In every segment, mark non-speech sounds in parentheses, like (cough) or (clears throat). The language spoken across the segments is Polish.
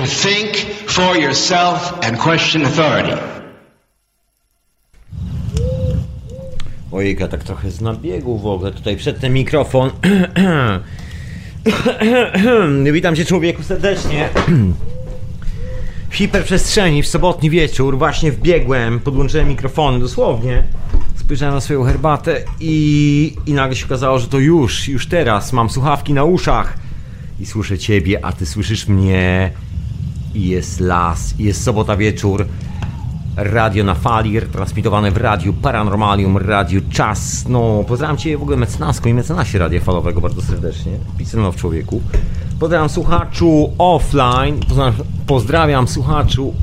to think for yourself and question authority. Ojejka, tak trochę z nabiegu w ogóle tutaj przed ten mikrofon. (clears throat) Witam cię człowieku serdecznie. (clears throat) W hiperprzestrzeni w sobotni wieczór właśnie wbiegłem, podłączyłem mikrofony dosłownie. Spojrzałem na swoją herbatę i, i nagle się okazało, że to już, już teraz mam słuchawki na uszach i słyszę ciebie, a ty słyszysz mnie jest las, jest sobota wieczór. Radio na fali, transmitowane w radiu Paranormalium, radiu Czas. No, pozdrawiam Cię w ogóle mecenasko i mecenasie radia falowego bardzo serdecznie. Pisano w człowieku. Pozdrawiam słuchaczu offline. Pozdrawiam, pozdrawiam słuchaczu,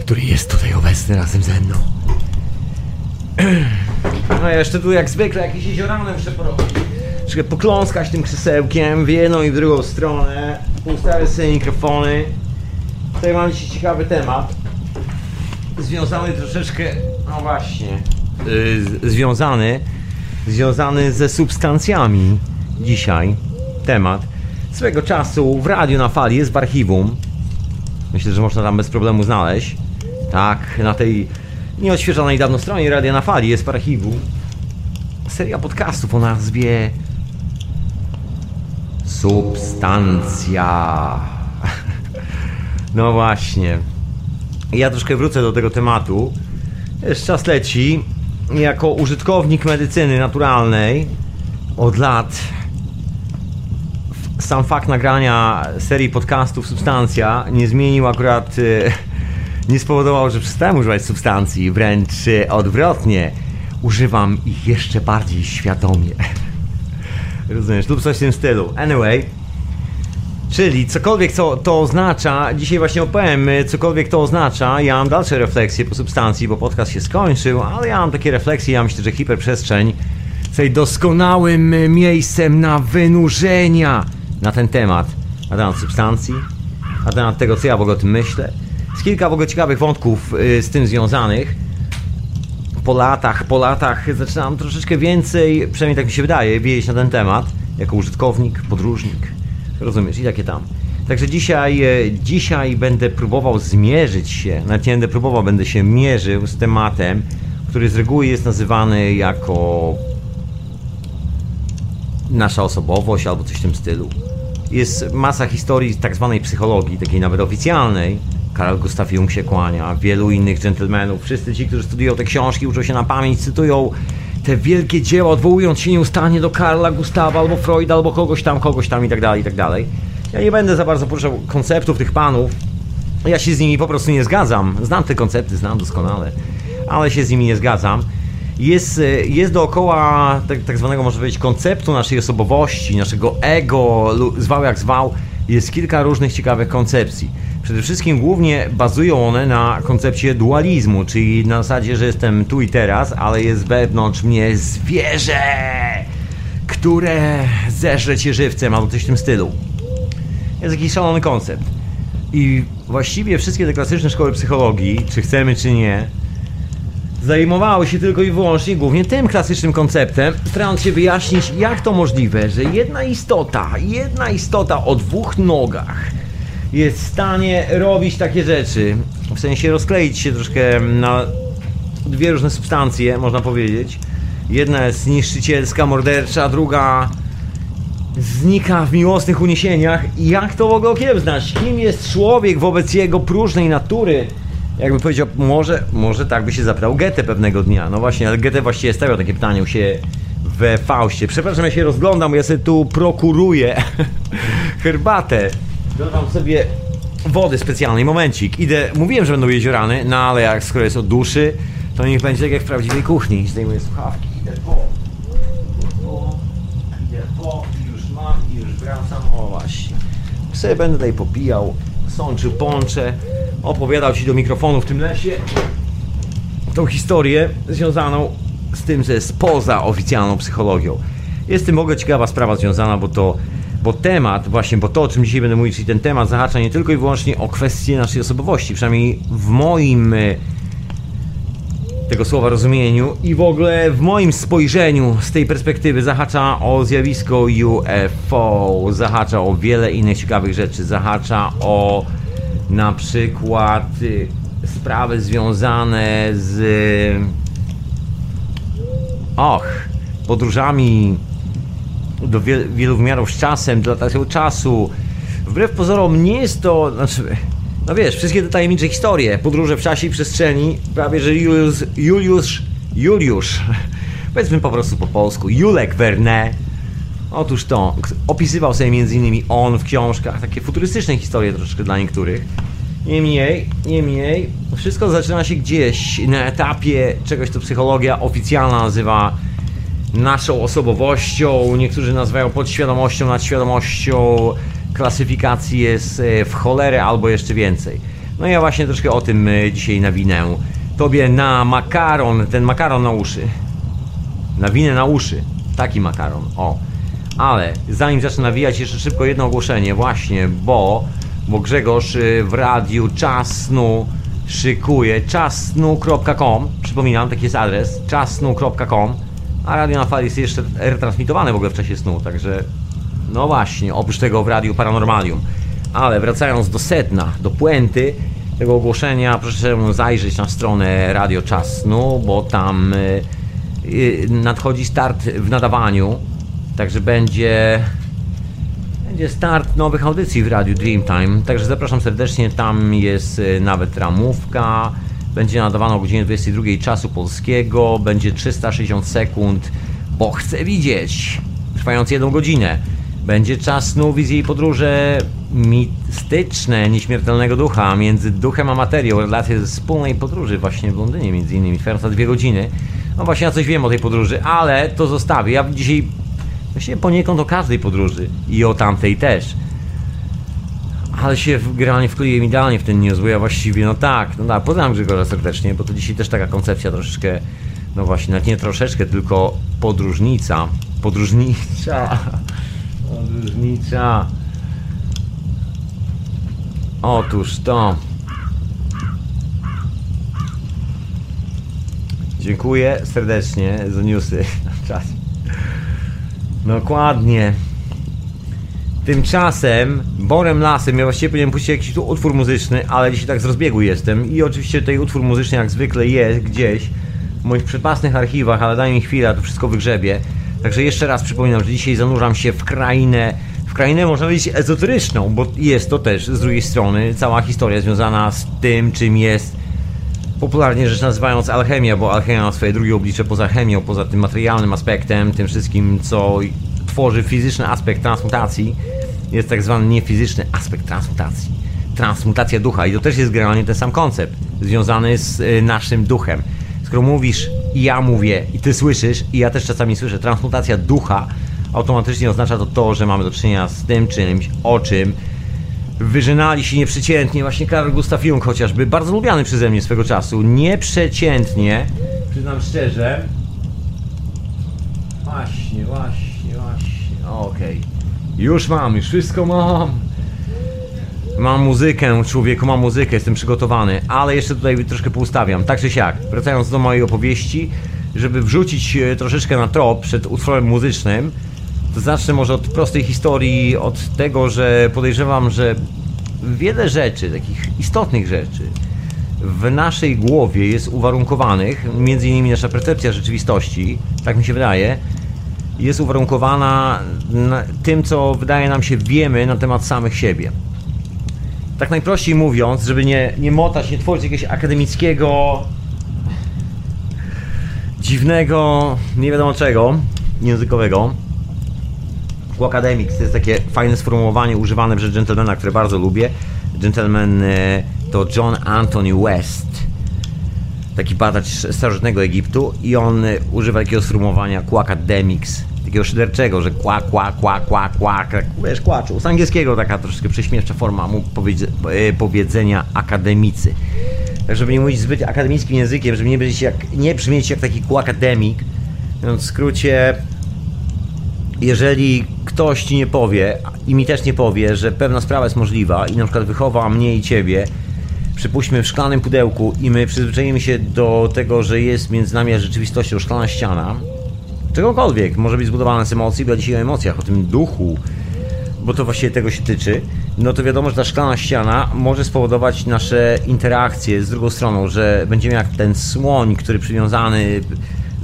który jest tutaj obecny razem ze mną. (clears throat) No jeszcze tu jak zwykle jakieś jeziorane muszę porobić. Troszkę pokląskać tym krzesełkiem w jedną i w drugą stronę. Ustawię sobie mikrofony. Tutaj mam dzisiaj ciekawy temat. Związany troszeczkę, no właśnie, yy, związany, związany ze substancjami dzisiaj temat. Swego czasu w radiu na fali jest w archiwum. Myślę, że można tam bez problemu znaleźć. Tak, na tej nieodświeżonej dawno stronie Radia na Fali jest w archiwum seria podcastów o nazwie Substancja. No właśnie. Ja troszkę wrócę do tego tematu. Już czas leci. Jako użytkownik medycyny naturalnej od lat sam fakt nagrania serii podcastów Substancja nie zmienił akurat, e, nie spowodował, że przestałem używać substancji, wręcz e, odwrotnie. Używam ich jeszcze bardziej świadomie. Rozumiesz, lub coś w tym stylu. Anyway, czyli cokolwiek co to oznacza, dzisiaj właśnie opowiem, e, cokolwiek to oznacza, ja mam dalsze refleksje po substancji, bo podcast się skończył, ale ja mam takie refleksje, ja myślę, że hiperprzestrzeń jest doskonałym e, miejscem na wynurzenia na ten temat, na temat substancji, na temat tego, co ja w ogóle o tym myślę. Jest kilka w ogóle ciekawych wątków y, z tym związanych. Po latach, po latach zaczynam troszeczkę więcej, przynajmniej tak mi się wydaje, wiedzieć na ten temat, jako użytkownik, podróżnik, rozumiesz, i takie tam. Także dzisiaj, y, dzisiaj będę próbował zmierzyć się, nawet nie będę próbował, będę się mierzył z tematem, który z reguły jest nazywany jako nasza osobowość albo coś w tym stylu. Jest masa historii tak zwanej psychologii, takiej nawet oficjalnej. Karl Gustav Jung się kłania, wielu innych dżentelmenów. Wszyscy ci, którzy studiują te książki, uczą się na pamięć, cytują te wielkie dzieła, odwołując się nieustannie do Karla Gustawa albo Freuda, albo kogoś tam, kogoś tam i tak dalej, i tak dalej. Ja nie będę za bardzo poruszał konceptów tych panów. Ja się z nimi po prostu nie zgadzam. Znam te koncepty, znam doskonale, ale się z nimi nie zgadzam jest, e, jest dookoła tak, tak zwanego, może powiedzieć, konceptu naszej osobowości, naszego ego, zwał jak zwał, jest kilka różnych ciekawych koncepcji. Przede wszystkim głównie bazują one na koncepcie dualizmu, czyli na zasadzie, że jestem tu i teraz, ale jest wewnątrz mnie zwierzę, które zeżre cię żywcem albo coś w tym stylu. Jest jakiś szalony koncept. I właściwie wszystkie te klasyczne szkoły psychologii, czy chcemy, czy nie, zajmowały się tylko i wyłącznie głównie tym klasycznym konceptem, starając się wyjaśnić, jak to możliwe, że jedna istota, jedna istota o dwóch nogach jest w stanie robić takie rzeczy, w sensie rozkleić się troszkę na dwie różne substancje, można powiedzieć. Jedna jest niszczycielska, mordercza, druga znika w miłosnych uniesieniach. Jak to ogóle okiełznać? Kim jest człowiek wobec jego próżnej natury? Jakby powiedział, może, może tak by się zapytał Goethe pewnego dnia. No właśnie, ale Goethe właściwie stawiał takie pytanie u się we Faustie. Przepraszam, ja się rozglądam, ja sobie tu prokuruję (laughs) herbatę. Dodam sobie wody specjalnej, momencik. Idę, mówiłem, że będą jeziorany, no ale jak skoro jest od duszy, to niech będzie tak jak w prawdziwej kuchni. Zdejmuję słuchawki, idę po, po, idę po, już mam i już wracam. O właśnie. Sobie będę tutaj popijał, sączył poncze opowiadał Ci do mikrofonu w tym lesie tą historię związaną z tym, że jest poza oficjalną psychologią. Jest tym ogóle ciekawa sprawa związana, bo to bo temat, właśnie, bo to o czym dzisiaj będę mówić, czyli ten temat zahacza nie tylko i wyłącznie o kwestię naszej osobowości, przynajmniej w moim tego słowa rozumieniu i w ogóle w moim spojrzeniu z tej perspektywy zahacza o zjawisko UFO, zahacza o wiele innych ciekawych rzeczy, zahacza o na przykład y, sprawy związane z och, podróżami do wiel, wielu wymiarów z czasem, dilatacją czasu. Wbrew pozorom nie jest to, znaczy, no wiesz, wszystkie te tajemnicze historie, podróże w czasie i przestrzeni, prawie że Juliusz, Juliusz, Juliusz, (laughs) powiedzmy po prostu po polsku, Julek Verne, otóż to, opisywał sobie innymi on w książkach, takie futurystyczne historie troszeczkę dla niektórych. Niemniej, niemniej, wszystko zaczyna się gdzieś na etapie czegoś, co psychologia oficjalna nazywa naszą osobowością, niektórzy nazywają podświadomością, nadświadomością, klasyfikacji jest w cholerę albo jeszcze więcej. No ja właśnie troszkę o tym e, dzisiaj nawinę. Tobie na makaron, ten makaron na uszy. Nawinę na uszy. Taki makaron, o. Ale zanim zacznę nawijać, jeszcze szybko jedno ogłoszenie, właśnie, bo, bo Grzegorz e, w radiu Czasnu szykuje czasnu.com. Przypominam, taki jest adres czasnu.com. A radio na fali jest jeszcze retransmitowane w ogóle w czasie snu, także no właśnie, oprócz tego w Radiu Paranormalium. Ale wracając do sedna, do puenty tego ogłoszenia, proszę zajrzeć na stronę Radio Czas Snu, bo tam y, y, nadchodzi start w nadawaniu. Także będzie będzie start nowych audycji w Radiu Dreamtime. Także zapraszam serdecznie. Tam jest y, nawet ramówka. Będzie nadawano o godzinie 22 czasu polskiego. Będzie 360 sekund, bo chcę widzieć. Trwając jedną godzinę. Będzie czas snu, wizji i podróże mistyczne, nieśmiertelnego ducha między duchem a materią. Relacje ze wspólnej podróży właśnie w Londynie między innymi, trwająca dwie godziny. No właśnie ja coś wiem o tej podróży, ale to zostawię. Ja dzisiaj właściwie poniekąd o każdej podróży i o tamtej też. Ale się generalnie wkleiłem idealnie w ten bo ja właściwie, no tak, no tak, pozdrawiam Grzegorza serdecznie, bo to dzisiaj też taka koncepcja troszeczkę, no właśnie, nawet nie troszeczkę, tylko podróżnica, podróżnicza. (laughs) Podróżnicza. Otóż to. Dziękuję serdecznie za newsy (laughs) czas. Dokładnie. Tymczasem Borem Lasem, ja właściwie powinienem puścić jakiś tu utwór muzyczny, ale dzisiaj tak z rozbiegu jestem i oczywiście tutaj utwór muzyczny jak zwykle jest gdzieś w moich przepasnych archiwach, ale daj mi chwilę, to wszystko wygrzebie. Także jeszcze raz przypominam, że dzisiaj zanurzam się w krainę, w krainę można powiedzieć ezoteryczną, bo jest to też z drugiej strony cała historia związana z tym, czym jest popularnie rzecz nazywając alchemia, bo alchemia ma swoje drugie oblicze poza chemią, poza tym materialnym aspektem, tym wszystkim, co tworzy fizyczny aspekt transmutacji, jest tak zwany niefizyczny aspekt transmutacji. Transmutacja ducha i to też jest generalnie ten sam koncept, związany z y, naszym duchem. Skoro mówisz i ja mówię i ty słyszysz i ja też czasami słyszę, transmutacja ducha automatycznie oznacza to to, że mamy do czynienia z tym czymś, o czym wyżynali się nieprzeciętnie właśnie Karl Gustav Jung chociażby, bardzo lubiany przeze mnie swego czasu, nieprzeciętnie, przyznam szczerze. Właśnie, właśnie, właśnie, okej. Już mam, już wszystko mam. Mam muzykę, człowieku, mam muzykę, jestem przygotowany, ale jeszcze tutaj troszkę poustawiam. Tak czy siak, wracając do mojej opowieści, żeby wrzucić e, troszeczkę na trop przed utworem muzycznym, zacznę może od prostej historii, od tego, że podejrzewam, że wiele rzeczy, takich istotnych rzeczy, w naszej głowie jest uwarunkowanych, między innymi nasza percepcja rzeczywistości, tak mi się wydaje, jest uwarunkowana tym, co wydaje nam się wiemy na temat samych siebie. Tak najprościej mówiąc, żeby nie, nie motać, nie tworzyć jakiegoś akademickiego, dziwnego, nie wiadomo czego, językowego. Academics to jest takie fajne sformułowanie używane przez gentlemana, które bardzo lubię. Gentleman e, to John Anthony West, taki badacz starożytnego Egiptu i on e, używa takiego sformułowania Academics, takiego szyderczego, że kła, kła, kła, kła, kła, wiesz, kłaczu. Z angielskiego taka troszkę prześmiewcza forma mu e, powiedzenia akademicy. Tak, żeby nie mówić zbyt akademickim językiem, żeby nie, być jak, nie brzmieć jak taki akademik, w skrócie, jeżeli ktoś ci nie powie i mi też nie powie, że pewna sprawa jest możliwa i na przykład wychowa mnie i ciebie przypuśćmy w szklanym pudełku i my przyzwyczajimy się do tego, że jest między nami a rzeczywistością szklana ściana, czegokolwiek, może być zbudowana z emocji, bo ja dzisiaj o emocjach, o tym duchu, bo to właściwie tego się tyczy, no to wiadomo, że ta szklana ściana może spowodować nasze interakcje z drugą stroną, że będziemy jak ten słoń, który przywiązany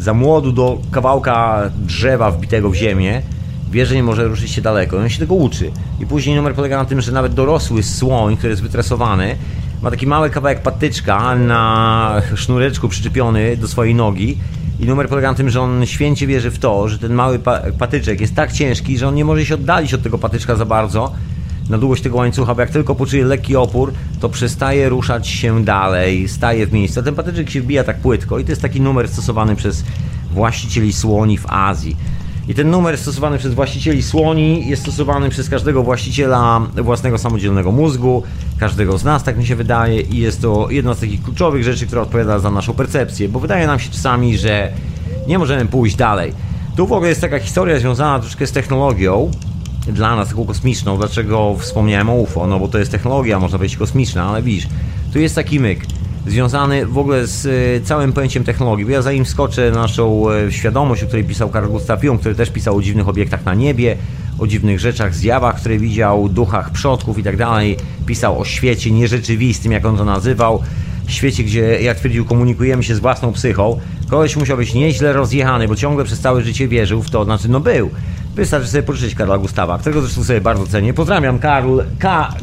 za młodu do kawałka drzewa wbitego w ziemię, wie, że nie może ruszyć się daleko. I on się tego uczy. I później numer polega na tym, że nawet dorosły słoń, który jest wytresowany, ma taki mały kawałek patyczka na sznureczku przyczepiony do swojej nogi. I numer polega na tym, że on święcie wierzy w to, że ten mały pa patyczek jest tak ciężki, że on nie może się oddalić od tego patyczka za bardzo na długość tego łańcucha, bo jak tylko poczuje lekki opór, to przestaje ruszać się dalej, staje w miejscu. Ten patyczek się wbija tak płytko i to jest taki numer stosowany przez właścicieli słoni w Azji. I ten numer stosowany przez właścicieli słoni jest stosowany przez każdego właściciela własnego samodzielnego mózgu, każdego z nas, tak mi się wydaje, i jest to jedna z takich kluczowych rzeczy, która odpowiada za naszą percepcję, bo wydaje nam się czasami, że nie możemy pójść dalej. Tu w ogóle jest taka historia związana troszkę z technologią, dla nas taką kosmiczną. Dlaczego wspomniałem o UFO? No bo to jest technologia, można powiedzieć kosmiczna, ale widzisz, tu jest taki myk związany w ogóle z e, całym pojęciem technologii. Bo ja zanim skoczę na naszą e, świadomość, o której pisał Carl Gustav Jung, który też pisał o dziwnych obiektach na niebie, o dziwnych rzeczach, zjawach, które widział, duchach przodków i tak dalej. Pisał o świecie nierzeczywistym, jak on to nazywał. Świecie, gdzie, jak twierdził, komunikujemy się z własną psychą. Koleś musiał być nieźle rozjechany, bo ciągle przez całe życie wierzył w to, znaczy, no był. Wystarczy sobie pożyczyć Karla Gustawa, którego zresztą sobie bardzo cenię. Pozdrawiam, Karl. Ka...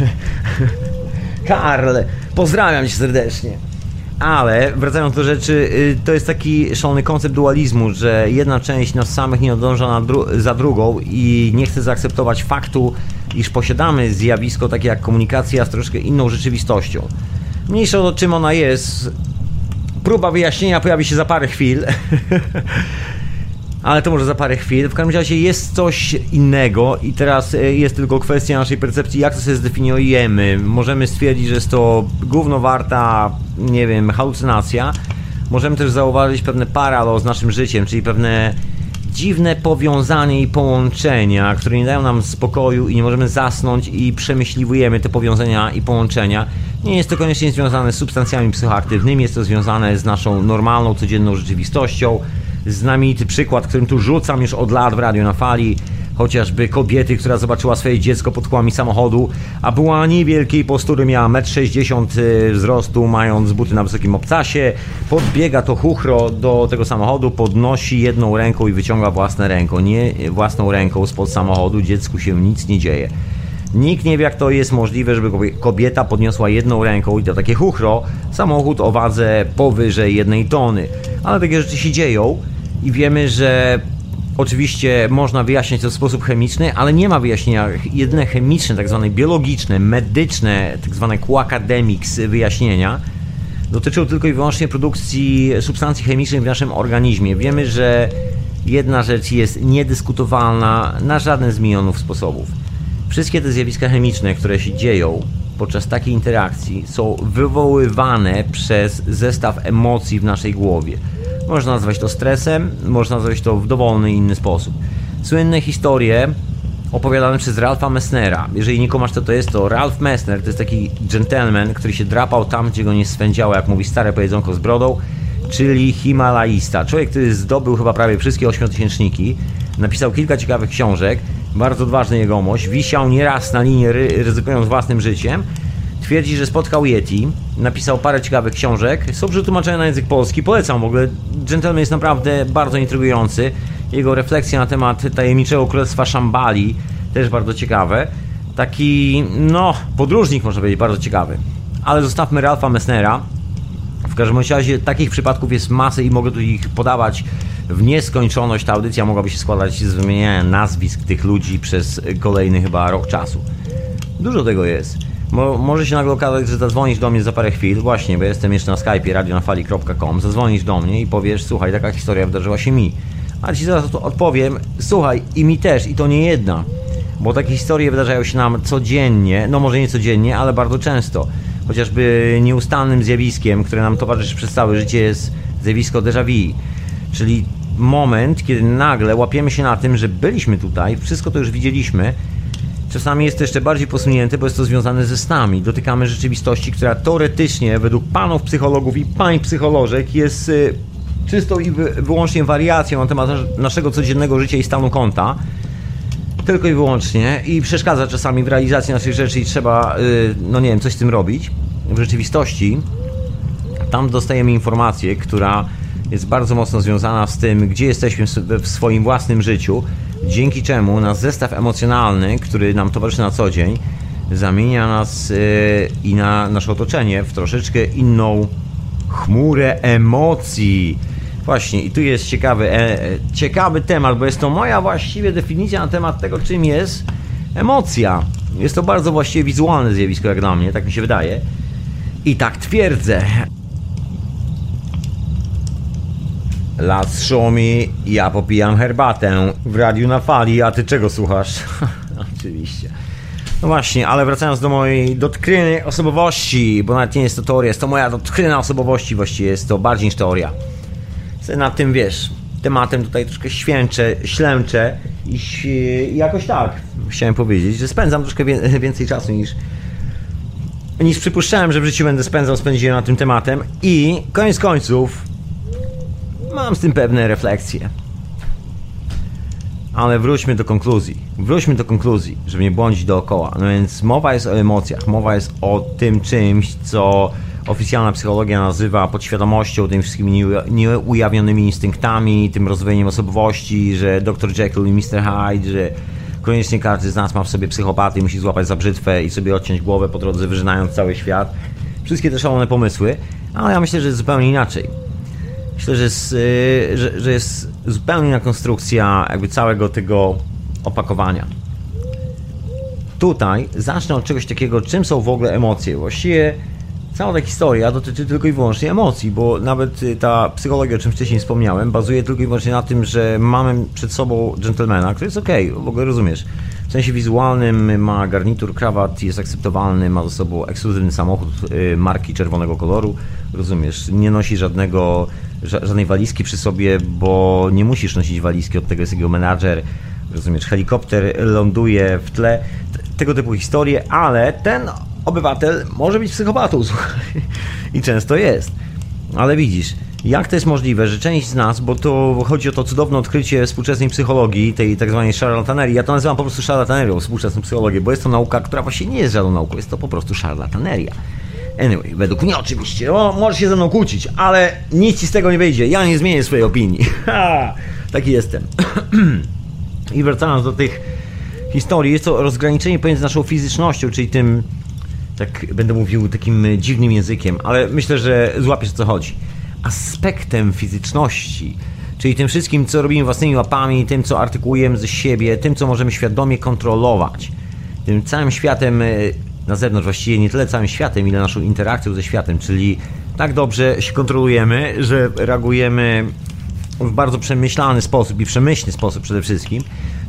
(laughs) Karl, pozdrawiam cię serdecznie. Ale wracając do rzeczy, y, to jest taki szalony koncept dualizmu, że jedna część nas samych nie nadąża dru za drugą i nie chce zaakceptować faktu, iż posiadamy zjawisko takie jak komunikacja z troszkę inną rzeczywistością. Mniejsza o czym ona jest, próba wyjaśnienia pojawi się za parę chwil. (laughs) ale to może za parę chwil. W każdym razie jest coś innego i teraz e, jest tylko kwestia naszej percepcji, jak to sobie zdefiniujemy. Możemy stwierdzić, że jest to głównowarta, nie wiem, halucynacja. Możemy też zauważyć pewne paralo z naszym życiem, czyli pewne dziwne powiązanie i połączenia, które nie dają nam spokoju i nie możemy zasnąć i przemyśliwujemy te powiązania i połączenia. Nie jest to koniecznie związane z substancjami psychoaktywnymi, jest to związane z naszą normalną, codzienną rzeczywistością znamity przykład, którym tu rzucam już od lat w radio na fali. Chociażby kobiety, która zobaczyła swoje dziecko pod kłami samochodu, a była niewielkiej postury, miała 1,60 m y, wzrostu, mając buty na wysokim obcasie. Podbiega to chuchro do tego samochodu, podnosi jedną ręką i wyciąga własne ręką. Nie własną ręką spod samochodu, dziecku się nic nie dzieje. Nikt nie wie, jak to jest możliwe, żeby kobieta podniosła jedną ręką i to takie chuchro, samochód o wadze powyżej jednej tony. Ale takie rzeczy się dzieją i wiemy, że oczywiście można wyjaśniać to w sposób chemiczny, ale nie ma wyjaśnienia. Jedyne chemiczne, tak zwane biologiczne, medyczne, tak zwane academics wyjaśnienia dotyczą tylko i wyłącznie produkcji substancji chemicznych w naszym organizmie. Wiemy, że jedna rzecz jest niedyskutowalna na żaden z milionów sposobów. Wszystkie te zjawiska chemiczne, które się dzieją podczas takiej interakcji, są wywoływane przez zestaw emocji w naszej głowie. Można nazwać to stresem, można nazwać to w dowolny inny sposób. Słynne historie opowiadane przez Ralpha Messnera. Jeżeli nie komasz, to to jest to Ralph Messner, to jest taki gentleman, który się drapał tam, gdzie go nie swędziało, jak mówi stare powiedzonko z brodą, czyli Himalajista. Człowiek, który zdobył chyba prawie wszystkie ośmiotysięczniki, napisał kilka ciekawych książek, bardzo odważny jegomość, wisiał nieraz na linii ryzykując własnym życiem, Twierdzi, że spotkał Yeti, napisał parę ciekawych książek, są przetłumaczone na język polski, polecam w ogóle. Gentleman jest naprawdę bardzo intrygujący. Jego refleksje na temat tajemniczego królestwa Szambali też bardzo ciekawe. Taki, no, podróżnik można powiedzieć, bardzo ciekawy. Ale zostawmy Ralfa Messnera. W każdym razie takich przypadków jest masę i mogę tu ich podawać w nieskończoność. Ta audycja mogłaby się składać z wymieniania nazwisk tych ludzi przez kolejny chyba rok czasu. Dużo tego jest. Mo, może się nagle okazać, że zadzwonisz do mnie za parę chwil, właśnie, bo jestem jeszcze na Skype radionafali.com, zadzwonisz do mnie i powiesz, słuchaj, taka historia wydarzyła się mi. A ci zaraz odpowiem, słuchaj, i mi też, i to nie jedna. Bo takie historie wydarzają się nam codziennie, no może nie codziennie, ale bardzo często. Chociażby nieustannym zjawiskiem, które nam towarzyszy przez całe życie jest zjawisko déjà vu. Czyli moment, kiedy nagle łapiemy się na tym, że byliśmy tutaj, wszystko to już widzieliśmy, Czasami jest to jeszcze bardziej posunięte, bo jest to związane ze snami. Dotykamy rzeczywistości, która teoretycznie, według panów psychologów i pań psycholożek, jest y, czystą i wyłącznie wariacją na temat naszego codziennego życia i stanu konta. Tylko i wyłącznie. I przeszkadza czasami w realizacji naszych rzeczy i trzeba, y, no nie wiem, coś z tym robić. W rzeczywistości tam dostajemy informację, która jest bardzo mocno związana z tym, gdzie jesteśmy w swoim własnym życiu, dzięki czemu nasz zestaw emocjonalny, który nam towarzyszy na co dzień, zamienia nas yy, i na nasze otoczenie w troszeczkę inną chmurę emocji. Właśnie, i tu jest ciekawy, e, e, ciekawy temat, bo jest to moja właściwie definicja na temat tego, czym jest emocja. Jest to bardzo właściwie wizualne zjawisko, jak dla mnie, tak mi się wydaje. I tak twierdzę. Las szomi, ja popijam herbatę w radiu na fali, a ty czego słuchasz? (laughs) Oczywiście. No właśnie, ale wracając do mojej dotkrynej osobowości, bo nawet nie jest to teoria, jest to moja dotkryna osobowości, właściwie jest to bardziej niż teoria. Sobie nad tym, wiesz, tematem tutaj troszkę święczę, ślęczę i jakoś tak chciałem powiedzieć, że spędzam troszkę (laughs) więcej czasu niż niż przypuszczałem, że w życiu będę spędzał, spędziłem na tym tematem i koniec końców Mam z tym pewne refleksje. Ale wróćmy do konkluzji. Wróćmy do konkluzji, żeby nie błądzić dookoła. No więc mowa jest o emocjach, mowa jest o tym czymś, co oficjalna psychologia nazywa podświadomością, tymi wszystkimi nieujawnionymi instynktami, tym rozwojem osobowości, że Dr. Jekyll i Mr. Hyde, że koniecznie każdy z nas ma w sobie psychopaty i musi złapać za brzytwę i sobie odciąć głowę po drodze, wyżynając cały świat. Wszystkie te szalone pomysły, ale ja myślę, że zupełnie inaczej. Myślę, że jest, y, że, że jest zupełnie inna konstrukcja jakby całego tego opakowania. Tutaj zacznę od czegoś takiego, czym są w ogóle emocje. Właściwie cała ta historia dotyczy tylko i wyłącznie emocji, bo nawet y, ta psychologia, o czym wcześniej wspomniałem, bazuje tylko i wyłącznie na tym, że mamy przed sobą gentlemana, który jest ok, w ogóle rozumiesz. W sensie wizualnym ma garnitur, krawat, jest akceptowalny, ma ze sobą ekskluzywny samochód y, marki czerwonego koloru, rozumiesz, nie nosi żadnego żadnej walizki przy sobie, bo nie musisz nosić walizki, od tego jest jego menadżer, rozumiesz, helikopter ląduje w tle, tego typu historie, ale ten obywatel może być psychopatą, (laughs) słuchaj, i często jest. Ale widzisz, jak to jest możliwe, że część z nas, bo to chodzi o to cudowne odkrycie współczesnej psychologii, tej tak zwanej szarlatanerii, ja to nazywam po prostu szarlatanerią, współczesną psychologię, bo jest to nauka, która właśnie nie jest żadną nauką, jest to po prostu szarlataneria. Anyway, według mnie oczywiście, o, możesz się ze mną kłócić, ale nic ci z tego nie wyjdzie. Ja nie zmienię swojej opinii. (laughs) Ha, taki jestem. (clears throat) I wracając do tych historii, jest to rozgraniczenie pomiędzy naszą fizycznością, czyli tym, tak będę mówił takim dziwnym językiem, ale myślę, że złapiesz o co chodzi. Aspektem fizyczności, czyli tym wszystkim, co robimy własnymi łapami, tym, co artykułujemy ze siebie, tym, co możemy świadomie kontrolować, tym całym światem na zewnątrz, właściwie nie tyle całym światem, ile naszą interakcją ze światem, czyli tak dobrze się kontrolujemy, że reagujemy w bardzo przemyślany sposób i przemyślny sposób przede wszystkim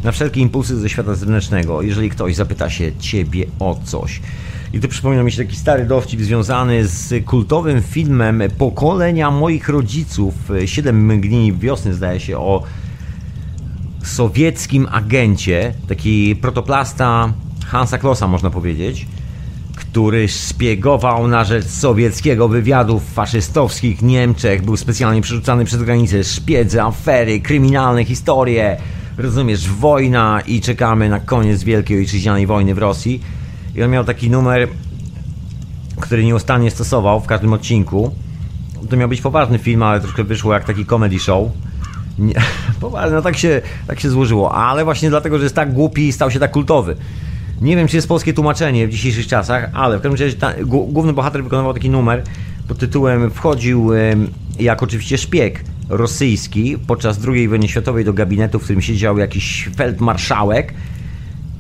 na wszelkie impulsy ze świata zewnętrznego, jeżeli ktoś zapyta się ciebie o coś. I tu przypomina mi się taki stary dowcip związany z kultowym filmem pokolenia moich rodziców, Siedem mgni wiosny zdaje się, o sowieckim agencie, taki protoplasta Hansa Klossa można powiedzieć, który szpiegował na rzecz sowieckiego wywiadu w faszystowskich Niemczech, był specjalnie przerzucany przez granicę, szpiedzy, afery, kryminalne historie, rozumiesz, wojna i czekamy na koniec Wielkiej Ojczyźnianej Wojny w Rosji. I on miał taki numer, który nieustannie stosował w każdym odcinku. To miał być poważny film, ale troszkę wyszło jak taki comedy show. Nie, (laughs) poważnie, no tak się, tak się złożyło, ale właśnie dlatego, że jest tak głupi, stał się tak kultowy. Nie wiem, czy jest polskie tłumaczenie w dzisiejszych czasach, ale w każdym razie ta, główny bohater wykonywał taki numer pod tytułem Wchodził jak oczywiście szpieg rosyjski podczas II wojny światowej do gabinetu, w którym siedział jakiś feldmarszałek,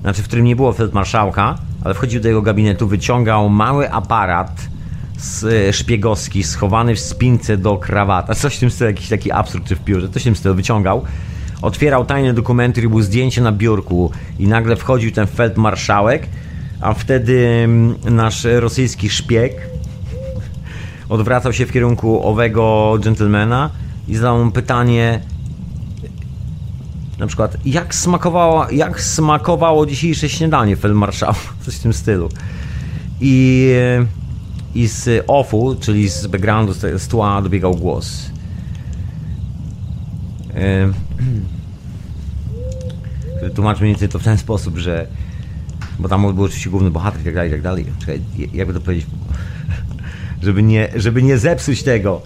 znaczy w którym nie było feldmarszałka, ale wchodził do jego gabinetu, wyciągał mały aparat e, szpiegowski schowany w spince do krawata. Coś w tym stylu, jakiś taki absurd czy w piórze, coś w tym stylu wyciągał otwierał tajne dokumenty, robił zdjęcie na biurku i nagle wchodził ten feldmarszałek, a wtedy mm, nasz rosyjski szpieg odwracał się w kierunku owego gentlemana i zadał mu pytanie Na przykład, jak smakowało, jak smakowało dzisiejsze śniadanie feldmarszału, (laughs) coś w tym stylu. I, i z offu, czyli z backgroundu, z tła dobiegał głos. E, który tłumaczy mniej więcej to w ten sposób, że bo tam był oczywiście główny bohater i tak dalej, i tak dalej. Czekaj, jakby to powiedzieć, (laughs) żeby nie, żeby nie zepsuć tego.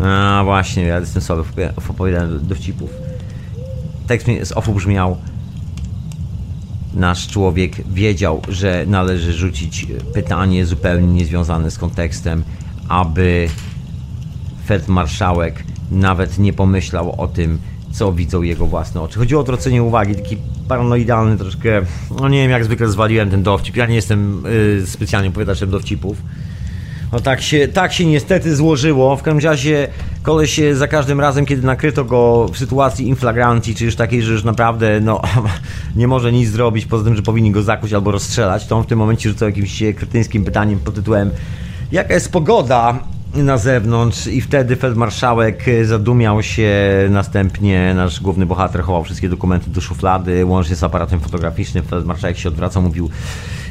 A właśnie, ja jestem słaby w opowiadaniu dowcipów. Tekst z ofu brzmiał Nasz człowiek wiedział, że należy rzucić pytanie zupełnie niezwiązane z kontekstem, aby feldmarszałek nawet nie pomyślał o tym, co widzą jego własne oczy. Chodziło o odwrócenie uwagi, taki paranoidalny troszkę, no nie wiem, jak zwykle zwaliłem ten dowcip. Ja nie jestem y, specjalnie opowiadaczem dowcipów. No tak się, tak się niestety złożyło. W każdym razie koleś za każdym razem, kiedy nakryto go w sytuacji inflagranti, czy już takiej, że już naprawdę no, (laughs) nie może nic zrobić, poza tym, że powinni go zakuć albo rozstrzelać, to on w tym momencie rzucał jakimś kretyńskim pytaniem pod tytułem Jaka jest pogoda? Na zewnątrz i wtedy feldmarszałek zadumiał się, następnie nasz główny bohater chował wszystkie dokumenty do szuflady, łącznie z aparatem fotograficznym, feldmarszałek się odwracał, mówił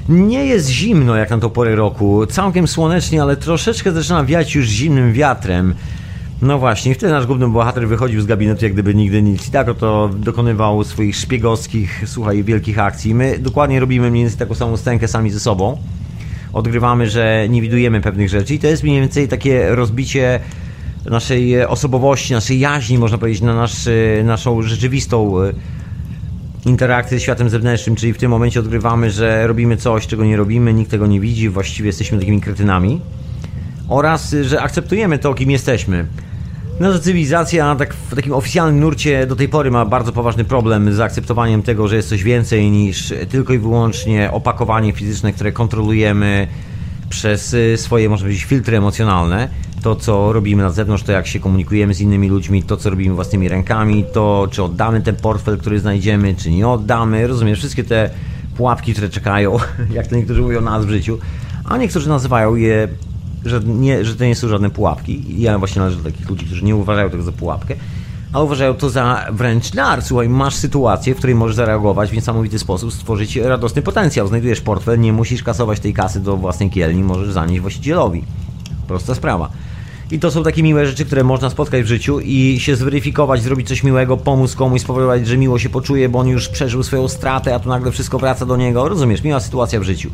nie jest zimno jak na to porę roku, całkiem słonecznie, ale troszeczkę zaczyna wiać już zimnym wiatrem. No właśnie, wtedy nasz główny bohater wychodził z gabinetu jak gdyby nigdy nic i tak oto dokonywał swoich szpiegowskich, słuchaj, wielkich akcji. My dokładnie robimy mniej więcej taką samą stękę sami ze sobą odgrywamy, że nie widujemy pewnych rzeczy. I to jest mniej więcej takie rozbicie naszej osobowości, naszej jaźni, można powiedzieć, na nasz, naszą rzeczywistą e, interakcję z światem zewnętrznym, czyli w tym momencie odgrywamy, że robimy coś, czego nie robimy, nikt tego nie widzi, właściwie jesteśmy takimi kretynami. Oraz, że akceptujemy to, kim jesteśmy. Nasza cywilizacja tak w takim oficjalnym nurcie do tej pory ma bardzo poważny problem z zaakceptowaniem tego, że jest coś więcej niż tylko i wyłącznie opakowanie fizyczne, które kontrolujemy przez y, swoje, można powiedzieć, filtry emocjonalne. To, co robimy na zewnątrz, to jak się komunikujemy z innymi ludźmi, to, co robimy własnymi rękami, to, czy oddamy ten portfel, który znajdziemy, czy nie oddamy. Rozumiesz, wszystkie te pułapki, które czekają, (laughs) jak to niektórzy mówią nas w życiu, a niektórzy nazywają je że, nie, że to nie są żadne pułapki. Ja właśnie należę do takich ludzi, którzy nie uważają tego za pułapkę, a uważają to za wręcz dar. Słuchaj, masz sytuację, w której możesz zareagować w niesamowity sposób, stworzyć radosny potencjał. Znajdujesz portfel, nie musisz kasować tej kasy do własnej kielni, możesz zanieść właścicielowi. Prosta sprawa. I to są takie miłe rzeczy, które można spotkać w życiu i się zweryfikować, zrobić coś miłego, pomóc komuś, spowodować, że miło się poczuje, bo on już przeżył swoją stratę, a tu nagle wszystko wraca do niego. Rozumiesz, miła sytuacja w życiu.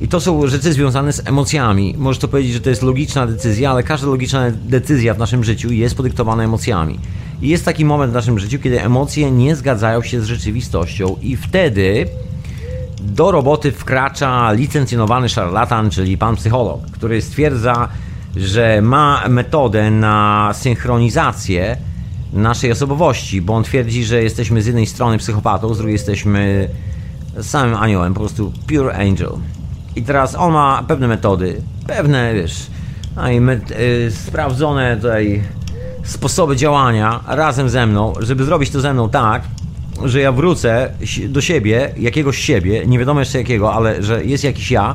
I to są rzeczy związane z emocjami. Możesz to powiedzieć, że to jest logiczna decyzja, ale każda logiczna decyzja w naszym życiu jest podyktowana emocjami. I jest taki moment w naszym życiu, kiedy emocje nie zgadzają się z rzeczywistością, i wtedy do roboty wkracza licencjonowany szarlatan, czyli pan psycholog, który stwierdza, że ma metodę na synchronizację naszej osobowości, bo on twierdzi, że jesteśmy z jednej strony psychopatą, z drugiej jesteśmy samym aniołem, po prostu pure angel. I teraz on ma pewne metody, pewne, wiesz, met, y, sprawdzone tutaj sposoby działania razem ze mną, żeby zrobić to ze mną tak, że ja wrócę do siebie, jakiegoś siebie, nie wiadomo jeszcze jakiego, ale że jest jakiś ja,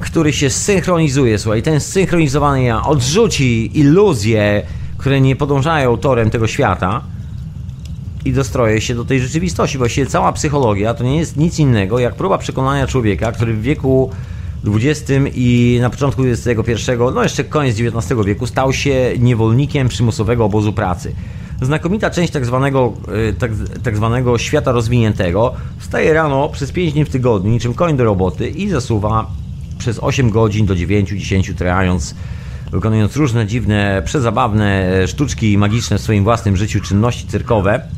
który się synchronizuje, słuchaj, ten zsynchronizowany ja odrzuci iluzje, które nie podążają torem tego świata i dostroje się do tej rzeczywistości. Właściwie cała psychologia to nie jest nic innego jak próba przekonania człowieka, który w wieku XX i na początku XXI, no jeszcze koniec XIX wieku, stał się niewolnikiem przymusowego obozu pracy. Znakomita część tak zwanego, y, tak, tak zwanego świata rozwiniętego wstaje rano przez 5 dni w tygodniu, niczym koń do roboty i zasuwa przez 8 godzin do 9-10 trając wykonując różne dziwne, przezabawne sztuczki magiczne w swoim własnym życiu, czynności cyrkowe,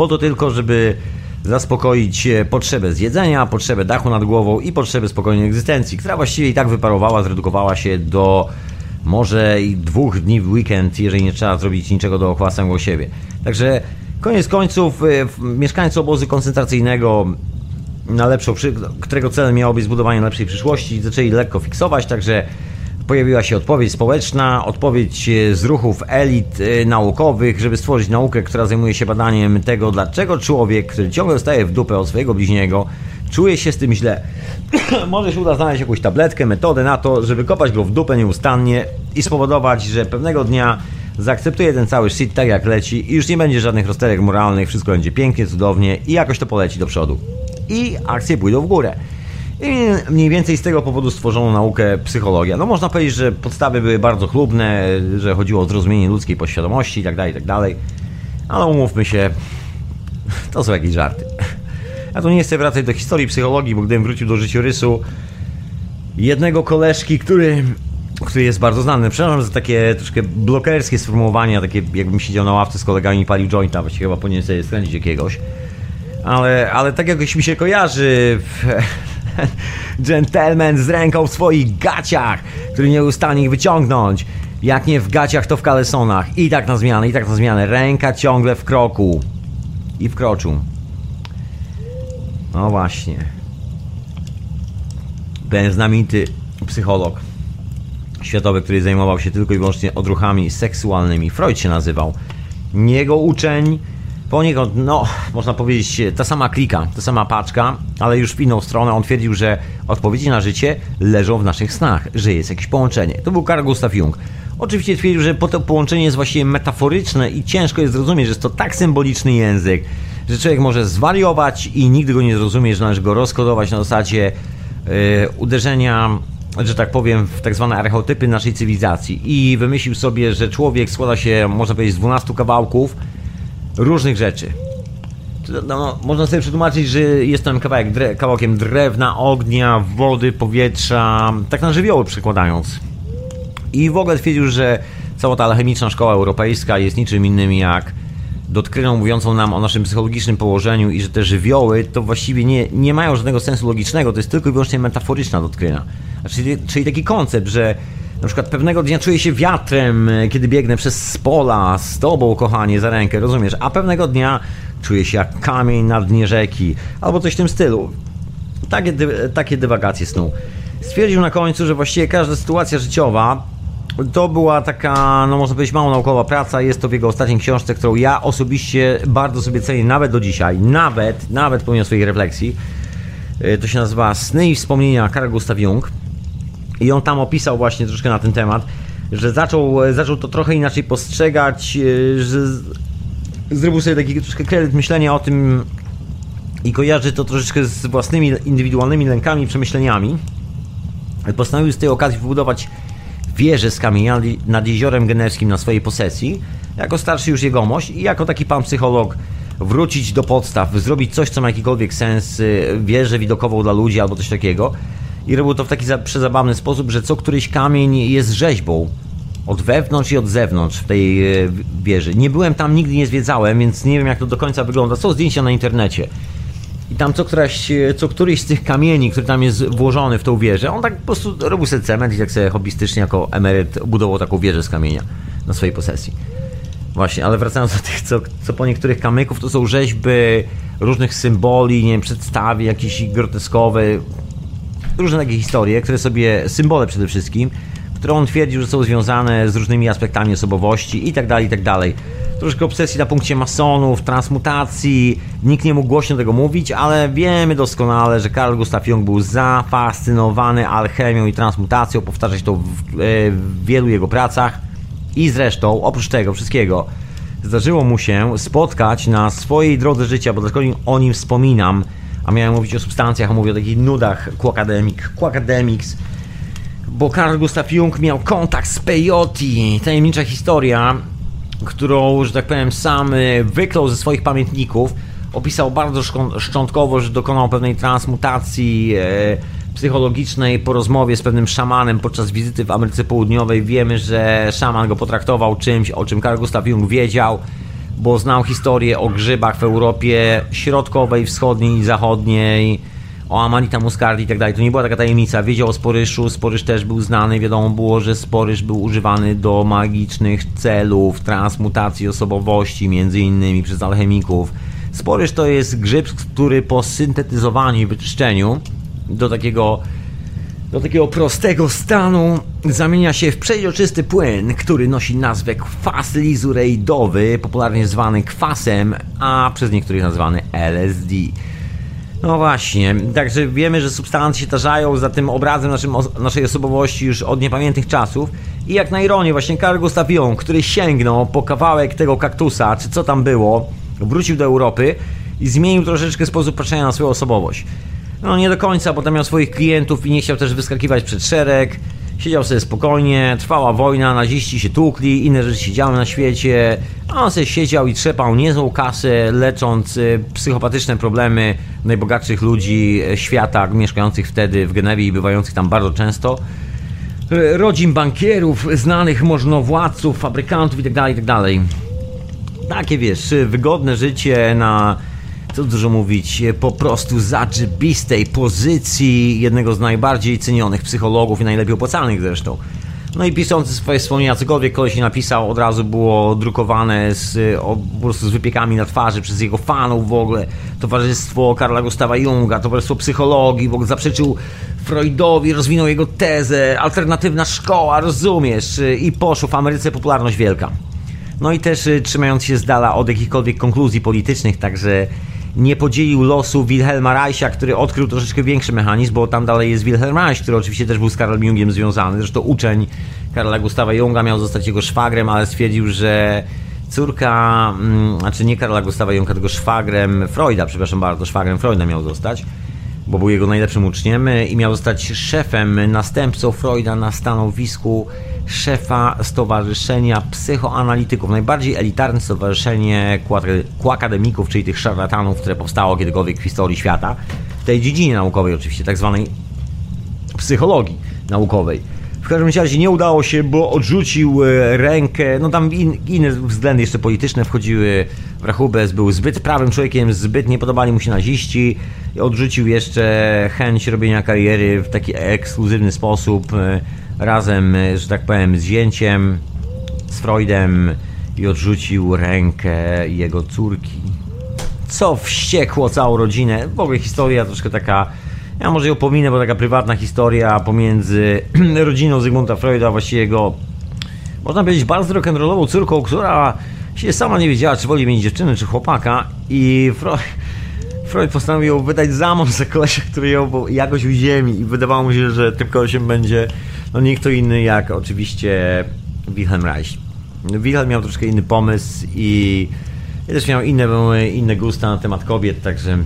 po to tylko, żeby zaspokoić e, potrzebę zjedzenia, potrzebę dachu nad głową i potrzebę spokojnej egzystencji, która właściwie i tak wyparowała, zredukowała się do może i dwóch dni w weekend, jeżeli nie trzeba zrobić niczego dookoła samego siebie. Także koniec końców e, mieszkańcy obozu koncentracyjnego na lepszą, którego celem miało być zbudowanie lepszej przyszłości, zaczęli lekko fiksować, także pojawiła się odpowiedź społeczna, odpowiedź e, z ruchów elit e, naukowych, żeby stworzyć naukę, która zajmuje się badaniem tego, dlaczego człowiek, który ciągle staje w dupę od swojego bliźniego, czuje się z tym źle. (clears throat) Może się uda znaleźć jakąś tabletkę, metodę na to, żeby kopać go w dupę nieustannie i spowodować, że pewnego dnia zaakceptuje ten cały shit tak jak leci i już nie będzie żadnych rozterek moralnych, wszystko będzie pięknie, cudownie i jakoś to poleci do przodu. I akcje pójdą w górę. I mniej więcej z tego powodu stworzono naukę psychologia. No można powiedzieć, że podstawy były bardzo chlubne, że chodziło o zrozumienie ludzkiej poświadomości itd., tak itd., tak ale umówmy się, (laughs) to są jakieś żarty. Ja tu nie chcę wracać do historii psychologii, bo gdybym wrócił do życiorysu jednego koleżki, który, który jest bardzo znany. Przepraszam za takie troszkę blokerskie sformułowania, takie jakbym siedział na ławce z kolegami i palił jointa, właściwie chyba powinien sobie skręcić jakiegoś. Ale, ale tak jakoś mi się kojarzy (laughs) gentleman z ręką w swoich gaciach, który nie był w stanie ich wyciągnąć. Jak nie w gaciach, to w kalesonach. I tak na zmianę, i tak na zmianę. Ręka ciągle w kroku. I wkroczył. No właśnie. Ten znamity psycholog światowy, który zajmował się tylko i wyłącznie odruchami seksualnymi. Freud się nazywał. Jego uczeń poniekąd, no, można powiedzieć, ta sama klika, ta sama paczka, ale już w inną stronę. On twierdził, że odpowiedzi na życie leżą w naszych snach, że jest jakieś połączenie. To był Carl Gustav Jung. Oczywiście twierdził, że to połączenie jest właściwie metaforyczne i ciężko jest zrozumieć, że jest to tak symboliczny język, że człowiek może zwariować i nigdy go nie zrozumie, że należy go rozkodować na zasadzie yy, uderzenia że tak powiem, w tak zwane archetypy naszej cywilizacji i wymyślił sobie, że człowiek składa się, można powiedzieć, z 12 kawałków różnych rzeczy. No, można sobie przetłumaczyć, że jest tam kawałek dre, kawałkiem drewna, ognia, wody, powietrza, tak na żywioły przekładając. I w ogóle twierdził, że cała ta alchemiczna szkoła europejska jest niczym innym jak doktryną mówiącą nam o naszym psychologicznym położeniu i że te żywioły to właściwie nie, nie mają żadnego sensu logicznego, to jest tylko i wyłącznie metaforyczna doktryna. Czyli, czyli taki koncept, że na przykład pewnego dnia czuję się wiatrem, kiedy biegnę przez pola z tobą, kochanie, za rękę, rozumiesz? A pewnego dnia czuję się jak kamień na dnie rzeki, albo coś w tym stylu. Takie, takie dywagacje snu. Stwierdził na końcu, że właściwie każda sytuacja życiowa to była taka, no można powiedzieć, mało naukowa praca. Jest to w jego ostatniej książce, którą ja osobiście bardzo sobie cenię, nawet do dzisiaj. Nawet, nawet pomimo swoich refleksji. E, to się nazywa Sny i wspomnienia Carl Gustav Jung. I on tam opisał właśnie troszkę na ten temat, że zaczął, e, zaczął to trochę inaczej postrzegać, e, że zrobił sobie taki troszkę kredyt myślenia o tym i kojarzy to troszeczkę z własnymi indywidualnymi lękami i przemyśleniami. Postanowił z tej okazji wybudować wieżę z kamienia nad jeziorem genewskim na swojej posesji, jako starszy już jegomość i jako taki pan psycholog wrócić do podstaw, zrobić coś, co ma jakikolwiek sens, y, wieżę widokową dla ludzi albo coś takiego. I robił to w taki przezabawny sposób, że co któryś kamień jest rzeźbą. Od wewnątrz i od zewnątrz w tej y, wieży. Nie byłem tam, nigdy nie zwiedzałem, więc nie wiem jak to do końca wygląda. Są zdjęcia na internecie. I tam co, któraś, co któryś z tych kamieni, który tam jest włożony w tą wieżę, on tak po prostu robił sobie cement i tak sobie hobbystycznie jako emeryt budował taką wieżę z kamienia na swojej posesji. Właśnie, ale wracając do tych, co, co po niektórych kamyków, to są rzeźby różnych symboli, nie wiem, przedstawi jakieś groteskowe, różne takie historie, które sobie, symbole przede wszystkim, które on twierdził, że są związane z różnymi aspektami osobowości i tak dalej, i tak dalej troszkę obsesji na punkcie masonów, transmutacji. Nikt nie mógł głośno tego mówić, ale wiemy doskonale, że Carl Gustav Jung był zafascynowany alchemią i transmutacją. Powtarzać to w, e, w wielu jego pracach. I zresztą, oprócz tego wszystkiego, zdarzyło mu się spotkać na swojej drodze życia, bo dlaczego o nim wspominam, a miałem mówić o substancjach, a mówię o takich nudach Quackademic, Quackademics, bo Carl Gustav Jung miał kontakt z peyote, tajemnicza historia, którą, że tak powiem, sam e, wyklął ze swoich pamiętników. Opisał bardzo szczątkowo, że dokonał pewnej transmutacji e, psychologicznej po rozmowie z pewnym szamanem podczas wizyty w Ameryce Południowej. Wiemy, że szaman go potraktował czymś, o czym Carl Gustav Jung wiedział, bo znał historię o grzybach w Europie Środkowej, Wschodniej i Zachodniej o Amanita Muscardi i tak dalej. To nie była taka tajemnica. Wiedział o Sporyszu, Sporyż też był znany. Wiadomo było, że Sporyż był używany do magicznych celów, transmutacji osobowości, między innymi przez alchemików. Sporyż to jest grzyb, który po syntetyzowaniu i wyczyszczeniu do takiego do takiego prostego stanu zamienia się w przeźroczysty płyn, który nosi nazwę kwas lizurejdowy, popularnie zwany kwasem, a przez niektórych nazwany LSD. No właśnie, także wiemy, że substancje się tarzają za tym obrazem naszym, naszej osobowości już od niepamiętnych czasów. I jak na ironię, właśnie Carl Gustav Jung, który sięgnął po kawałek tego kaktusa, czy co tam było, wrócił do Europy i zmienił troszeczkę sposób patrzenia na swoją osobowość. No nie do końca, bo tam miał swoich klientów i nie chciał też wyskakiwać przed szereg. Siedział sobie spokojnie, trwała wojna, naziści się tłukli, inne rzeczy się działy na świecie, a on sobie siedział i trzepał niezłą kasę, lecząc y, psychopatyczne problemy najbogatszych ludzi y, świata, mieszkających wtedy w Genewie i bywających tam bardzo często. Rodzin bankierów, znanych możnowładców, fabrykantów itd., itd. Takie wiesz, wygodne życie na co dużo mówić, po prostu zadrzebistej pozycji jednego z najbardziej cenionych psychologów i najlepiej opłacalnych zresztą. No i piszący swoje wspomnienia, cokolwiek koleś napisał, od razu było drukowane z, o, po prostu z wypiekami na twarzy przez jego fanów w ogóle. Towarzystwo Karla Gustawa Junga, Towarzystwo Psychologii, w ogóle zaprzeczył Freudowi, rozwinął jego tezę, alternatywna szkoła, rozumiesz? I poszło w Ameryce popularność wielka. No i też trzymając się z dala od jakichkolwiek konkluzji politycznych, także nie podzielił losu Wilhelma Reicha, który odkrył troszeczkę większy mechanizm, bo tam dalej jest Wilhelm Reich, który oczywiście też był z Karlem Jungiem związany. Zresztą uczeń Karla Gustawa Junga miał zostać jego szwagrem, ale stwierdził, że córka, mm, znaczy nie Karla Gustawa Junga, tylko szwagrem Freuda, przepraszam bardzo, szwagrem Freuda miał zostać bo był jego najlepszym uczniem i miał zostać szefem, następcą Freuda na stanowisku szefa Stowarzyszenia Psychoanalityków. Najbardziej elitarne stowarzyszenie ku akademików, czyli tych szarlatanów, które powstało kiedykolwiek w historii świata. W tej dziedzinie naukowej oczywiście, tak zwanej psychologii naukowej. W każdym razie nie udało się, bo odrzucił e, rękę, no tam in, inne względy jeszcze polityczne wchodziły w rachubę, był zbyt prawym człowiekiem, zbyt nie podobali mu się naziści, odrzucił jeszcze chęć robienia kariery w taki ekskluzywny sposób, e, razem, e, że tak powiem, z zięciem, z Freudem i odrzucił rękę jego córki. Co wściekło całą rodzinę. W ogóle historia troszkę taka, ja może ją pominę, bo taka prywatna historia pomiędzy (clears throat) rodziną Zygmunta Freuda, a właściwie jego, można powiedzieć, bardzo rock'n'rollową córką, która się sama nie wiedziała, czy woli mieć dziewczynę, czy chłopaka i Freud (laughs) Freud postanowił wydać za mąż za kolesia, który ją jakoś uziemi i wydawało mu się, że tym kolesiem będzie no nie kto inny jak oczywiście Wilhelm Reich. Wilhelm miał troszkę inny pomysł i też miał inne, inne gusta na temat kobiet, także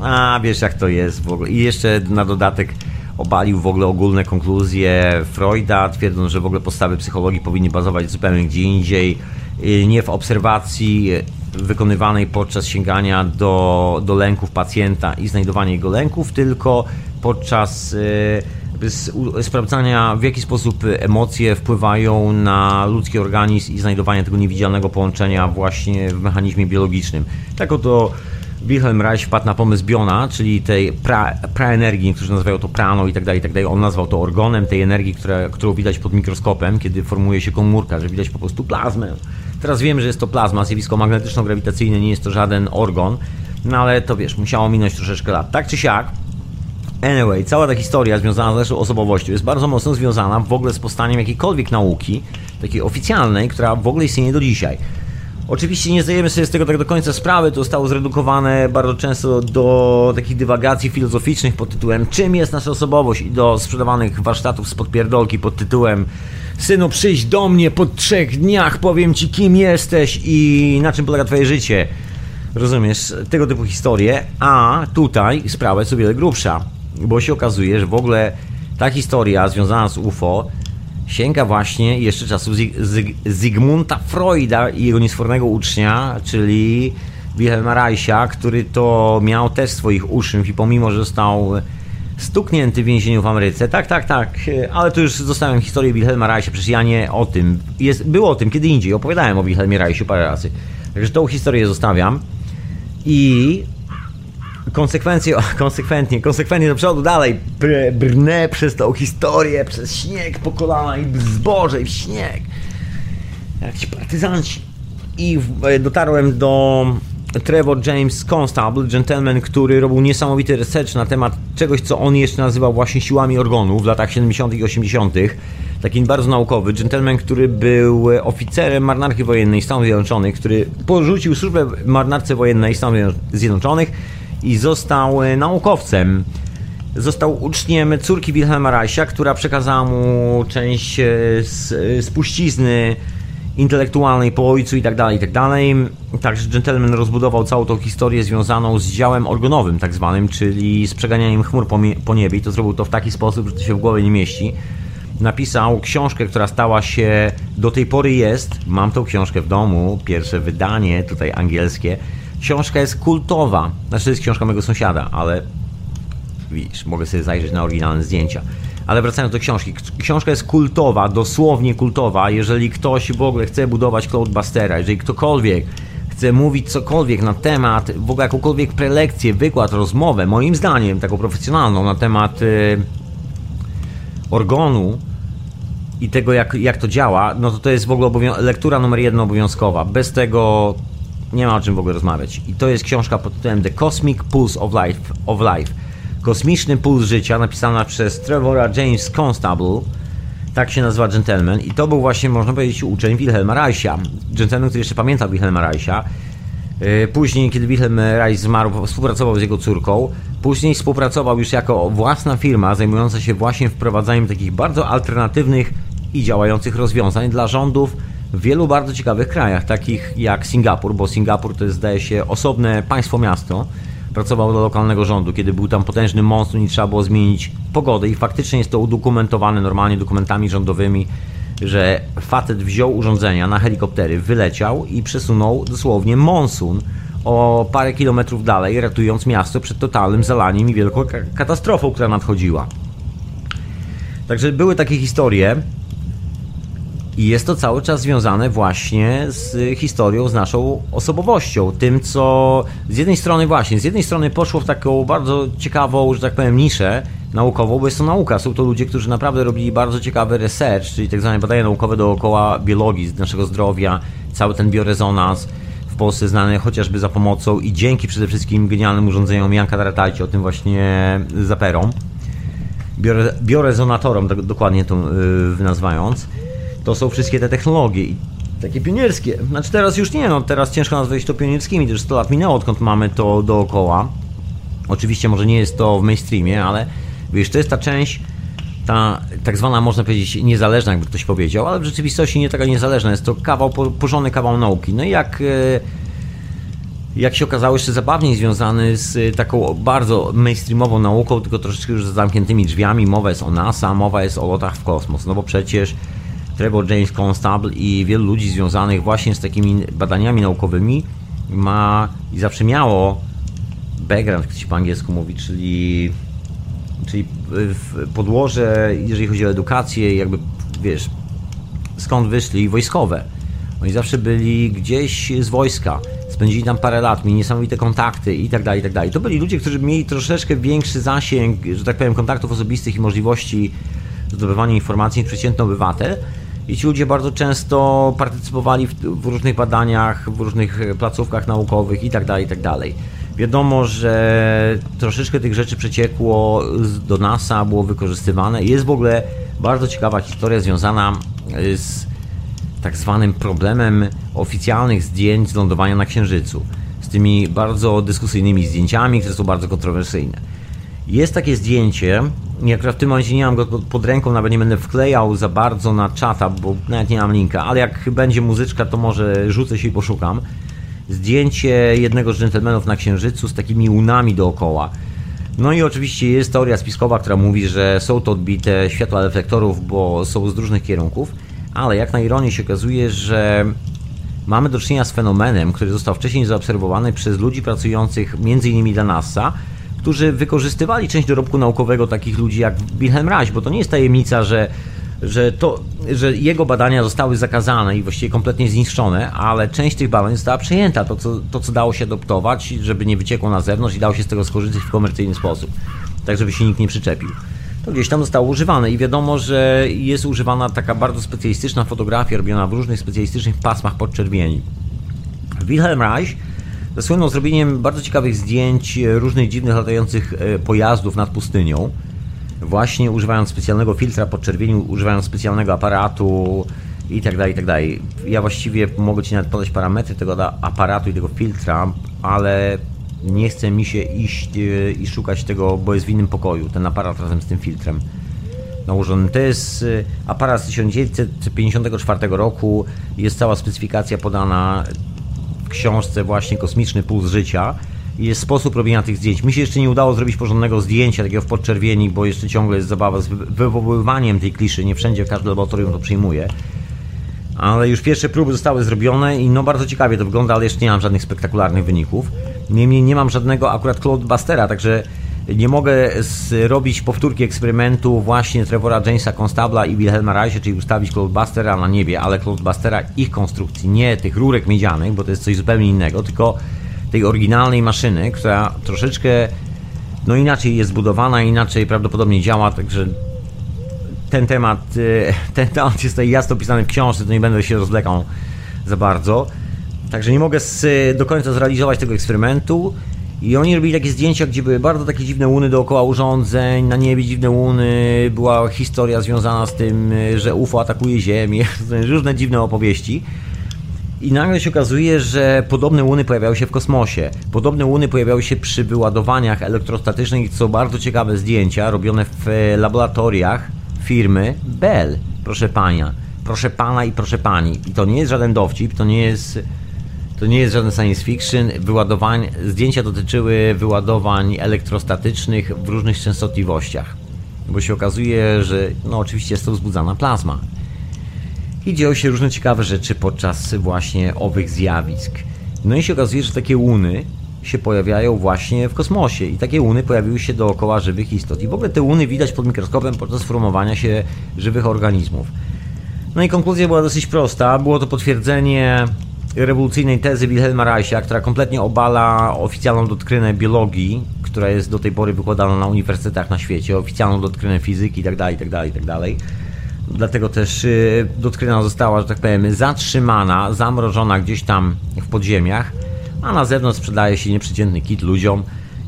a wiesz jak to jest w ogóle. I jeszcze na dodatek obalił w ogóle ogólne konkluzje Freuda, twierdząc, że w ogóle podstawy psychologii powinny bazować zupełnie gdzie indziej, nie w obserwacji wykonywanej podczas sięgania do, do lęków pacjenta i znajdowania jego lęków, tylko podczas sprawdzania, w jaki sposób emocje wpływają na ludzki organizm i znajdowania tego niewidzialnego połączenia właśnie w mechanizmie biologicznym. Tak oto Wilhelm Reich wpadł na pomysł Biona, czyli tej pra, praenergii, którzy nazywają to prano i tak dalej, i tak dalej. On nazwał to orgonem tej energii, która, którą widać pod mikroskopem, kiedy formuje się komórka, że widać po prostu plazmę. Teraz wiemy, że jest to plazma, zjawisko magnetyczno-grawitacyjne, nie jest to żaden organ, no ale to wiesz, musiało minąć troszeczkę lat. Tak czy siak, Anyway, cała ta historia związana z naszą osobowością jest bardzo mocno związana w ogóle z powstaniem jakiejkolwiek nauki, takiej oficjalnej, która w ogóle istnieje do dzisiaj. Oczywiście nie zdajemy sobie z tego tak do końca sprawy, to zostało zredukowane bardzo często do takich dywagacji filozoficznych pod tytułem czym jest nasza osobowość i do sprzedawanych warsztatów z podpierdolki pod tytułem synu przyjdź do mnie po trzech dniach, powiem ci kim jesteś i na czym polega twoje życie. Rozumiesz? Tego typu historie, a tutaj sprawa jest o wiele grubsza bo się okazuje, że w ogóle ta historia związana z UFO sięga właśnie jeszcze czasów Zygmunta Freuda i jego niesfornego ucznia, czyli Wilhelma Reicha, który to miał też swoich uczniów i pomimo, że został stuknięty w więzieniu w Ameryce, tak, tak, tak, ale to już zostawiam historię Wilhelma Reicha, przecież ja nie o tym, jest, było o tym kiedy indziej, opowiadałem o Wilhelmie Reichu parę razy, także tą historię zostawiam i konsekwencje, konsekwentnie, konsekwentnie do przodu, dalej br, brnę przez tą historię, przez śnieg po kolana i zboże i śnieg. Jak ci partyzanci. I e, dotarłem do Trevor James Constable, gentleman, który robił niesamowity research na temat czegoś, co on jeszcze nazywał właśnie siłami organu w latach 70. i 80. Taki bardzo naukowy, gentleman, który był oficerem marynarki wojennej Stanów Zjednoczonych, który porzucił służbę marynarce wojennej Stanów Zjednoczonych i został e, naukowcem. Został uczniem córki Wilhelma Reicha, która przekazała mu część e, spuścizny intelektualnej po ojcu i tak dalej, i tak dalej. Także gentleman rozbudował całą tą historię związaną z działem organowym tak zwanym, czyli z przeganianiem chmur po, po niebie i to zrobił to w taki sposób, że to się w głowie nie mieści. Napisał książkę, która stała się, do tej pory jest, mam tą książkę w domu, pierwsze wydanie, tutaj angielskie. Książka jest kultowa, znaczy to jest książka mojego sąsiada, ale widzisz, mogę sobie zajrzeć na oryginalne zdjęcia. Ale wracając do książki. Książka jest kultowa, dosłownie kultowa. Jeżeli ktoś w ogóle chce budować Cloudbustera, jeżeli ktokolwiek chce mówić cokolwiek na temat, w ogóle jakąkolwiek prelekcję, wykład, rozmowę, moim zdaniem taką profesjonalną na temat y, organu i tego jak, jak to działa, no to to jest w ogóle lektura numer jeden obowiązkowa. Bez tego nie ma o czym w ogóle rozmawiać. I to jest książka pod tytułem The Cosmic Pulse of Life. Of life. Kosmiczny Puls Życia, napisana przez Trevora James Constable. Tak się nazywa Gentleman. I to był właśnie, można powiedzieć, uczeń Wilhelma Reicha. Gentleman, który jeszcze pamiętał Wilhelma Reicha. Y, później, kiedy Wilhelm Reich zmarł, współpracował z jego córką. Później współpracował już jako własna firma zajmująca się właśnie wprowadzaniem takich bardzo alternatywnych i działających rozwiązań dla rządów w wielu bardzo ciekawych krajach, takich jak Singapur, bo Singapur to jest, zdaje się, osobne państwo-miasto pracował dla lokalnego rządu, kiedy był tam potężny monstrum i trzeba było zmienić pogodę i faktycznie jest to udokumentowane normalnie dokumentami rządowymi, że facet wziął urządzenia na helikoptery, wyleciał i przesunął dosłownie monsun o parę kilometrów dalej, ratując miasto przed totalnym zalaniem i wielką katastrofą, która nadchodziła. Także były takie historie, i jest to cały czas związane właśnie z historią, z naszą osobowością. Tym, co z jednej strony właśnie, z jednej strony poszło w taką bardzo ciekawą, że tak powiem, niszę naukową, bo jest to nauka. Są to ludzie, którzy naprawdę robili bardzo ciekawy research, czyli tak zwane badania naukowe dookoła biologii, naszego zdrowia, cały ten biorezonans w Polsce znany chociażby za pomocą i dzięki przede wszystkim genialnym urządzeniom Janka Daratajcie, o tym właśnie zaperom, biore, biorezonatorom, dokładnie to yy, nazywając to są wszystkie te technologie i takie pionierskie. Znaczy teraz już nie, no teraz ciężko nazwać to pionierskimi, też 100 lat minęło, odkąd mamy to dookoła. Oczywiście może nie jest to w mainstreamie, ale wiesz, to jest ta część, ta tak zwana, można powiedzieć, niezależna, jakby ktoś powiedział, ale w rzeczywistości nie taka niezależna, jest to kawał, porządny kawał nauki. No i jak, e, jak się okazało, jeszcze zabawniej związany z taką bardzo mainstreamową nauką, tylko troszeczkę już z zamkniętymi drzwiami. Mowa jest o NASA, mowa jest o lotach w kosmos, no bo przecież Trevor James Constable i wielu ludzi związanych właśnie z takimi badaniami naukowymi ma i zawsze miało background, jak się po angielsku mówi, czyli, czyli podłoże, jeżeli chodzi o edukację, jakby wiesz, skąd wyszli wojskowe. Oni zawsze byli gdzieś z wojska, spędzili tam parę lat, mieli niesamowite kontakty i tak dalej, i tak dalej. To byli ludzie, którzy mieli troszeczkę większy zasięg, że tak powiem, kontaktów osobistych i możliwości zdobywania informacji niż przeciętny obywatel, i ci ludzie bardzo często partycypowali w, w różnych badaniach, w różnych placówkach naukowych itd., tak itd. Tak Wiadomo, że troszeczkę tych rzeczy przeciekło do NASA, było wykorzystywane. Jest w ogóle bardzo ciekawa historia związana z tak zwanym problemem oficjalnych zdjęć z lądowania na Księżycu. Z tymi bardzo dyskusyjnymi zdjęciami, które są bardzo kontrowersyjne. Jest takie zdjęcie, ja akurat w tym momencie nie mam go pod ręką, nawet nie będę wklejał za bardzo na czata, bo nawet nie mam linka, ale jak będzie muzyczka, to może rzucę się i poszukam. Zdjęcie jednego z dżentelmenów na Księżycu z takimi łunami dookoła. No i oczywiście jest teoria spiskowa, która mówi, że są to odbite światła reflektorów, bo są z różnych kierunków, ale jak na ironię się okazuje, że mamy do czynienia z fenomenem, który został wcześniej zaobserwowany przez ludzi pracujących m.in. dla NASA, którzy wykorzystywali część dorobku naukowego takich ludzi jak Wilhelm Reich, bo to nie jest tajemnica, że że, to, że jego badania zostały zakazane i właściwie kompletnie zniszczone, ale część tych badań została przejęta, to co, to co dało się adoptować, żeby nie wyciekło na zewnątrz i dało się z tego skorzystać w komercyjny sposób, tak żeby się nikt nie przyczepił. To gdzieś tam zostało używane i wiadomo, że jest używana taka bardzo specjalistyczna fotografia robiona w różnych specjalistycznych pasmach podczerwieni. Wilhelm Reich zasłynął zrobieniem bardzo ciekawych zdjęć e, różnych dziwnych latających e, pojazdów nad pustynią. Właśnie używając specjalnego filtra podczerwieni, używając specjalnego aparatu i tak dalej, i tak dalej. Ja właściwie mogę Ci nawet podać parametry tego aparatu i tego filtra, ale Nie chce mi się iść e, i szukać tego, bo jest w innym pokoju, ten aparat razem z tym filtrem nałożony. To jest aparat z 1954 roku, jest cała specyfikacja podana w książce właśnie Kosmiczny Puls Życia jest sposób robienia tych zdjęć. Mi się jeszcze nie udało zrobić porządnego zdjęcia, takiego w podczerwieni, bo jeszcze ciągle jest zabawa z wywoływaniem tej kliszy. Nie wszędzie każde laboratorium to przyjmuje. Ale już pierwsze próby zostały zrobione i no bardzo ciekawie to wygląda, ale jeszcze nie mam żadnych spektakularnych wyników. Niemniej nie mam żadnego akurat Cloudbustera, także nie mogę zrobić powtórki eksperymentu właśnie Trevora Jamesa Constabla i Wilhelma Reicha, czyli ustawić Cloudbustera na niebie, ale Cloudbustera ich konstrukcji, nie tych rurek miedzianych, bo to jest coś zupełnie innego, tylko tej oryginalnej maszyny, która troszeczkę no inaczej jest zbudowana, inaczej prawdopodobnie działa, także ten temat, e, ten temat jest tutaj jasno opisany w książce, to nie będę się rozlekał za bardzo. Także nie mogę z, do końca zrealizować tego eksperymentu. I oni robili takie zdjęcia, gdzie były bardzo takie dziwne łuny dookoła urządzeń, na niebie dziwne łuny, była historia związana z tym, że UFO atakuje Ziemię, (laughs) różne dziwne opowieści. I nagle się okazuje, że podobne łuny pojawiały się w kosmosie. Podobne łuny pojawiały się przy wyładowaniach elektrostatycznych. Co bardzo ciekawe zdjęcia robione w e, laboratoriach firmy Bell. Proszę pania. Proszę pana i proszę pani. I to nie jest żaden dowcip, to nie jest to nie jest żaden science fiction. Wyładowań, zdjęcia dotyczyły wyładowań elektrostatycznych w różnych częstotliwościach. Bo się okazuje, że no oczywiście jest to wzbudzana plazma i dzieją się różne ciekawe rzeczy podczas właśnie owych zjawisk. No i się okazuje, że takie łuny się pojawiają właśnie w kosmosie i takie łuny pojawiły się dookoła żywych istot. I w ogóle te łuny widać pod mikroskopem podczas formowania się żywych organizmów. No i konkluzja była dosyć prosta. Było to potwierdzenie rewolucyjnej tezy Wilhelma Reicha, która kompletnie obala oficjalną doktrynę biologii, która jest do tej pory wykładana na uniwersytetach na świecie, oficjalną doktrynę fizyki itd., itd., itd. Dlatego też y, doktryna została, że tak powiem, zatrzymana, zamrożona gdzieś tam w podziemiach, a na zewnątrz sprzedaje się nieprzeciętny kit ludziom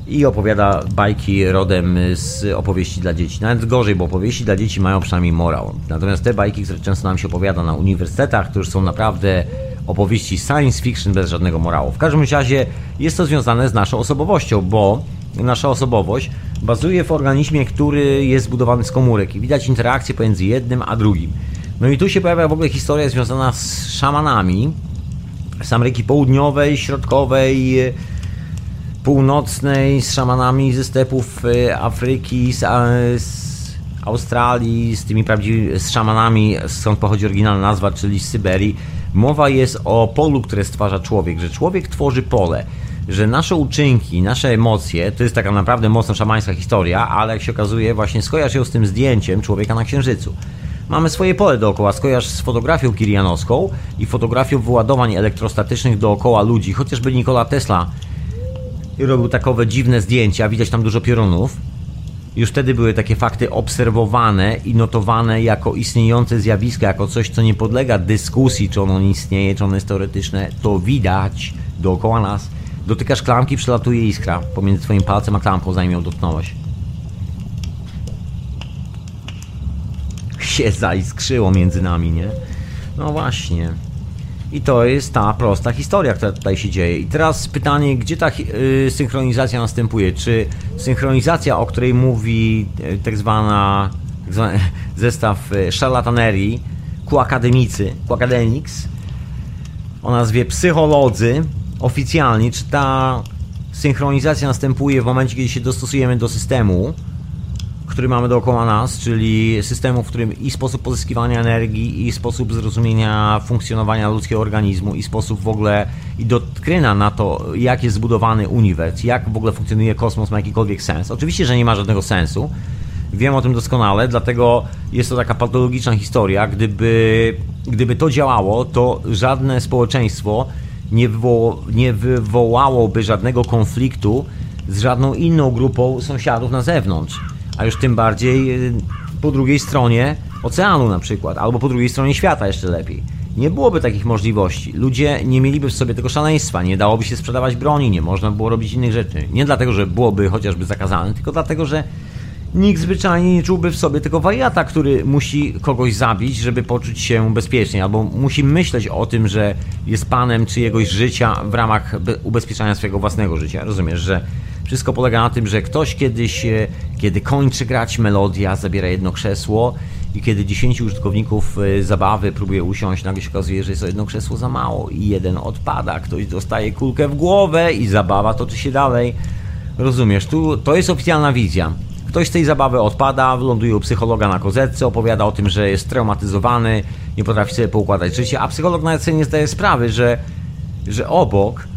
i opowiada bajki rodem z opowieści dla dzieci. Nawet gorzej, bo opowieści dla dzieci mają przynajmniej morał. Natomiast te bajki, które często nam się opowiada na uniwersytetach, już są naprawdę opowieści science fiction bez żadnego morału. W każdym razie jest to związane z naszą osobowością, bo nasza osobowość bazuje w organizmie, który jest zbudowany z komórek i widać interakcję pomiędzy jednym a drugim. No i tu się pojawia w ogóle historia związana z szamanami z Ameryki Południowej, Środkowej, Północnej, z szamanami ze stepów e, Afryki, z, z Australii, z tymi prawdziwymi, z szamanami, skąd pochodzi oryginalna nazwa, czyli z Syberii. Mowa jest o polu, które stwarza człowiek, że człowiek tworzy pole że nasze uczynki, nasze emocje, to jest taka naprawdę mocno szamańska historia, ale jak się okazuje, właśnie skojarz ją z tym zdjęciem człowieka na Księżycu. Mamy swoje pole dookoła, skojarz z fotografią kirianowską i fotografią wyładowań elektrostatycznych dookoła ludzi, chociażby Nikola Tesla robił takowe dziwne zdjęcia, widać tam dużo piorunów. Już wtedy były takie fakty obserwowane i notowane jako istniejące zjawiska, jako coś, co nie podlega dyskusji, czy ono istnieje, czy ono jest teoretyczne. To widać dookoła nas Dotykasz klamki, przelatuje iskra pomiędzy twoim palcem a klamką, zanim ją dotknąłeś. (laughs) Się zaiskrzyło między nami, nie? No właśnie. I to jest ta prosta historia, która tutaj się dzieje. I teraz pytanie, gdzie ta yy, synchronizacja następuje? Czy synchronizacja, o której mówi yy, tak zwana tak zwany (laughs) zestaw yy, szarlatanerii, ku akademicy, ku academics, o nazwie psycholodzy, oficjalnie, czy ta synchronizacja następuje w momencie, kiedy się dostosujemy do systemu, który mamy dookoła nas, czyli systemu, w którym i sposób pozyskiwania energii, i sposób zrozumienia funkcjonowania ludzkiego organizmu, i sposób w ogóle, i dotkryna na to, jak jest zbudowany uniwers, jak w ogóle funkcjonuje kosmos, ma jakikolwiek sens. Oczywiście, że nie ma żadnego sensu. Wiem o tym doskonale, dlatego jest to taka patologiczna historia. Gdyby, gdyby to działało, to żadne społeczeństwo nie, nie wywołałoby żadnego konfliktu z żadną inną grupą sąsiadów na zewnątrz, a już tym bardziej y, po drugiej stronie oceanu na przykład, albo po drugiej stronie świata jeszcze lepiej. Nie byłoby takich możliwości. Ludzie nie mieliby w sobie tego szaleństwa, nie dałoby się sprzedawać broni, nie można było robić innych rzeczy. Nie dlatego, że byłoby chociażby zakazane, tylko dlatego, że Nikt zwyczajnie nie czułby w sobie tego wariata, który musi kogoś zabić, żeby poczuć się bezpiecznie, albo musi myśleć o tym, że jest panem czyjegoś życia w ramach ubezpieczania swojego własnego życia. Rozumiesz, że wszystko polega na tym, że ktoś kiedyś, e, kiedy kończy grać melodia, zabiera jedno krzesło i kiedy 10 użytkowników e, zabawy próbuje usiąść, nagle się okazuje, że jest to jedno krzesło za mało i jeden odpada, ktoś dostaje kulkę w głowę i zabawa toczy się dalej. Rozumiesz, tu to jest oficjalna wizja. Ktoś z tej zabawy odpada, ląduje u psychologa na kozetce, opowiada o tym, że jest traumatyzowany, nie potrafi sobie poukładać życie, a psycholog nawet sobie nie zdaje sprawy, że, że obok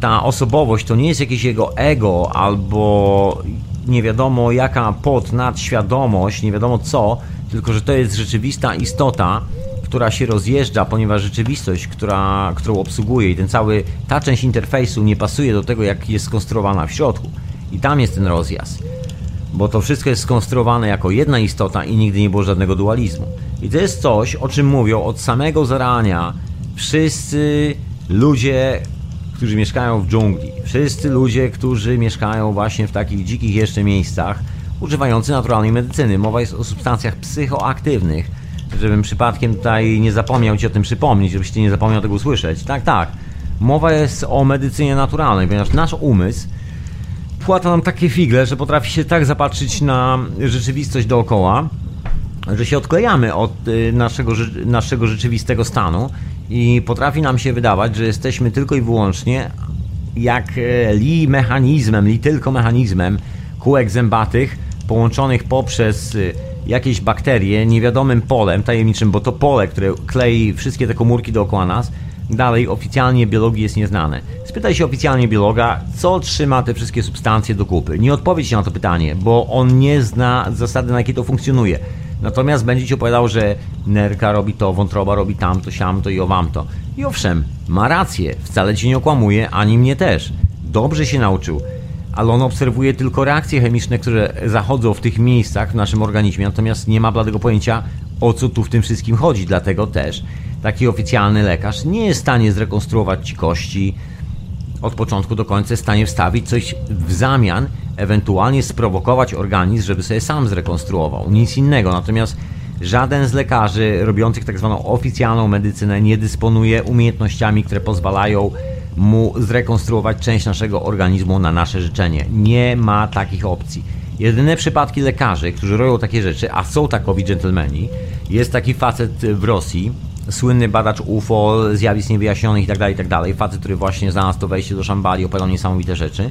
ta osobowość to nie jest jakieś jego ego albo nie wiadomo jaka pod nadświadomość, nie wiadomo co, tylko że to jest rzeczywista istota, która się rozjeżdża, ponieważ rzeczywistość, która, którą obsługuje i ten cały, ta część interfejsu nie pasuje do tego, jak jest skonstruowana w środku. I tam jest ten rozjazd. Bo to wszystko jest skonstruowane jako jedna istota i nigdy nie było żadnego dualizmu. I to jest coś, o czym mówią od samego zarania wszyscy ludzie, którzy mieszkają w dżungli. Wszyscy ludzie, którzy mieszkają właśnie w takich dzikich jeszcze miejscach, używający naturalnej medycyny. Mowa jest o substancjach psychoaktywnych, żebym przypadkiem tutaj nie zapomniał Ci o tym przypomnieć, żebyś Ty nie zapomniał tego usłyszeć. Tak, tak. Mowa jest o medycynie naturalnej, ponieważ nasz umysł płata nam takie figle, że potrafi się tak zapatrzyć na rzeczywistość dookoła, że się odklejamy od y, naszego, naszego rzeczywistego stanu i potrafi nam się wydawać, że jesteśmy tylko i wyłącznie jak e, li mechanizmem, li tylko mechanizmem kółek zębatych połączonych poprzez y, jakieś bakterie niewiadomym polem tajemniczym, bo to pole, które klei wszystkie te komórki dookoła nas, dalej oficjalnie biologii jest nieznane. Spytaj się oficjalnie biologa, co trzyma te wszystkie substancje do kupy. Nie odpowiedź na to pytanie, bo on nie zna zasady, na jakie to funkcjonuje. Natomiast będzie ci opowiadał, że nerka robi to, wątroba robi tamto, siamto i owamto. I owszem, ma rację, wcale ci nie okłamuje, ani mnie też. Dobrze się nauczył ale on obserwuje tylko reakcje chemiczne, które zachodzą w tych miejscach w naszym organizmie, natomiast nie ma bladego pojęcia, o co tu w tym wszystkim chodzi. Dlatego też taki oficjalny lekarz nie jest w stanie zrekonstruować ci kości od początku do końca, jest w stanie wstawić coś w zamian, ewentualnie sprowokować organizm, żeby sobie sam zrekonstruował. Nic innego. Natomiast żaden z lekarzy robiących tak zwaną oficjalną medycynę nie dysponuje umiejętnościami, które pozwalają mu zrekonstruować część naszego organizmu na nasze życzenie. Nie ma takich opcji. Jedyne przypadki lekarzy, którzy robią takie rzeczy, a są takowi dżentelmeni, jest taki facet w Rosji, słynny badacz UFO, zjawisk niewyjaśnionych itd., tak itd. Tak facet, który właśnie znalazł to wejście do Szambali, opowiadał niesamowite rzeczy.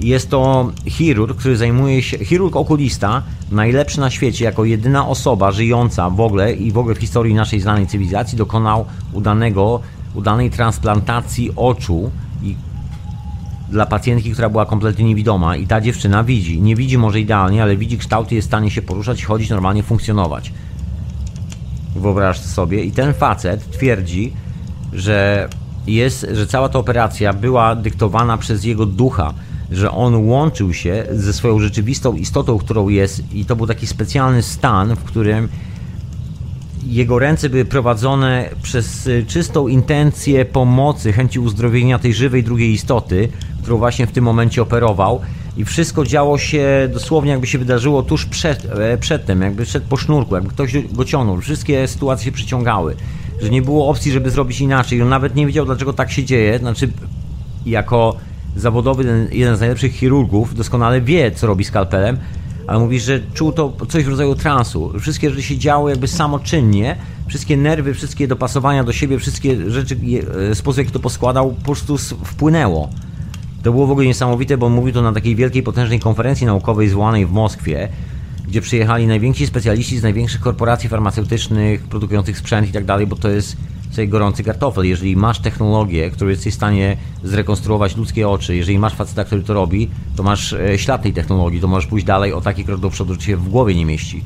Jest to chirurg, który zajmuje się, chirurg okulista, najlepszy na świecie, jako jedyna osoba żyjąca w ogóle i w ogóle w historii naszej znanej cywilizacji dokonał udanego udanej transplantacji oczu i dla pacjentki, która była kompletnie niewidoma i ta dziewczyna widzi. Nie widzi może idealnie, ale widzi kształty, jest w stanie się poruszać, chodzić, normalnie funkcjonować. Wyobraź sobie. I ten facet twierdzi, że jest, że cała ta operacja była dyktowana przez jego ducha, że on łączył się ze swoją rzeczywistą istotą, którą jest i to był taki specjalny stan, w którym jego ręce były prowadzone przez y, czystą intencję pomocy, chęci uzdrowienia tej żywej drugiej istoty, którą właśnie w tym momencie operował. I wszystko działo się dosłownie, jakby się wydarzyło tuż przed, e, przedtem, jakby szedł po sznurku, jakby ktoś go ciągnął. Wszystkie sytuacje się przyciągały, że nie było opcji, żeby zrobić inaczej. On nawet nie wiedział, dlaczego tak się dzieje. Znaczy, jako zawodowy, jeden z najlepszych chirurgów, doskonale wie, co robi skalpelem, ale mówisz, że czuł to coś w rodzaju transu. Wszystkie rzeczy się działy jakby samoczynnie, wszystkie nerwy, wszystkie dopasowania do siebie, wszystkie rzeczy, e, sposób jaki to poskładał, po prostu wpłynęło. To było w ogóle niesamowite, bo mówił to na takiej wielkiej, potężnej konferencji naukowej zwanej w Moskwie, gdzie przyjechali najwięksi specjaliści z największych korporacji farmaceutycznych, produkujących sprzęt i tak dalej, bo to jest sobie gorący kartofel. Jeżeli masz technologię, którą jesteś w stanie zrekonstruować ludzkie oczy, jeżeli masz faceta, który to robi, to masz e, ślad tej technologii, to możesz pójść dalej o taki krok do przodu, że się w głowie nie mieści.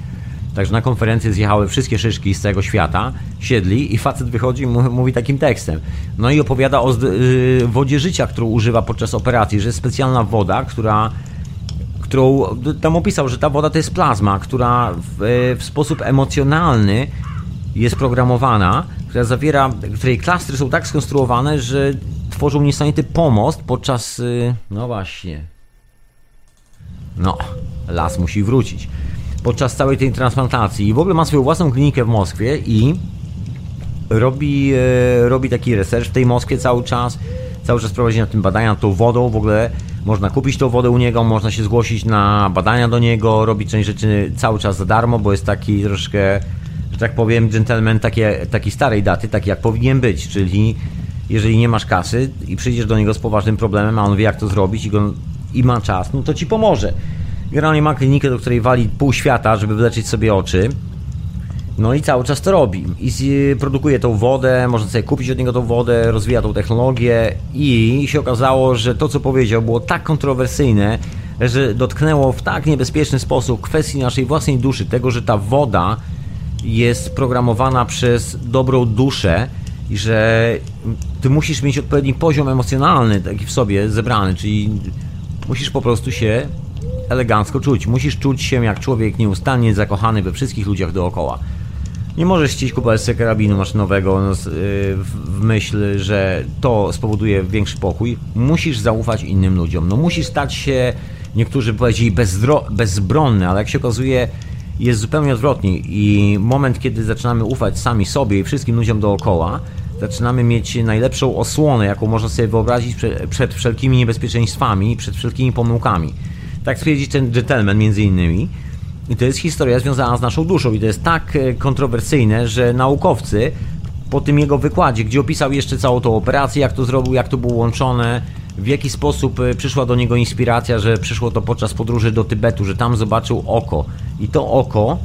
Także na konferencję zjechały wszystkie szyszki z całego świata, siedli i facet wychodzi i mówi takim tekstem. No i opowiada o y, wodzie życia, którą używa podczas operacji, że jest specjalna woda, która którą tam opisał, że ta woda to jest plazma, która w, w sposób emocjonalny jest programowana, która zawiera, której klastry są tak skonstruowane, że tworzą niesamowity pomost podczas. Y, no właśnie. No. las musi wrócić. Podczas całej tej transplantacji i w ogóle ma swoją własną klinikę w Moskwie i robi, e, robi taki research w tej Moskwie cały czas, cały czas prowadzi na tym badania tą wodą, w ogóle można kupić tą wodę u niego, można się zgłosić na badania do niego, robi część rzeczy cały czas za darmo, bo jest taki troszkę, że tak powiem, gentleman takie, takiej starej daty, taki jak powinien być, czyli jeżeli nie masz kasy i przyjdziesz do niego z poważnym problemem, a on wie jak to zrobić i, go, i ma czas, no to ci pomoże. Generalnie ma klinikę, do której wali pół świata, żeby wyleczyć sobie oczy. No i cały czas to robi. I produkuje tą wodę, można sobie kupić od niego tą wodę, rozwija tą technologię i się okazało, że to co powiedział było tak kontrowersyjne, że dotknęło w tak niebezpieczny sposób kwestii naszej własnej duszy, tego, że ta woda jest programowana przez dobrą duszę i że ty musisz mieć odpowiedni poziom emocjonalny taki w sobie zebrany, czyli musisz po prostu się elegancko czuć. Musisz czuć się jak człowiek nieustannie zakochany we wszystkich ludziach dookoła. Nie możesz chcieć kupować sobie karabinu maszynowego no, y, w myśl, że to spowoduje większy pokój. Musisz zaufać innym ludziom. No musisz stać się, niektórzy powiedzieli, bezbronny, ale jak się okazuje, jest zupełnie odwrotnie. I moment, kiedy zaczynamy ufać sami sobie i wszystkim ludziom dookoła, zaczynamy mieć najlepszą osłonę, jaką można sobie wyobrazić przed, wszelkimi niebezpieczeństwami, przed wszelkimi pomyłkami. Tak twierdzi ten gentleman między innymi. I to jest historia związana z naszą duszą i to jest tak e, kontrowersyjne, że naukowcy po tym jego wykładzie, gdzie opisał jeszcze całą tą operację, jak to zrobił, jak to było łączone, w jaki sposób e, przyszła do niego inspiracja, że przyszło to podczas podróży do Tybetu, że tam zobaczył oko. I to oko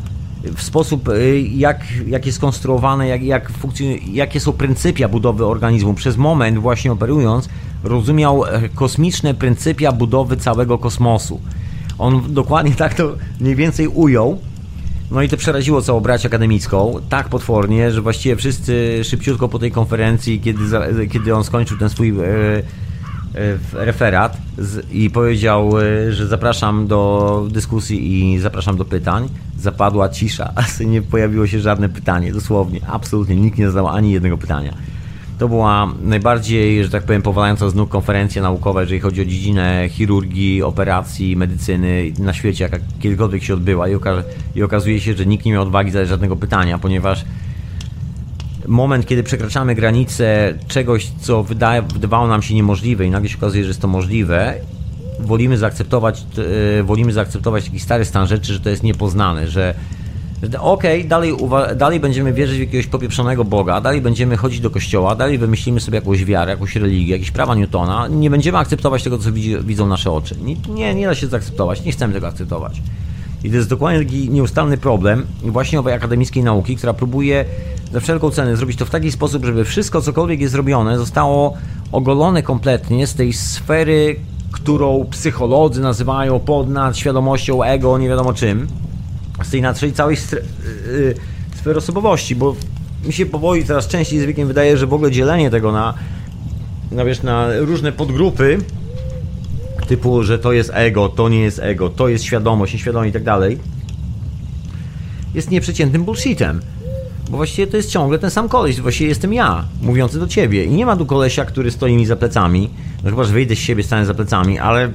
w sposób, e, jak, jak jest skonstruowane, jak, jak funkcjonuje, jakie są pryncypia budowy organizmu. Przez moment, właśnie operując, rozumiał kosmiczne pryncypia budowy całego kosmosu. On dokładnie tak to mniej więcej ujął. No i to przeraziło całą brać akademicką tak potwornie, że właściwie wszyscy szybciutko po tej konferencji, kiedy, kiedy on skończył ten swój e, e, referat z, i powiedział, e, że zapraszam do dyskusji i zapraszam do pytań, zapadła cisza, (laughs) nie pojawiło się żadne pytanie, dosłownie, absolutnie, nikt nie zadał ani jednego pytania. To była najbardziej, że tak powiem, powalająca z nóg konferencja naukowa, jeżeli chodzi o dziedzinę chirurgii, operacji, medycyny na świecie, jaka kiedykolwiek się odbyła i, oka i okazuje się, że nikt nie miał odwagi zadać żadnego pytania, ponieważ moment, kiedy przekraczamy granicę czegoś, co wydaje, wydawało nam się niemożliwe i nagle się okazuje, że jest to możliwe, wolimy zaakceptować, yy, wolimy zaakceptować taki stary stan rzeczy, że to jest niepoznane, że okej, okay, dalej, dalej będziemy wierzyć w jakiegoś popieprzonego Boga, dalej będziemy chodzić do kościoła, dalej wymyślimy sobie jakąś wiarę, jakąś religię, jakieś prawa Newtona, nie będziemy akceptować tego, co widzi, widzą nasze oczy. Nie, nie da się zaakceptować, nie chcemy tego akceptować. I to jest dokładnie taki nieustanny problem właśnie owej akademickiej nauki, która próbuje za wszelką cenę zrobić to w taki sposób, żeby wszystko, cokolwiek jest zrobione, zostało ogolone kompletnie z tej sfery, którą psycholodzy nazywają ponad świadomością ego, nie wiadomo czym. Z tej naszej całej yy, sfery osobowości, bo mi się powoli coraz częściej z wiekiem wydaje, że w ogóle dzielenie tego na, na, wiesz, na różne podgrupy, typu, że to jest ego, to nie jest ego, to jest świadomość, nieświadomość i tak dalej, jest nieprzeciętnym bullshitem. Bo właściwie to jest ciągle ten sam koleś, właściwie jestem ja, mówiący do ciebie. I nie ma tu kolesia, który stoi mi za plecami. No chyba, że wyjdę z siebie, stanę za plecami, ale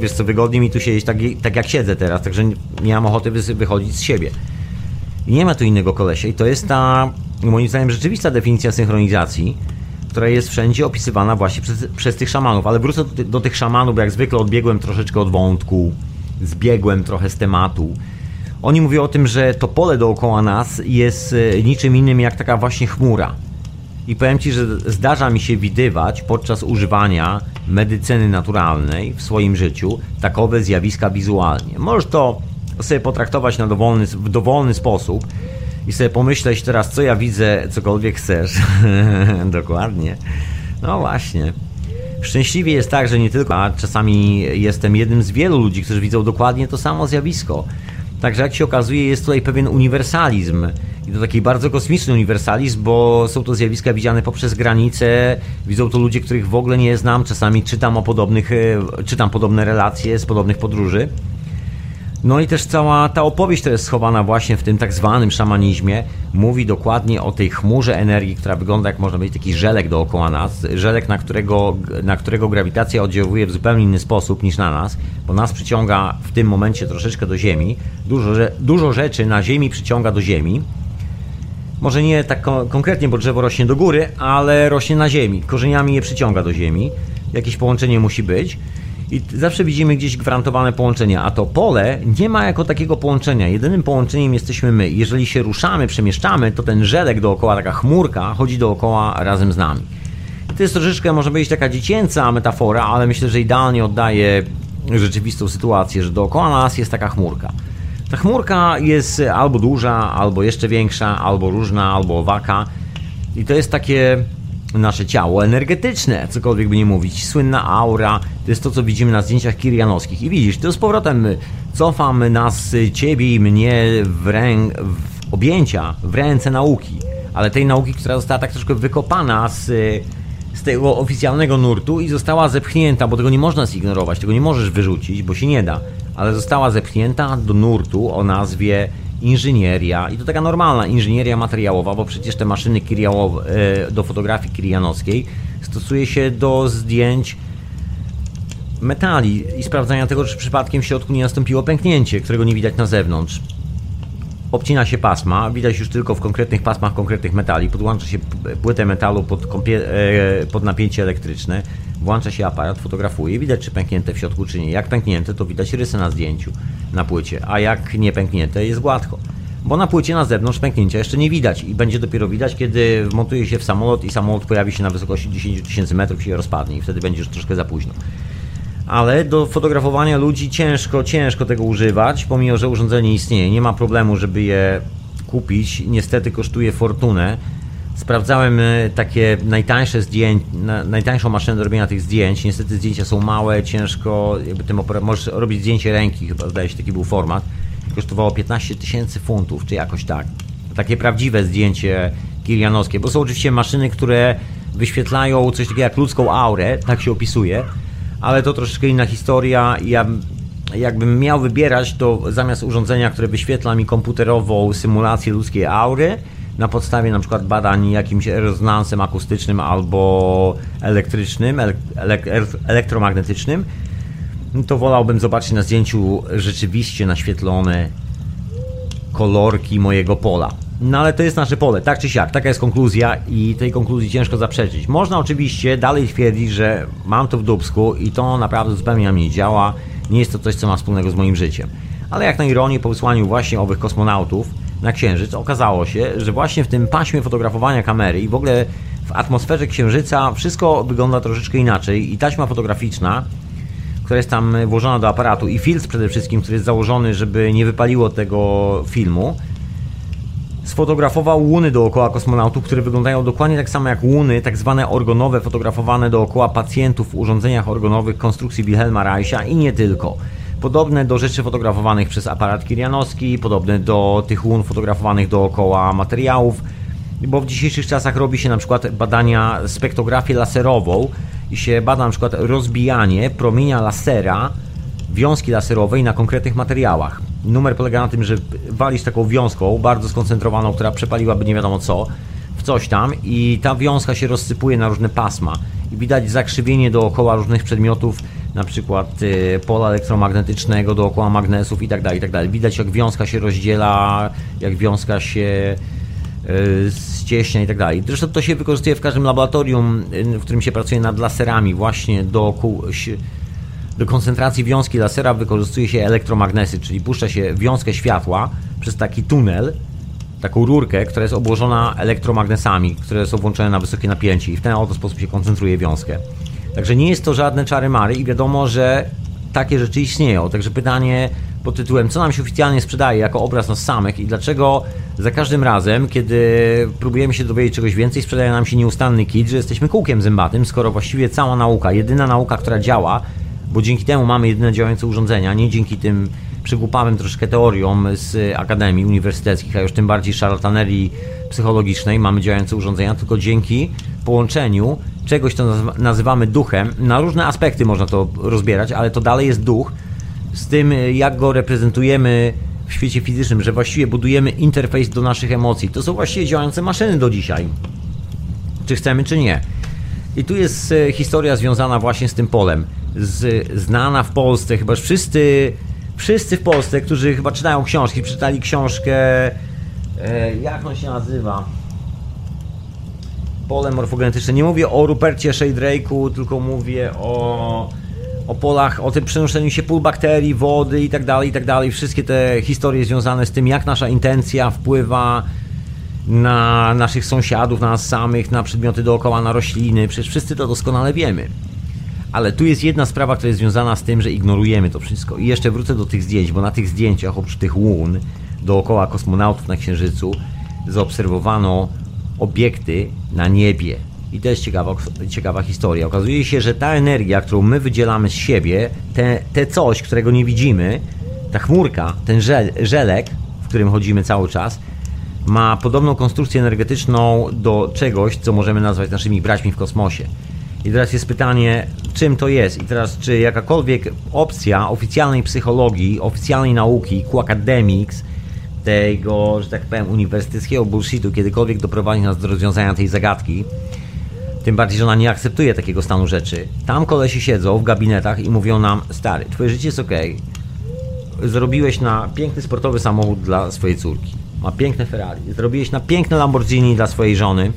wiesz co, wygodnie mi tu siedzieć tak, tak jak siedzę teraz, także nie, mam ochoty wychodzić z siebie. I nie ma tu innego kolesia i to jest ta, moim zdaniem, rzeczywista definicja synchronizacji, która jest wszędzie opisywana właśnie przez, przez tych szamanów. Ale wrócę do, do tych szamanów, bo jak zwykle odbiegłem troszeczkę od wątku, zbiegłem trochę z tematu. Oni mówią o tym, że to pole dookoła nas jest e, niczym innym jak taka właśnie chmura. I powiem Ci, że zdarza mi się widywać podczas używania medycyny naturalnej w swoim życiu takowe zjawiska wizualnie. Możesz to sobie potraktować na dowolny, w dowolny sposób i sobie pomyśleć teraz, co ja widzę, cokolwiek chcesz. (laughs) Dokładnie. No właśnie. Szczęśliwie jest tak, że nie tylko, a czasami jestem jednym z wielu ludzi, którzy widzą dokładnie to samo zjawisko. Także jak się okazuje, jest tutaj pewien uniwersalizm i to taki bardzo kosmiczny uniwersalizm, bo są to zjawiska widziane poprzez granice, widzą to ludzie, których w ogóle nie znam, czasami czytam o podobnych, e, czytam podobne relacje z podobnych podróży. No i też cała ta opowieść, która jest schowana właśnie w tym tak zwanym szamanizmie, mówi dokładnie o tej chmurze energii, która wygląda jak można powiedzieć taki żelek dookoła nas, żelek, na którego, na którego grawitacja oddziałuje w zupełnie inny sposób niż na nas, bo nas przyciąga w tym momencie troszeczkę do Ziemi. Dużo, dużo rzeczy na Ziemi przyciąga do Ziemi. Może nie tak konkretnie, bo drzewo rośnie do góry, ale rośnie na Ziemi. Korzeniami je przyciąga do Ziemi. Jakieś połączenie musi być. I zawsze widzimy gdzieś gwarantowane połączenia, a to pole nie ma jako takiego połączenia. Jedynym połączeniem jesteśmy my. Jeżeli się ruszamy, przemieszczamy, to ten żelek dookoła, taka chmurka, chodzi dookoła razem z nami. To jest troszeczkę, może być taka dziecięca metafora, ale myślę, że idealnie oddaje rzeczywistą sytuację, że dookoła nas jest taka chmurka. Ta chmurka jest albo duża, albo jeszcze większa, albo różna, albo owaka. I to jest takie nasze ciało energetyczne, cokolwiek by nie mówić. Słynna aura, to jest to, co widzimy na zdjęciach kirianowskich. I widzisz, to z powrotem cofamy nas, ciebie i mnie w, rę... w objęcia, w ręce nauki. Ale tej nauki, która została tak troszkę wykopana z, z tego oficjalnego nurtu i została zepchnięta, bo tego nie można zignorować, tego nie możesz wyrzucić, bo się nie da. Ale została zepchnięta do nurtu o nazwie inżynieria i to taka normalna inżynieria materiałowa, bo przecież te maszyny e, do fotografii kirianowskiej stosuje się do zdjęć metali i sprawdzania tego, czy przypadkiem w środku nie nastąpiło pęknięcie, którego nie widać na zewnątrz. Obcina się pasma, widać już tylko w konkretnych pasmach konkretnych metali, podłącza się płytę metalu pod, e, pod napięcie elektryczne, włącza się aparat, fotografuje, widać czy pęknięte w środku czy nie. Jak pęknięte, to widać rysy na zdjęciu na płycie, a jak nie pęknięte, jest gładko. Bo na płycie na zewnątrz pęknięcia jeszcze nie widać i będzie dopiero widać, kiedy wmontuje się w samolot i samolot pojawi się na wysokości 10 tysięcy metrów i się rozpadnie i wtedy będzie już troszkę za późno. Ale do fotografowania ludzi ciężko, ciężko tego używać, pomimo, że urządzenie istnieje. Nie ma problemu, żeby je kupić. Niestety kosztuje fortunę Sprawdzałem e, takie najtańsze zdjęcia, najtańszą maszynę do robienia tych zdjęć. Niestety zdjęcia są małe, ciężko, jakby tym możesz robić zdjęcie ręki, chyba zdaje się taki był format. Kosztowało 15 tysięcy funtów, czy jakoś tak. Takie prawdziwe zdjęcie kirianowskie, bo są oczywiście maszyny, które wyświetlają coś takiego jak ludzką aurę, tak się opisuje, ale to troszeczkę inna historia. Ja jakbym miał wybierać, to zamiast urządzenia, które wyświetla mi komputerową symulację ludzkiej aury, na podstawie na przykład badań jakimś rezonansem akustycznym albo elektrycznym, elek elektromagnetycznym, to wolałbym zobaczyć na zdjęciu rzeczywiście naświetlone kolorki mojego pola. No ale to jest nasze pole, tak czy siak, taka jest konkluzja i tej konkluzji ciężko zaprzeczyć. Można oczywiście dalej twierdzić, że mam to w dubsku i to naprawdę zupełnie na mnie działa, nie jest to coś, co ma wspólnego z moim życiem. Ale jak na ironię, po wysłaniu właśnie owych kosmonautów, na Księżyc, okazało się, że właśnie w tym paśmie fotografowania kamery i w ogóle w atmosferze Księżyca wszystko wygląda troszeczkę inaczej i taśma fotograficzna, która jest tam włożona do aparatu i filtr przede wszystkim, który jest założony, żeby nie wypaliło tego filmu, sfotografował łuny dookoła kosmonautów, które wyglądają dokładnie tak samo jak łuny, tak zwane organowe, fotografowane dookoła pacjentów w urządzeniach organowych konstrukcji Wilhelma Reicha i nie tylko podobne do rzeczy fotografowanych przez aparat kirianowski, podobne do tych łun fotografowanych dookoła materiałów, bo w dzisiejszych czasach robi się na przykład badania spektrografię laserową i się bada na przykład rozbijanie promienia lasera, wiązki laserowej na konkretnych materiałach. Numer polega na tym, że walisz taką wiązką bardzo skoncentrowaną, która przepaliłaby nie wiadomo co, w coś tam i ta wiązka się rozsypuje na różne pasma i widać zakrzywienie dookoła różnych przedmiotów na przykład y, pola elektromagnetycznego dookoła magnesów i tak dalej, i tak dalej. Widać jak wiązka się rozdziela, jak wiązka się y, ścieśnia i tak dalej. Zresztą to się wykorzystuje w każdym laboratorium, y, w którym się pracuje nad laserami, właśnie do, do koncentracji wiązki lasera wykorzystuje się elektromagnesy, czyli puszcza się wiązkę światła przez taki tunel, taką rurkę, która jest obłożona elektromagnesami, które są włączone na wysokie napięcie i w ten oto sposób się koncentruje wiązkę. Także nie jest to żadne czary mary i wiadomo, że takie rzeczy istnieją. Także pytanie pod tytułem, co nam się oficjalnie sprzedaje jako obraz nas samych i dlaczego za każdym razem, kiedy próbujemy się dowiedzieć czegoś więcej, sprzedaje nam się nieustanny kit, że jesteśmy kółkiem zębatym, skoro właściwie cała nauka, jedyna nauka, która działa, bo dzięki temu mamy jedyne działające urządzenia, nie dzięki tym przygłupawym troszkę teoriom z akademii uniwersyteckich, a już tym bardziej szarlatanerii psychologicznej mamy działające urządzenia, tylko dzięki połączeniu czegoś, co nazywamy duchem. Na różne aspekty można to rozbierać, ale to dalej jest duch, z tym, jak go reprezentujemy w świecie fizycznym, że właściwie budujemy interfejs do naszych emocji. To są właściwie działające maszyny do dzisiaj. Czy chcemy, czy nie. I tu jest e, historia związana właśnie z tym polem. Z, znana w Polsce, chyba wszyscy, wszyscy w Polsce, którzy chyba czytają książki, przeczytali książkę, e, jak on się nazywa? Pole morfogenetyczne. Nie mówię o Rupercie Shadrake'u, tylko mówię o o polach, o tym przenoszeniu się pól bakterii, wody i tak dalej, i tak dalej. Wszystkie te historie związane z tym, jak nasza intencja wpływa na naszych sąsiadów, na nas samych, na przedmioty dookoła, na rośliny. Przecież wszyscy to doskonale wiemy. Ale tu jest jedna sprawa, która jest związana z tym, że ignorujemy to wszystko. I jeszcze wrócę do tych zdjęć, bo na tych zdjęciach, oprócz tych łun dookoła kosmonautów na Księżycu, zaobserwowano obiekty na niebie. I to jest ciekawa, ciekawa historia. Okazuje się, że ta energia, którą my wydzielamy z siebie, te, te coś, którego nie widzimy, ta chmurka, ten żel, żelek, w którym chodzimy cały czas, ma podobną konstrukcję energetyczną do czegoś, co możemy nazwać naszymi braćmi w kosmosie. I teraz jest pytanie, czym to jest? I teraz, czy jakakolwiek opcja oficjalnej psychologii, oficjalnej nauki, ku academics, tego, że tak powiem, uniwersyteckiego bullshitu kiedykolwiek doprowadzi nas do rozwiązania tej zagadki, tym bardziej, że ona nie akceptuje takiego stanu rzeczy. Tam kolesi siedzą w gabinetach i mówią nam, stary, twoje życie jest ok. Zrobiłeś na piękny sportowy samochód dla swojej córki. Ma piękne Ferrari. Zrobiłeś na piękne Lamborghini dla swojej żony.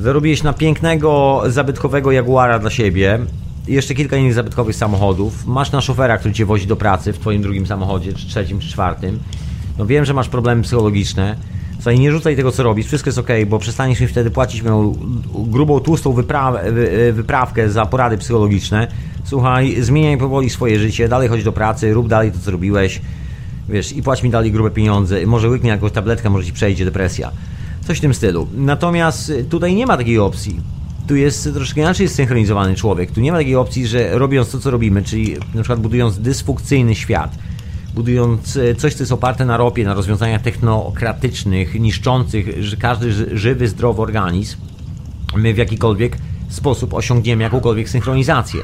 Zarobiłeś na pięknego, zabytkowego Jaguara dla siebie. Jeszcze kilka innych zabytkowych samochodów. Masz na szofera, który cię wozi do pracy w twoim drugim samochodzie, czy trzecim, czy czwartym. No wiem, że masz problemy psychologiczne Słuchaj, nie rzucaj tego, co robisz, wszystko jest ok, bo przestaniesz mi wtedy płacić moją grubą, tłustą wyprawkę za porady psychologiczne. Słuchaj, zmieniaj powoli swoje życie, dalej chodź do pracy, rób dalej to, co robiłeś, wiesz, i płać mi dalej grube pieniądze. Może łyknij jakąś tabletkę, może ci przejdzie depresja. Coś w tym stylu. Natomiast tutaj nie ma takiej opcji. Tu jest troszkę inaczej zsynchronizowany człowiek. Tu nie ma takiej opcji, że robiąc to, co robimy, czyli na przykład budując dysfunkcyjny świat, budując e, coś, co jest oparte na ropie, na rozwiązaniach technokratycznych, niszczących każdy żywy, zdrowy organizm, my w jakikolwiek sposób osiągniemy jakąkolwiek synchronizację.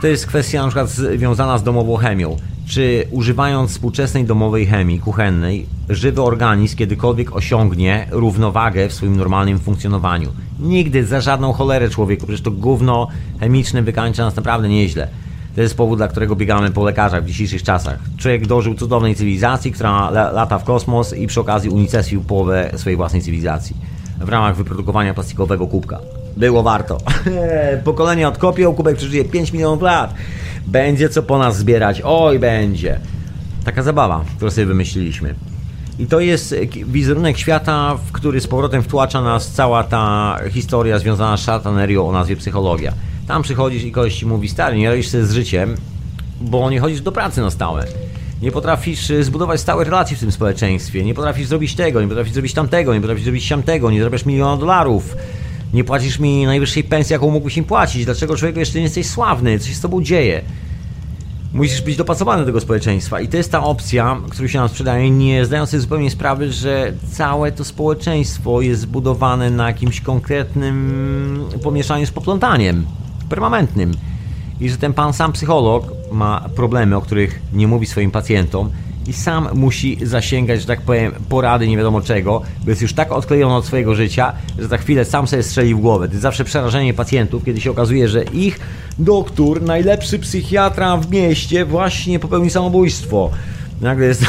To jest kwestia na przykład związana z domową chemią. Czy używając współczesnej domowej chemii kuchennej, żywy organizm kiedykolwiek osiągnie równowagę w swoim normalnym funkcjonowaniu? Nigdy, za żadną cholerę człowieku, przecież to gówno chemiczne wykańcza nas naprawdę nieźle. To jest powód, dla którego biegamy po lekarzach w dzisiejszych czasach. Człowiek dożył cudownej cywilizacji, która lata w kosmos i przy okazji unicestwił połowę swojej własnej cywilizacji w ramach wyprodukowania plastikowego kubka. Było warto. (laughs) Pokolenie odkopią, kubek przeżyje 5 milionów lat. Będzie co po nas zbierać. Oj, będzie. Taka zabawa, którą sobie wymyśliliśmy. I to jest wizerunek świata, w który z powrotem wtłacza nas cała ta historia związana z szartanerią o nazwie psychologia. Tam przychodzisz i ktoś ci mówi, stary, nie radzisz sobie z życiem, bo nie chodzisz do pracy na stałe. Nie potrafisz y, zbudować stałe relacje w tym społeczeństwie, nie potrafisz zrobić tego, nie potrafisz zrobić tamtego, nie potrafisz zrobić tamtego, nie zarabiasz miliona dolarów, nie płacisz mi najwyższej pensji, jaką mógłbyś im płacić. Dlaczego człowieku jeszcze nie jesteś sławny? Co się z tobą dzieje? Musisz być dopasowany do tego społeczeństwa i to jest ta opcja, która się nam sprzedaje, nie zdając sobie zupełnie sprawy, że całe to społeczeństwo jest zbudowane na jakimś konkretnym pomieszaniu z poplątaniem permanentnym. I że ten pan sam psycholog ma problemy, o których nie mówi swoim pacjentom i sam musi zasięgać, że tak powiem, porady nie wiadomo czego, bo jest już tak odklejony od swojego życia, że za chwilę sam sobie strzeli w głowę. To jest zawsze przerażenie pacjentów, kiedy się okazuje, że ich doktor, najlepszy psychiatra w mieście właśnie popełni samobójstwo. Nagle jest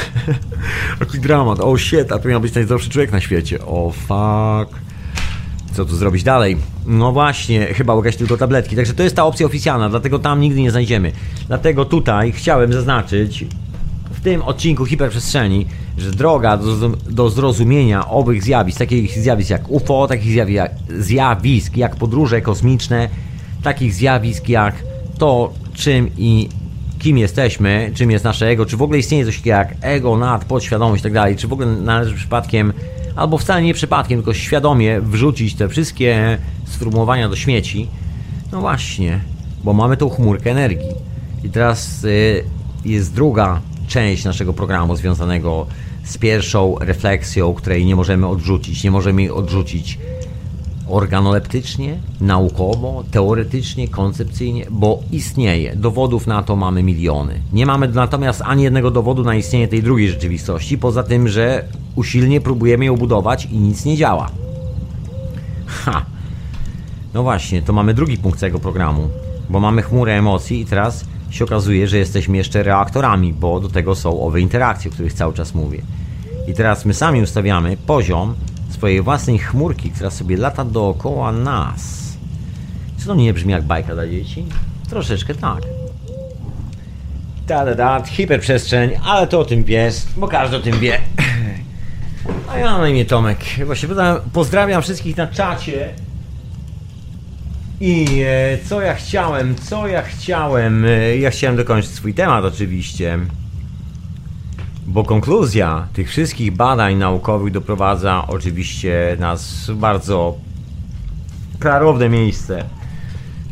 (laughs) taki dramat. O shit, a to miał być najzdrowszy człowiek na świecie. O fuck co tu zrobić dalej? No właśnie, chyba łykać tylko tabletki. Także to jest ta opcja oficjalna, dlatego tam nigdy nie znajdziemy. Dlatego tutaj chciałem zaznaczyć w tym odcinku hiperprzestrzeni, że droga do, do zrozumienia owych zjawisk, takich zjawisk jak UFO, takich zjawisk, zjawisk jak podróże kosmiczne, takich zjawisk jak to, czym i kim jesteśmy, czym jest nasze ego, czy w ogóle istnieje coś takiego jak ego, nad, podświadomość i tak dalej, czy w ogóle należy przypadkiem albo wcale nie przypadkiem, tylko świadomie wrzucić te wszystkie sformułowania do śmieci. No właśnie, bo mamy tą chmurkę energii. I teraz y, jest druga część naszego programu związanego z pierwszą refleksją, której nie możemy odrzucić. Nie możemy jej odrzucić organoleptycznie, naukowo, teoretycznie, koncepcyjnie, bo istnieje. Dowodów na to mamy miliony. Nie mamy natomiast ani jednego dowodu na istnienie tej drugiej rzeczywistości, poza tym, że usilnie próbujemy ją budować i nic nie działa. Ha! No właśnie, to mamy drugi punkt tego programu, bo mamy chmurę emocji i teraz się okazuje, że jesteśmy jeszcze reaktorami, bo do tego są owe interakcje, o których cały czas mówię. I teraz my sami ustawiamy poziom swojej własnej chmurki, która sobie lata dookoła nas. Czy to nie brzmi jak bajka dla dzieci? Troszeczkę tak. Da, da, da, hiperprzestrzeń, ale to o tym wiesz, bo każdy o tym wie. A ja mam na imię Tomek. Właśnie pozdrawiam wszystkich na czacie. I e, co ja chciałem, co ja chciałem? E, ja chciałem dokończyć swój temat oczywiście. Bo konkluzja tych wszystkich badań naukowych doprowadza oczywiście nas w bardzo klarowne miejsce.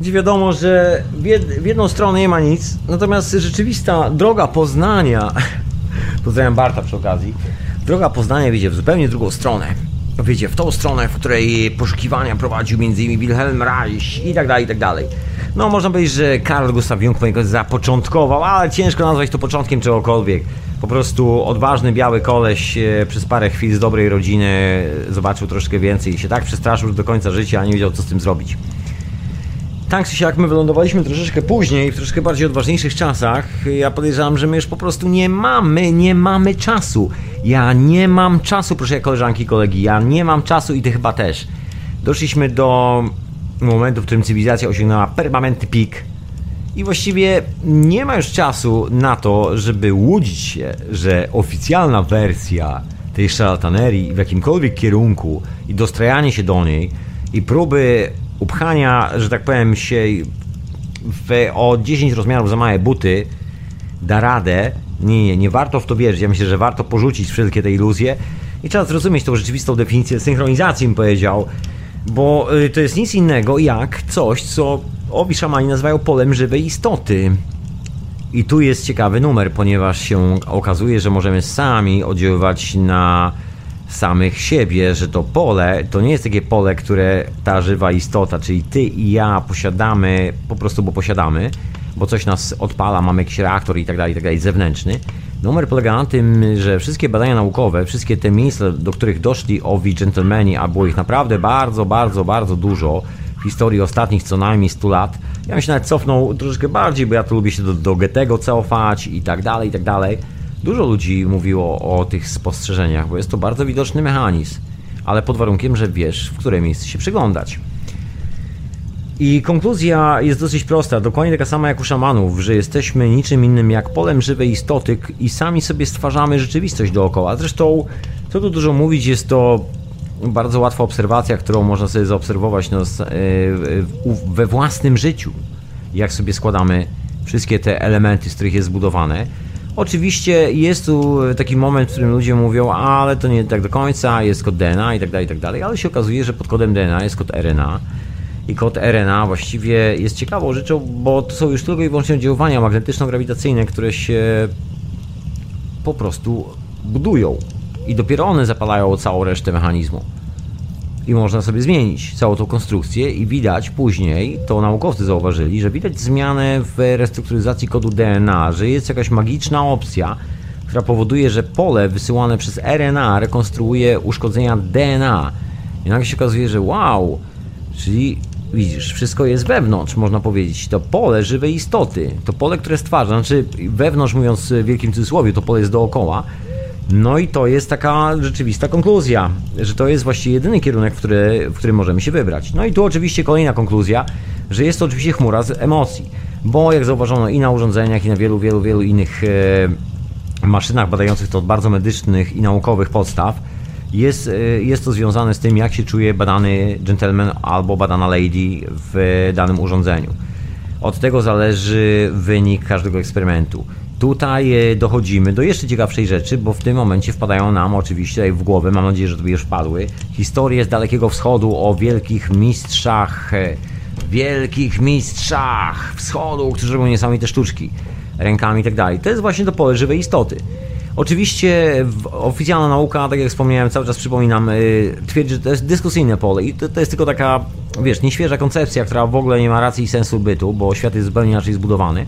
Gdzie wiadomo, że w, jed w jedną stronę nie ma nic, natomiast rzeczywista droga poznania, (laughs) pozdrawiam Barta przy okazji, droga poznania wiedzie w zupełnie drugą stronę. Wiecie, w tą stronę, w której poszukiwania prowadził m.in. Wilhelm Reich i tak dalej, i tak dalej. No, można powiedzieć, że Karl Gustav Jung zapoczątkował, ale ciężko nazwać to początkiem czegokolwiek. Po prostu odważny biały koleś e, przez parę chwil z dobrej rodziny zobaczył troszkę więcej i się tak przestraszył do końca życia, a nie wiedział co z tym zrobić. Tak czy jak my wylądowaliśmy troszeczkę później, w troszkę bardziej odważniejszych czasach, ja podejrzewam, że my już po prostu nie mamy, nie mamy czasu. Ja nie mam czasu, proszę koleżanki i kolegi, ja nie mam czasu i ty chyba też. Doszliśmy do momentu, w którym cywilizacja osiągnęła permanentny pik i właściwie nie ma już czasu na to, żeby łudzić się, że oficjalna wersja tej szarlatanerii w jakimkolwiek kierunku i dostrajanie się do niej i próby upchania, że tak powiem, się w, o 10 rozmiarów za małe buty da radę. Nie, nie, nie warto w to wierzyć. Ja myślę, że warto porzucić wszelkie te iluzje i trzeba zrozumieć tą rzeczywistą definicję synchronizacji, bym powiedział, bo y, to jest nic innego jak coś, co owi szamani nazywają polem żywej istoty. I tu jest ciekawy numer, ponieważ się okazuje, że możemy sami oddziaływać na samych siebie, że to pole to nie jest takie pole, które ta żywa istota, czyli ty i ja posiadamy po prostu, bo posiadamy, bo coś nas odpala, mamy jakiś reaktor i tak dalej, i tak dalej, zewnętrzny. Numer polega na tym, że wszystkie badania naukowe, wszystkie te miejsca, do których doszli owi dżentelmeni, a było ich naprawdę bardzo, bardzo, bardzo dużo w historii ostatnich co najmniej 100 lat, ja bym się nawet cofnął troszeczkę bardziej, bo ja to lubię się do, do Goethego cofać i tak dalej, i tak dalej Dużo ludzi mówiło o tych spostrzeżeniach, bo jest to bardzo widoczny mechanizm, ale pod warunkiem, że wiesz, w które miejsce się przyglądać. I konkluzja jest dosyć prosta, dokładnie taka sama jak u szamanów, że jesteśmy niczym innym jak polem żywej istoty i sami sobie stwarzamy rzeczywistość dookoła. Zresztą, co tu dużo mówić, jest to bardzo łatwa obserwacja, którą można sobie zaobserwować e, we własnym życiu. Jak sobie składamy wszystkie te elementy, z których jest zbudowane. Oczywiście jest tu taki moment, w którym ludzie mówią, ale to nie tak do końca, jest kod DNA i tak dalej, i tak dalej, ale się okazuje, że pod kodem DNA jest kod RNA i kod RNA właściwie jest ciekawą rzeczą, bo to są już tylko i wyłącznie oddziaływania magnetyczno-grawitacyjne, które się po prostu budują. I dopiero one zapalają całą resztę mechanizmu i można sobie zmienić całą tą konstrukcję i widać później, to naukowcy zauważyli, że widać zmianę w restrukturyzacji kodu DNA, że jest jakaś magiczna opcja, która powoduje, że pole wysyłane przez RNA rekonstruuje uszkodzenia DNA. I nagle się okazuje, że wow, czyli widzisz, wszystko jest wewnątrz, można powiedzieć. To pole żywej istoty, to pole, które stwarza, znaczy wewnątrz mówiąc w wielkim cudzysłowie, to pole jest dookoła, no i to jest taka rzeczywista konkluzja, że to jest właściwie jedyny kierunek, w, który, w którym możemy się wybrać. No i tu oczywiście kolejna konkluzja, że jest to oczywiście chmura z emocji, bo jak zauważono i na urządzeniach, i na wielu, wielu, wielu innych e, maszynach badających to od bardzo medycznych i naukowych podstaw, jest, e, jest to związane z tym, jak się czuje badany gentleman albo badana lady w danym urządzeniu. Od tego zależy wynik każdego eksperymentu. Tutaj e, dochodzimy do jeszcze ciekawszej rzeczy, bo w tym momencie wpadają nam oczywiście w głowę, mam nadzieję, że to już wpadły, historie z Dalekiego Wschodu o wielkich mistrzach, e, wielkich mistrzach wschodu, którzy robią niesamowite sztuczki rękami i tak dalej. To jest właśnie to pole żywej istoty. Oczywiście oficjalna nauka, tak jak wspomniałem, cały czas przypominam, yy, twierdzi, że to jest dyskusyjne pole i to, to, jest tylko taka, wiesz, nieświeża koncepcja, która w ogóle nie ma racji i sensu bytu, bo świat jest zupełnie inaczej zbudowany.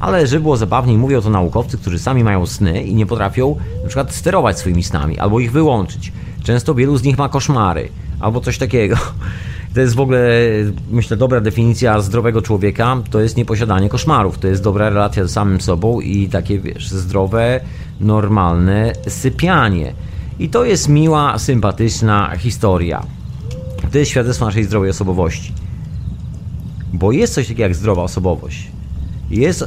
Ale żeby było zabawniej, mówią to naukowcy, którzy sami mają sny i nie potrafią na przykład sterować swoimi snami albo ich wyłączyć. Często wielu z nich ma koszmary albo coś takiego. (laughs) To jest w ogóle, myślę, dobra definicja zdrowego człowieka. To jest nieposiadanie koszmarów. To jest dobra relacja z samym sobą i takie, wiesz, zdrowe, normalne sypianie. I to jest miła, sympatyczna historia. To jest świadectwo naszej zdrowej osobowości. Bo jest coś takiego jak zdrowa osobowość. Jest,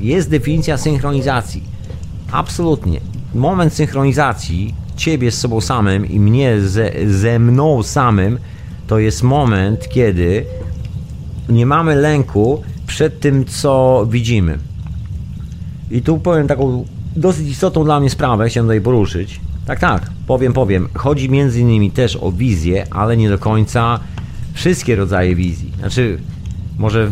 jest definicja synchronizacji. Absolutnie. Moment synchronizacji ciebie z sobą samym i mnie ze, ze mną samym to jest moment, kiedy nie mamy lęku przed tym, co widzimy. I tu powiem taką dosyć istotną dla mnie sprawę, chciałem tutaj poruszyć. Tak, tak, powiem, powiem. Chodzi między innymi też o wizję, ale nie do końca wszystkie rodzaje wizji. Znaczy, może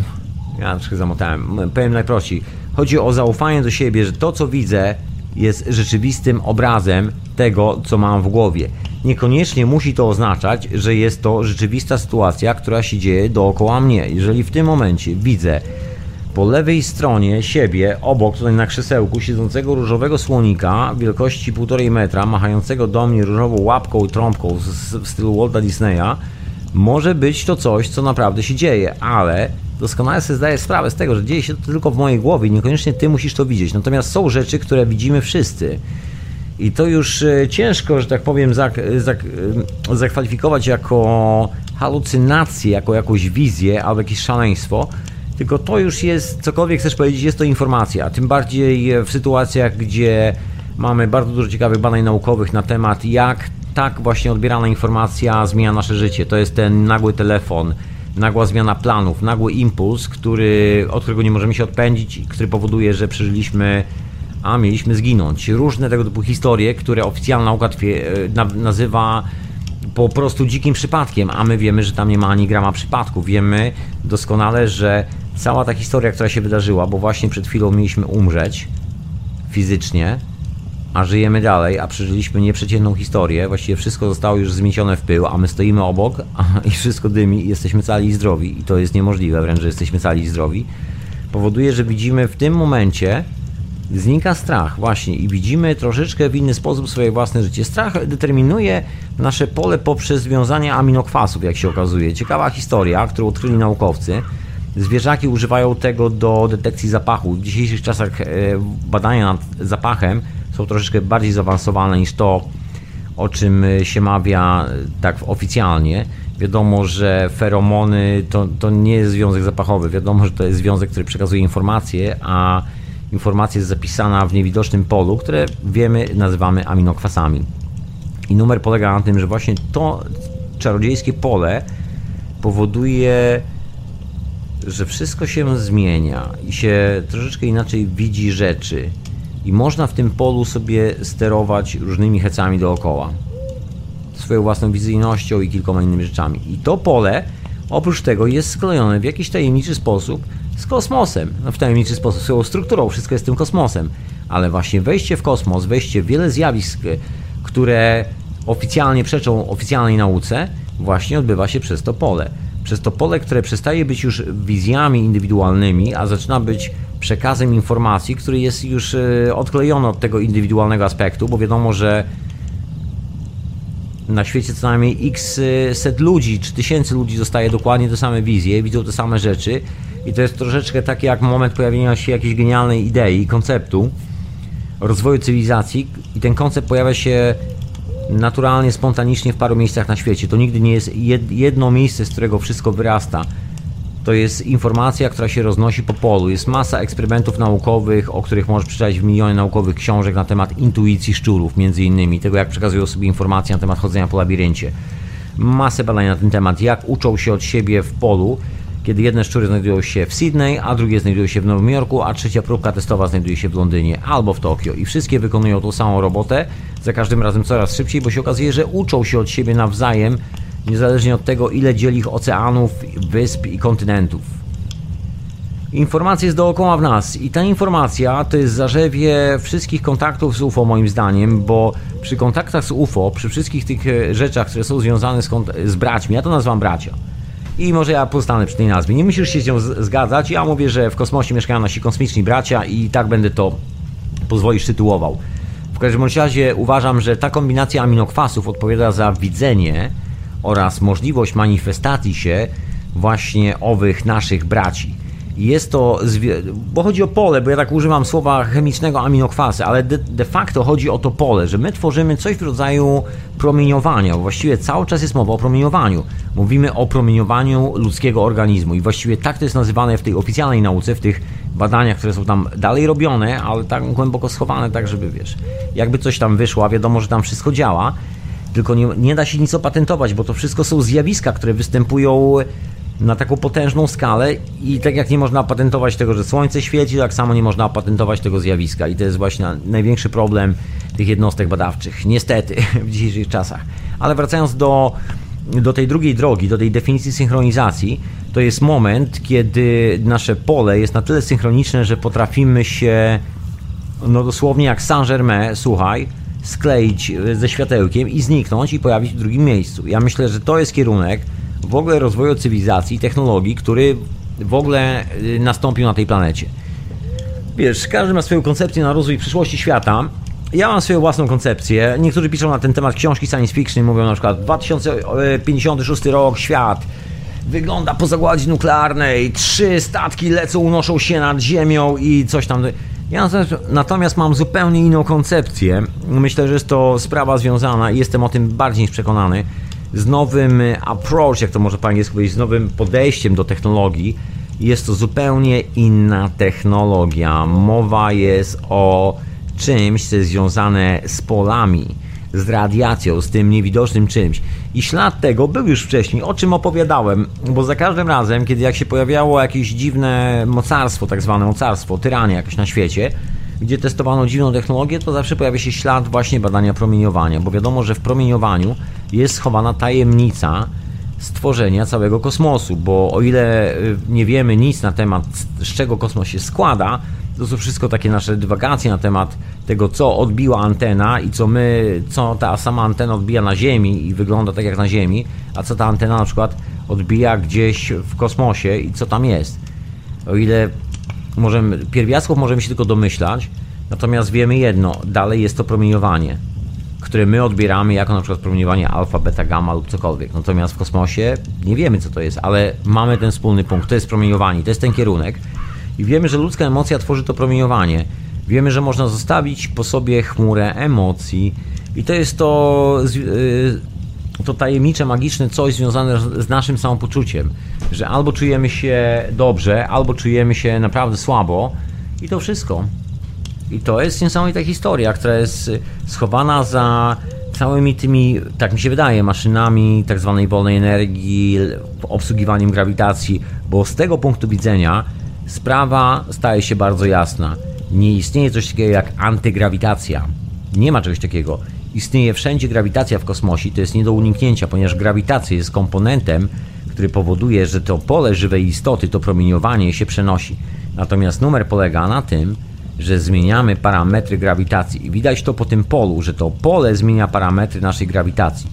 ja troszkę zamotałem. Powiem najprościej. Chodzi o zaufanie do siebie, że to, co widzę, jest rzeczywistym obrazem tego, co mam w głowie. Niekoniecznie musi to oznaczać, że jest to rzeczywista sytuacja, która się dzieje dookoła mnie. Jeżeli w tym momencie widzę po lewej stronie siebie, obok tutaj na krzesełku, siedzącego różowego słonika wielkości 1,5 metra, machającego do mnie różową łapką i trąbką w stylu Walta Disneya, może być to coś, co naprawdę się dzieje, ale doskonale sobie zdaję sprawę z tego, że dzieje się to tylko w mojej głowie i niekoniecznie ty musisz to widzieć. Natomiast są rzeczy, które widzimy wszyscy. I to już e, ciężko, że tak powiem, zak, zak, e, zakwalifikować jako halucynację, jako jakąś wizję albo jakieś szaleństwo. Tylko to już jest, cokolwiek chcesz powiedzieć, jest to informacja. Tym bardziej w sytuacjach, gdzie mamy bardzo dużo ciekawych badań naukowych na temat, jak tak właśnie odbierana informacja zmienia nasze życie. To jest ten nagły telefon, nagła zmiana planów, nagły impuls, który, od którego nie możemy się odpędzić, który powoduje, że przeżyliśmy, a mieliśmy zginąć. Różne tego typu historie, które oficjalna nauka e, nazywa po prostu dzikim przypadkiem, a my wiemy, że tam nie ma ani grama przypadku. Wiemy doskonale, że cała ta historia, która się wydarzyła, bo właśnie przed chwilą mieliśmy umrzeć fizycznie, a żyjemy dalej, a przeżyliśmy nieprzeciętną historię, właściwie wszystko zostało już zmiecione w pył, a my stoimy obok (laughs) i wszystko dymi i jesteśmy cali i zdrowi i to jest niemożliwe wręcz, że jesteśmy cali i zdrowi, powoduje, że widzimy w tym momencie znika strach właśnie i widzimy troszeczkę w inny sposób swoje własne życie. Strach determinuje nasze pole poprzez związanie aminokwasów, jak się okazuje. Ciekawa historia, którą odkryli naukowcy. Zwierzaki używają tego do detekcji zapachu. W dzisiejszych czasach e, badania nad zapachem są troszeczkę bardziej zaawansowane niż to, o czym się mawia tak oficjalnie. Wiadomo, że feromony to, to nie jest związek zapachowy. Wiadomo, że to jest związek, który przekazuje informacje, a informacja jest zapisana w niewidocznym polu, które wiemy, nazywamy aminokwasami. I numer polega na tym, że właśnie to czarodziejskie pole powoduje, że wszystko się zmienia i się troszeczkę inaczej widzi rzeczy i można w tym polu sobie sterować różnymi hecami dookoła. Swoją własną wizyjnością i kilkoma innymi rzeczami. I to pole, oprócz tego, jest sklejone w jakiś tajemniczy sposób z kosmosem. No, w tajemniczy sposób, swoją strukturą, wszystko jest tym kosmosem. Ale właśnie wejście w kosmos, wejście w wiele zjawisk, które oficjalnie przeczą oficjalnej nauce, właśnie odbywa się przez to pole. Przez to pole, które przestaje być już wizjami indywidualnymi, a zaczyna być przekazem informacji, który jest już e, odklejony od tego indywidualnego aspektu, bo wiadomo, że na świecie co najmniej x set ludzi, czy tysięcy ludzi dostaje dokładnie te same wizje, widzą te same rzeczy i to jest troszeczkę takie jak moment pojawienia się jakiejś genialnej idei, konceptu rozwoju cywilizacji i ten koncept pojawia się naturalnie, spontanicznie w paru miejscach na świecie. To nigdy nie jest jedno miejsce, z którego wszystko wyrasta to jest informacja, która się roznosi po polu. Jest masa eksperymentów naukowych, o których możesz przeczytać w milionie naukowych książek na temat intuicji szczurów, między innymi, tego jak przekazują sobie informacje na temat chodzenia po labiryncie. Masę badań na ten temat, jak uczą się od siebie w polu, kiedy jedne szczury znajdują się w Sydney, a drugie znajdują się w Nowym Jorku, a trzecia próbka testowa znajduje się w Londynie albo w Tokio. I wszystkie wykonują tą samą robotę, za każdym razem coraz szybciej, bo się okazuje, że uczą się od siebie nawzajem niezależnie od tego, ile dzieli ich oceanów, wysp i kontynentów. Informacja jest dookoła w nas i ta informacja to jest zarzewie wszystkich kontaktów z UFO moim zdaniem, bo przy kontaktach z UFO, przy wszystkich tych e, rzeczach, które są związane z, z braćmi, ja to nazywam bracia. I może ja pozostanę przy tej nazwie. Nie musisz się z nią zgadzać. Ja mówię, że w kosmosie mieszkają nasi kosmiczni bracia i tak będę to pozwolić tytułował. W każdym razie uważam, że ta kombinacja aminokwasów odpowiada za widzenie oraz możliwość manifestacji się właśnie owych naszych braci. Jest to, bo chodzi o pole, bo ja tak używam słowa chemicznego aminokwasy, ale de, de, facto chodzi o to pole, że my tworzymy coś w rodzaju promieniowania. Właściwie cały czas jest mowa o promieniowaniu. Mówimy o promieniowaniu ludzkiego organizmu i właściwie tak to jest nazywane w tej oficjalnej nauce, w tych badaniach, które są tam dalej robione, ale tak głęboko schowane, tak żeby wiesz, jakby coś tam wyszło, a wiadomo, że tam wszystko działa, tylko nie, nie da się nic opatentować, bo to wszystko są zjawiska, które występują na taką potężną skalę i tak jak nie można patentować tego, że słońce świeci, tak samo nie można patentować tego zjawiska i to jest właśnie największy problem tych jednostek badawczych, niestety (laughs) w dzisiejszych czasach. Ale wracając do, do tej drugiej drogi, do tej definicji synchronizacji, to jest moment, kiedy nasze pole jest na tyle synchroniczne, że potrafimy się, no dosłownie jak Saint-Germain, słuchaj, skleić ze światełkiem i zniknąć i pojawić w drugim miejscu. Ja myślę, że to jest kierunek, w ogóle rozwoju cywilizacji, technologii, który w ogóle y, nastąpił na tej planecie. Wiesz, każdy ma swoją koncepcję na rozwój przyszłości świata. Ja mam swoją własną koncepcję. Niektórzy piszą na ten temat książki science fiction mówią na przykład 2056 rok, świat wygląda po zagładzie nuklearnej, trzy statki lecą, unoszą się nad ziemią i coś tam. Ja natomiast mam zupełnie inną koncepcję. Myślę, że jest to sprawa związana i jestem o tym bardziej niż przekonany z nowym approach, jak to może po angielsku powiedzieć, z nowym podejściem do technologii. Jest to zupełnie inna technologia. Mowa jest o czymś, co jest związane z polami, z radiacją, z tym niewidocznym czymś. I ślad tego był już wcześniej, o czym opowiadałem, bo za każdym razem, kiedy jak się pojawiało jakieś dziwne mocarstwo, tak zwane mocarstwo, tyranie jakieś na świecie, gdzie testowano dziwną technologię, to zawsze pojawia się ślad właśnie badania promieniowania, bo wiadomo, że w promieniowaniu jest schowana tajemnica stworzenia całego kosmosu, bo o ile y, nie wiemy nic na temat, z czego kosmos się składa, to są wszystko takie nasze dywagacje na temat tego, co odbiła antena i co my, co ta sama antena odbija na Ziemi i wygląda tak jak na Ziemi, a co ta antena na przykład odbija gdzieś w kosmosie i co tam jest. O ile możemy, pierwiastków możemy się tylko domyślać, natomiast wiemy jedno, dalej jest to promieniowanie, które my odbieramy jako na przykład promieniowanie alfa, beta, gamma lub cokolwiek. Natomiast w kosmosie nie wiemy co to jest, ale mamy ten wspólny punkt, to jest promieniowanie, to jest ten kierunek i wiemy, że ludzka emocja tworzy to promieniowanie. Wiemy, że można zostawić po sobie chmurę emocji i to jest to y, to tajemnicze, magiczne coś związane z naszym samopoczuciem, że albo czujemy się dobrze, albo czujemy się naprawdę słabo i to wszystko. I to jest niesamowita historia, która jest schowana za całymi tymi, tak mi się wydaje, maszynami tak zwanej wolnej energii, obsługiwaniem grawitacji, bo z tego punktu widzenia sprawa staje się bardzo jasna. Nie istnieje coś takiego jak antygrawitacja. Nie ma czegoś takiego. Istnieje wszędzie grawitacja w kosmosie, to jest nie do uniknięcia, ponieważ grawitacja jest komponentem, który powoduje, że to pole żywej istoty, to promieniowanie się przenosi. Natomiast numer polega na tym, że zmieniamy parametry grawitacji. I widać to po tym polu, że to pole zmienia parametry naszej grawitacji.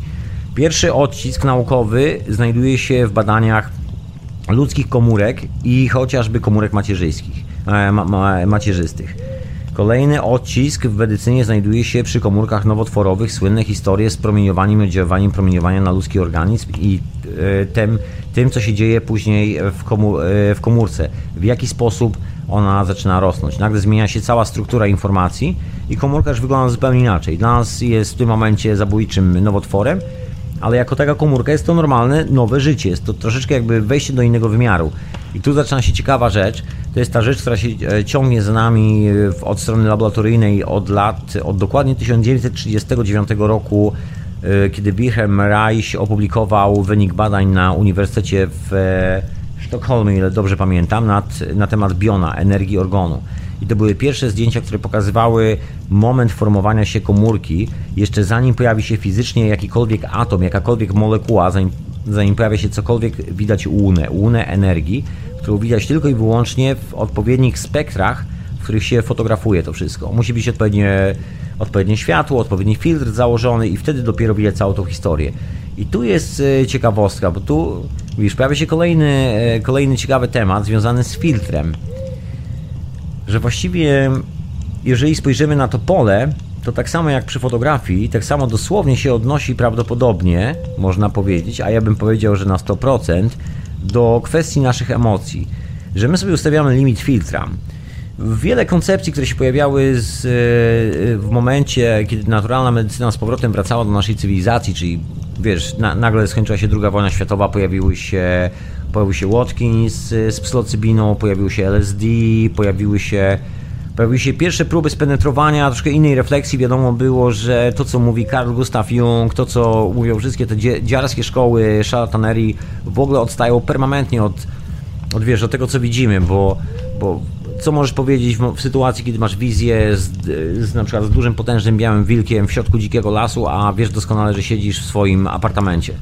Pierwszy odcisk naukowy znajduje się w badaniach ludzkich komórek i chociażby komórek macierzyńskich, e, ma, ma, macierzystych. Kolejny odcisk w medycynie znajduje się przy komórkach nowotworowych. Słynne historie z promieniowaniem i oddziaływaniem promieniowania na ludzki organizm i e, tym, tym co się dzieje później w, komór, e, w komórce. W jaki sposób ona zaczyna rosnąć. Nagle zmienia się cała struktura informacji i komórka już wygląda zupełnie inaczej. Dla nas jest w tym momencie zabójczym nowotworem, ale jako taka komórka jest to normalne, nowe życie. Jest to troszeczkę jakby wejście do innego wymiaru. I tu zaczyna się ciekawa rzecz. To jest ta rzecz, która się e, ciągnie za nami e, od strony laboratoryjnej od lat, od dokładnie 1939 roku, e, kiedy Wilhelm Reich opublikował wynik badań na Uniwersytecie w Sztokholmie, ile dobrze pamiętam, nad, na temat biona, energii organu. I to były pierwsze zdjęcia, które pokazywały moment formowania się komórki, jeszcze zanim pojawi się fizycznie jakikolwiek atom, jakakolwiek molekuła, zanim zanim pojawia się cokolwiek, widać łunę, łunę energii, którą widać tylko i wyłącznie w odpowiednich spektrach, w których się fotografuje to wszystko. Musi być odpowiednie, odpowiednie światło, odpowiedni filtr założony i wtedy dopiero widać całą tą historię. I tu jest e, ciekawostka, bo tu widzisz, pojawia się kolejny, e, kolejny ciekawy temat związany z filtrem. Że właściwie, jeżeli spojrzymy na to pole, to tak samo jak przy fotografii, tak samo dosłownie się odnosi prawdopodobnie, można powiedzieć, a ja bym powiedział, że na 100%, do kwestii naszych emocji. Że my sobie ustawiamy limit filtra. Wiele koncepcji, które się pojawiały z, w momencie, kiedy naturalna medycyna z powrotem wracała do naszej cywilizacji, czyli wiesz, na, nagle skończyła się druga wojna światowa, pojawiły się, pojawił się Watkins z psylocybiną, pojawił się LSD, pojawiły się Pojawiły się pierwsze próby spenetrowania, troszkę innej refleksji. Wiadomo było, że to, co mówi Carl Gustav Jung, to, co mówią wszystkie te dziarskie szkoły szarlatanerii, w ogóle odstają permanentnie od, od, wiesz, od tego, co widzimy, bo, bo co możesz powiedzieć w, w, sytuacji, kiedy masz wizję z, z, na przykład z dużym, potężnym białym wilkiem w środku dzikiego lasu, a wiesz doskonale, że siedzisz w swoim apartamencie?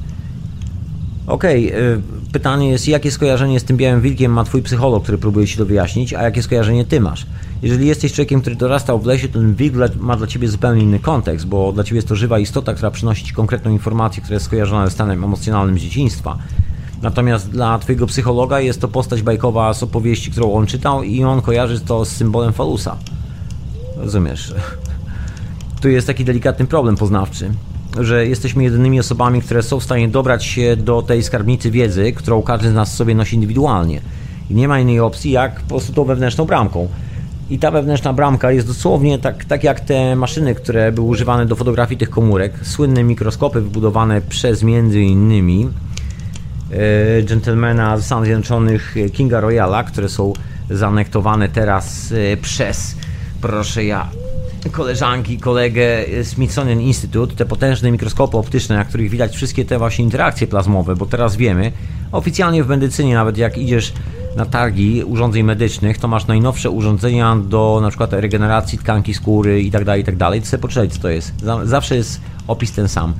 Okej, okay, pytanie jest, jakie skojarzenie z tym białym wilkiem ma twój psycholog, który próbuje ci to wyjaśnić, a jakie skojarzenie ty masz? Jeżeli jesteś człowiekiem, który dorastał w lesie, to ten wilk ma dla ciebie zupełnie inny kontekst, bo dla ciebie jest to żywa istota, która przynosi ci konkretną informację, która jest skojarzona ze stanem emocjonalnym z dzieciństwa. Natomiast dla twojego psychologa jest to postać bajkowa z opowieści, którą on czytał i on kojarzy to z symbolem falusa. Rozumiesz? (laughs) Tu jest taki delikatny problem poznawczy że jesteśmy jedynymi osobami, które są w stanie dobrać się do tej skarbnicy wiedzy, którą każdy z nas sobie nosi indywidualnie. I nie ma innej opcji, jak po prostu tą wewnętrzną bramką. I ta wewnętrzna bramka jest dosłownie tak, tak jak te maszyny, które były używane do fotografii tych komórek. Słynne mikroskopy wybudowane przez między innymi dżentelmena z Stanów Zjednoczonych Kinga Royala, które są zanektowane teraz e, przez, proszę ja, koleżanki, kolegę Smithsonian Institute, te potężne mikroskopy optyczne, na których widać wszystkie te właśnie interakcje plazmowe, bo teraz wiemy, oficjalnie w medycynie, nawet jak idziesz na targi urządzeń medycznych, to masz najnowsze urządzenia do na przykład regeneracji tkanki skóry i dalej, i tak dalej. To sobie poczytać, co to jest. Zawsze jest opis ten sam.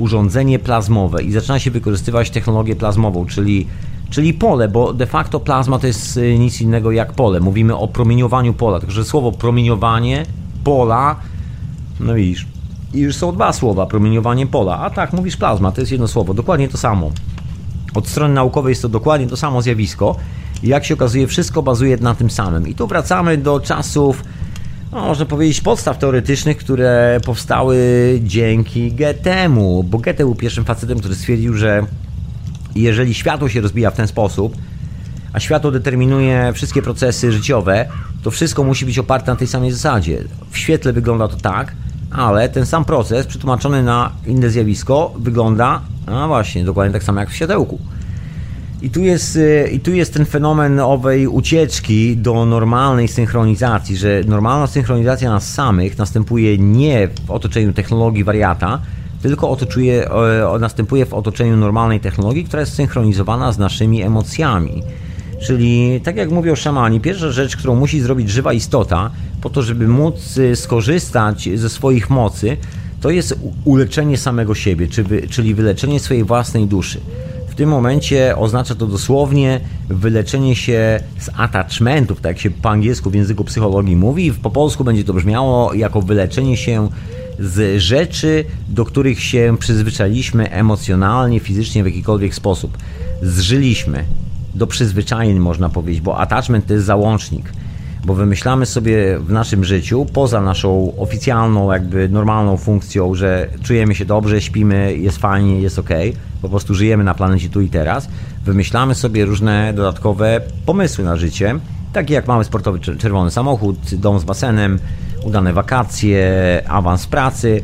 Urządzenie plazmowe i zaczyna się wykorzystywać technologię plazmową, czyli czyli pole, bo de facto plazma to jest y, nic innego jak pole. Mówimy o promieniowaniu pola, także słowo promieniowanie pola, no widzisz, i już są dwa słowa, promieniowanie pola. A tak, mówisz plazma, to jest jedno słowo, dokładnie to samo. Od strony naukowej jest to dokładnie to samo zjawisko. I jak się okazuje, wszystko bazuje na tym samym. I tu wracamy do czasów, no, można powiedzieć, podstaw teoretycznych, które powstały dzięki Goethemu, bo Goethe był pierwszym facetem, który stwierdził, że jeżeli światło się rozbija w ten sposób, a światło determinuje wszystkie procesy życiowe, to wszystko musi być oparte na tej samej zasadzie. W świetle wygląda to tak, ale ten sam proces przetłumaczony na inne zjawisko wygląda, no właśnie, dokładnie tak samo jak w światełku. I tu, jest, y, I tu jest ten fenomen owej ucieczki do normalnej synchronizacji, że normalna synchronizacja nas samych następuje nie w otoczeniu technologii wariata, tylko otoczuje, następuje w otoczeniu normalnej technologii, która jest synchronizowana z naszymi emocjami. Czyli, tak jak mówią szamani, pierwsza rzecz, którą musi zrobić żywa istota, po to, żeby móc y, skorzystać ze swoich mocy, to jest uleczenie samego siebie, czyli wyleczenie swojej własnej duszy. Tym momencie oznacza to dosłownie wyleczenie się z attachmentów, tak jak się po angielsku w języku psychologii mówi, po polsku będzie to brzmiało jako wyleczenie się z rzeczy, do których się przyzwyczailiśmy emocjonalnie, fizycznie w jakikolwiek sposób. Zżyliśmy, do przyzwyczajeń, można powiedzieć, bo attachment to jest załącznik. Bo wymyślamy sobie w naszym życiu, poza naszą oficjalną, jakby normalną funkcją, że czujemy się dobrze, śpimy, jest fajnie, jest ok, po prostu żyjemy na planecie tu i teraz, wymyślamy sobie różne dodatkowe pomysły na życie, takie jak mamy sportowy czerwony samochód, dom z basenem, udane wakacje, awans pracy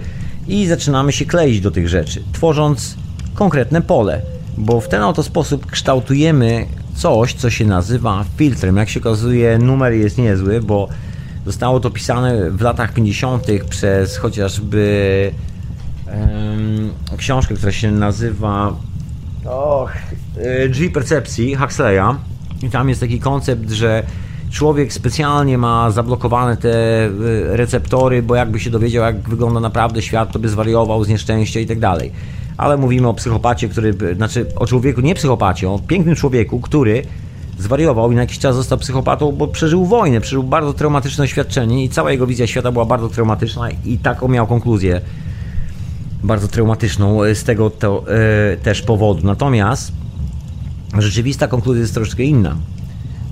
i zaczynamy się kleić do tych rzeczy, tworząc konkretne pole bo w ten oto sposób kształtujemy coś, co się nazywa filtrem. Jak się okazuje, numer jest niezły, bo zostało to pisane w latach 50. przez chociażby um, książkę, która się nazywa och, e, Drzwi Percepcji Huxleya. I tam jest taki koncept, że człowiek specjalnie ma zablokowane te e, receptory, bo jakby się dowiedział, jak wygląda naprawdę świat, to by zwariował z nieszczęścia i tak dalej ale mówimy o psychopacie, który, znaczy o człowieku, nie psychopacie, o pięknym człowieku, który zwariował i na jakiś czas został psychopatą, bo przeżył wojnę, przeżył bardzo traumatyczne doświadczenie i cała jego wizja świata była bardzo traumatyczna i taką miał konkluzję bardzo traumatyczną z tego to, e, też powodu. Natomiast rzeczywista konkluzja jest troszeczkę inna.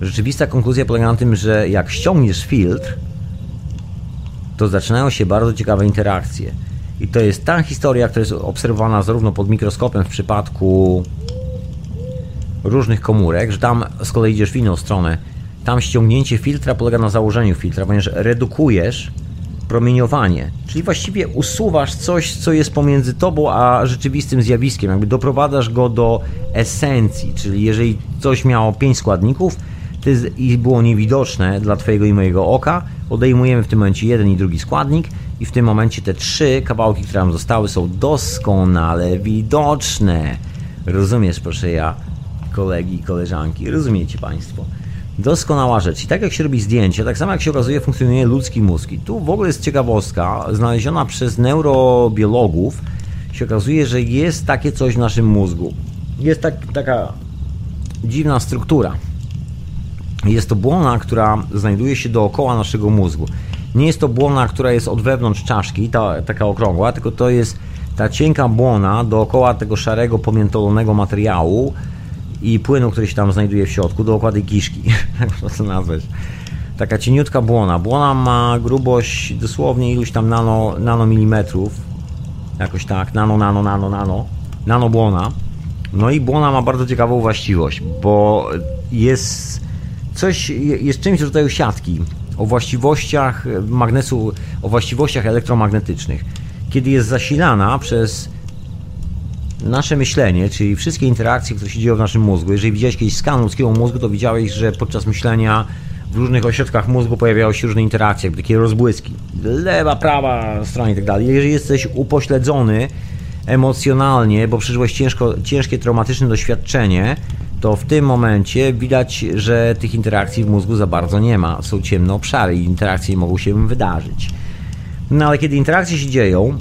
Rzeczywista konkluzja polega na tym, że jak ściągniesz filtr, to zaczynają się bardzo ciekawe interakcje. I to jest ta historia, która jest obserwowana zarówno pod mikroskopem w przypadku różnych komórek, że tam z kolei idziesz w inną stronę. Tam ściągnięcie filtra polega na założeniu filtra, ponieważ redukujesz promieniowanie, czyli właściwie usuwasz coś, co jest pomiędzy tobą a rzeczywistym zjawiskiem, jakby doprowadzasz go do esencji, czyli jeżeli coś miało pięć składników ty, i było niewidoczne dla twojego i mojego oka, odejmujemy w tym momencie jeden i drugi składnik i w tym momencie te trzy kawałki, które nam zostały są doskonale widoczne. Rozumiesz, proszę ja, kolegi i koleżanki, rozumiecie Państwo? Doskonała rzecz. I tak jak się robi zdjęcie, tak samo jak się okazuje, funkcjonuje ludzki mózg. I tu w ogóle jest ciekawostka, znaleziona przez neurobiologów, się okazuje, że jest takie coś w naszym mózgu. Jest tak, taka dziwna struktura. Jest to błona, która znajduje się dookoła naszego mózgu. Nie jest to błona, która jest od wewnątrz czaszki, ta, taka okrągła, tylko to jest ta cienka błona dookoła tego szarego, pomiętolonego materiału, i płynu, który się tam znajduje w środku, dookoła tej kiszki, jak (laughs) można to nazwać. Taka cieniutka błona. Błona ma grubość dosłownie iluś tam nano, nanomilimetrów, jakoś tak, nano, nano, nano, nano, nano błona. No i błona ma bardzo ciekawą właściwość, bo jest coś, jest czymś w rodzaju siatki o właściwościach magnesu, o właściwościach elektromagnetycznych. Kiedy jest zasilana przez nasze myślenie, czyli wszystkie interakcje, które się dzieją w naszym mózgu. Jeżeli widziałeś kiedyś skan ludzkiego mózgu, to widziałeś, że podczas myślenia w różnych ośrodkach mózgu pojawiały się różne interakcje, takie rozbłyski. Lewa, prawa strona i tak dalej. Jeżeli jesteś upośledzony emocjonalnie, bo przeżyłeś ciężko, ciężkie, traumatyczne doświadczenie, to w tym momencie widać, że tych interakcji w mózgu za bardzo nie ma. Są ciemne obszary i interakcje mogą się wydarzyć. No ale kiedy interakcje się dzieją,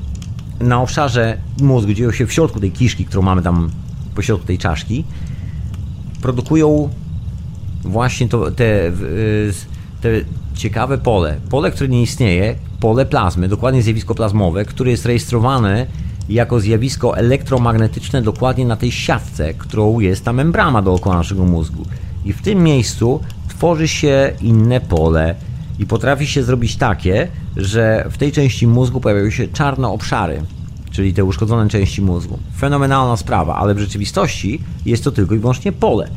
na obszarze mózgu, dzieją się w środku tej kiszki, którą mamy tam po środku tej czaszki, produkują właśnie to, te, te ciekawe pole. Pole, które nie istnieje, pole plazmy, dokładnie zjawisko plazmowe, które jest rejestrowane jako zjawisko elektromagnetyczne dokładnie na tej siatce, którą jest ta membrana dookoła naszego mózgu. I w tym miejscu tworzy się inne pole i potrafi się zrobić takie, że w tej części mózgu pojawiają się czarne obszary, czyli te uszkodzone części mózgu. Fenomenalna sprawa, ale w rzeczywistości jest to tylko i wyłącznie pole.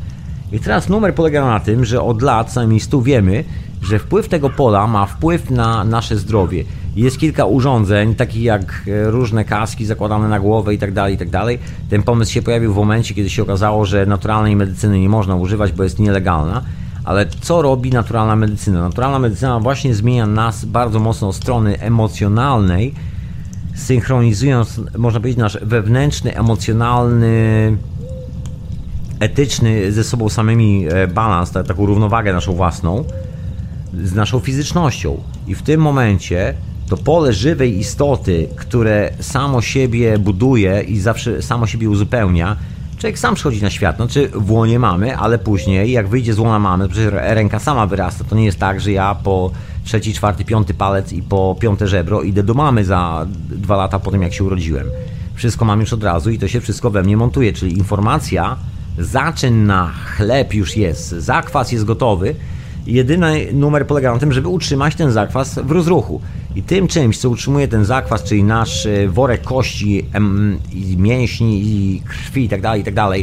I teraz numer polega na tym, że od lat, co najmniej 100 wiemy, że wpływ tego pola ma wpływ na nasze zdrowie. Jest kilka urządzeń, takich jak e, różne kaski zakładane na głowę i tak dalej, i tak dalej. Ten pomysł się pojawił w momencie, kiedy się okazało, że naturalnej medycyny nie można używać, bo jest nielegalna. Ale co robi naturalna medycyna? Naturalna medycyna właśnie zmienia nas bardzo mocno od strony emocjonalnej, synchronizując, można powiedzieć, nasz wewnętrzny, emocjonalny, etyczny ze sobą samymi e, balans, taką równowagę naszą własną, z naszą fizycznością. I w tym momencie to pole żywej istoty, które samo siebie buduje i zawsze samo siebie uzupełnia, Człowiek sam przychodzi na świat, znaczy w łonie mamy, ale później jak wyjdzie z łona mamy, to przecież ręka sama wyrasta, to nie jest tak, że ja po trzeci, czwarty, piąty palec i po piąte żebro idę do mamy za dwa lata po tym, jak się urodziłem. Wszystko mam już od razu i to się wszystko we mnie montuje, czyli informacja, zaczyn na chleb już jest, zakwas jest gotowy, jedyny numer polega na tym, żeby utrzymać ten zakwas w rozruchu. I tym czymś, co utrzymuje ten zakwas, czyli nasz e, worek kości, mięśni, i krwi itd., tak itd. Tak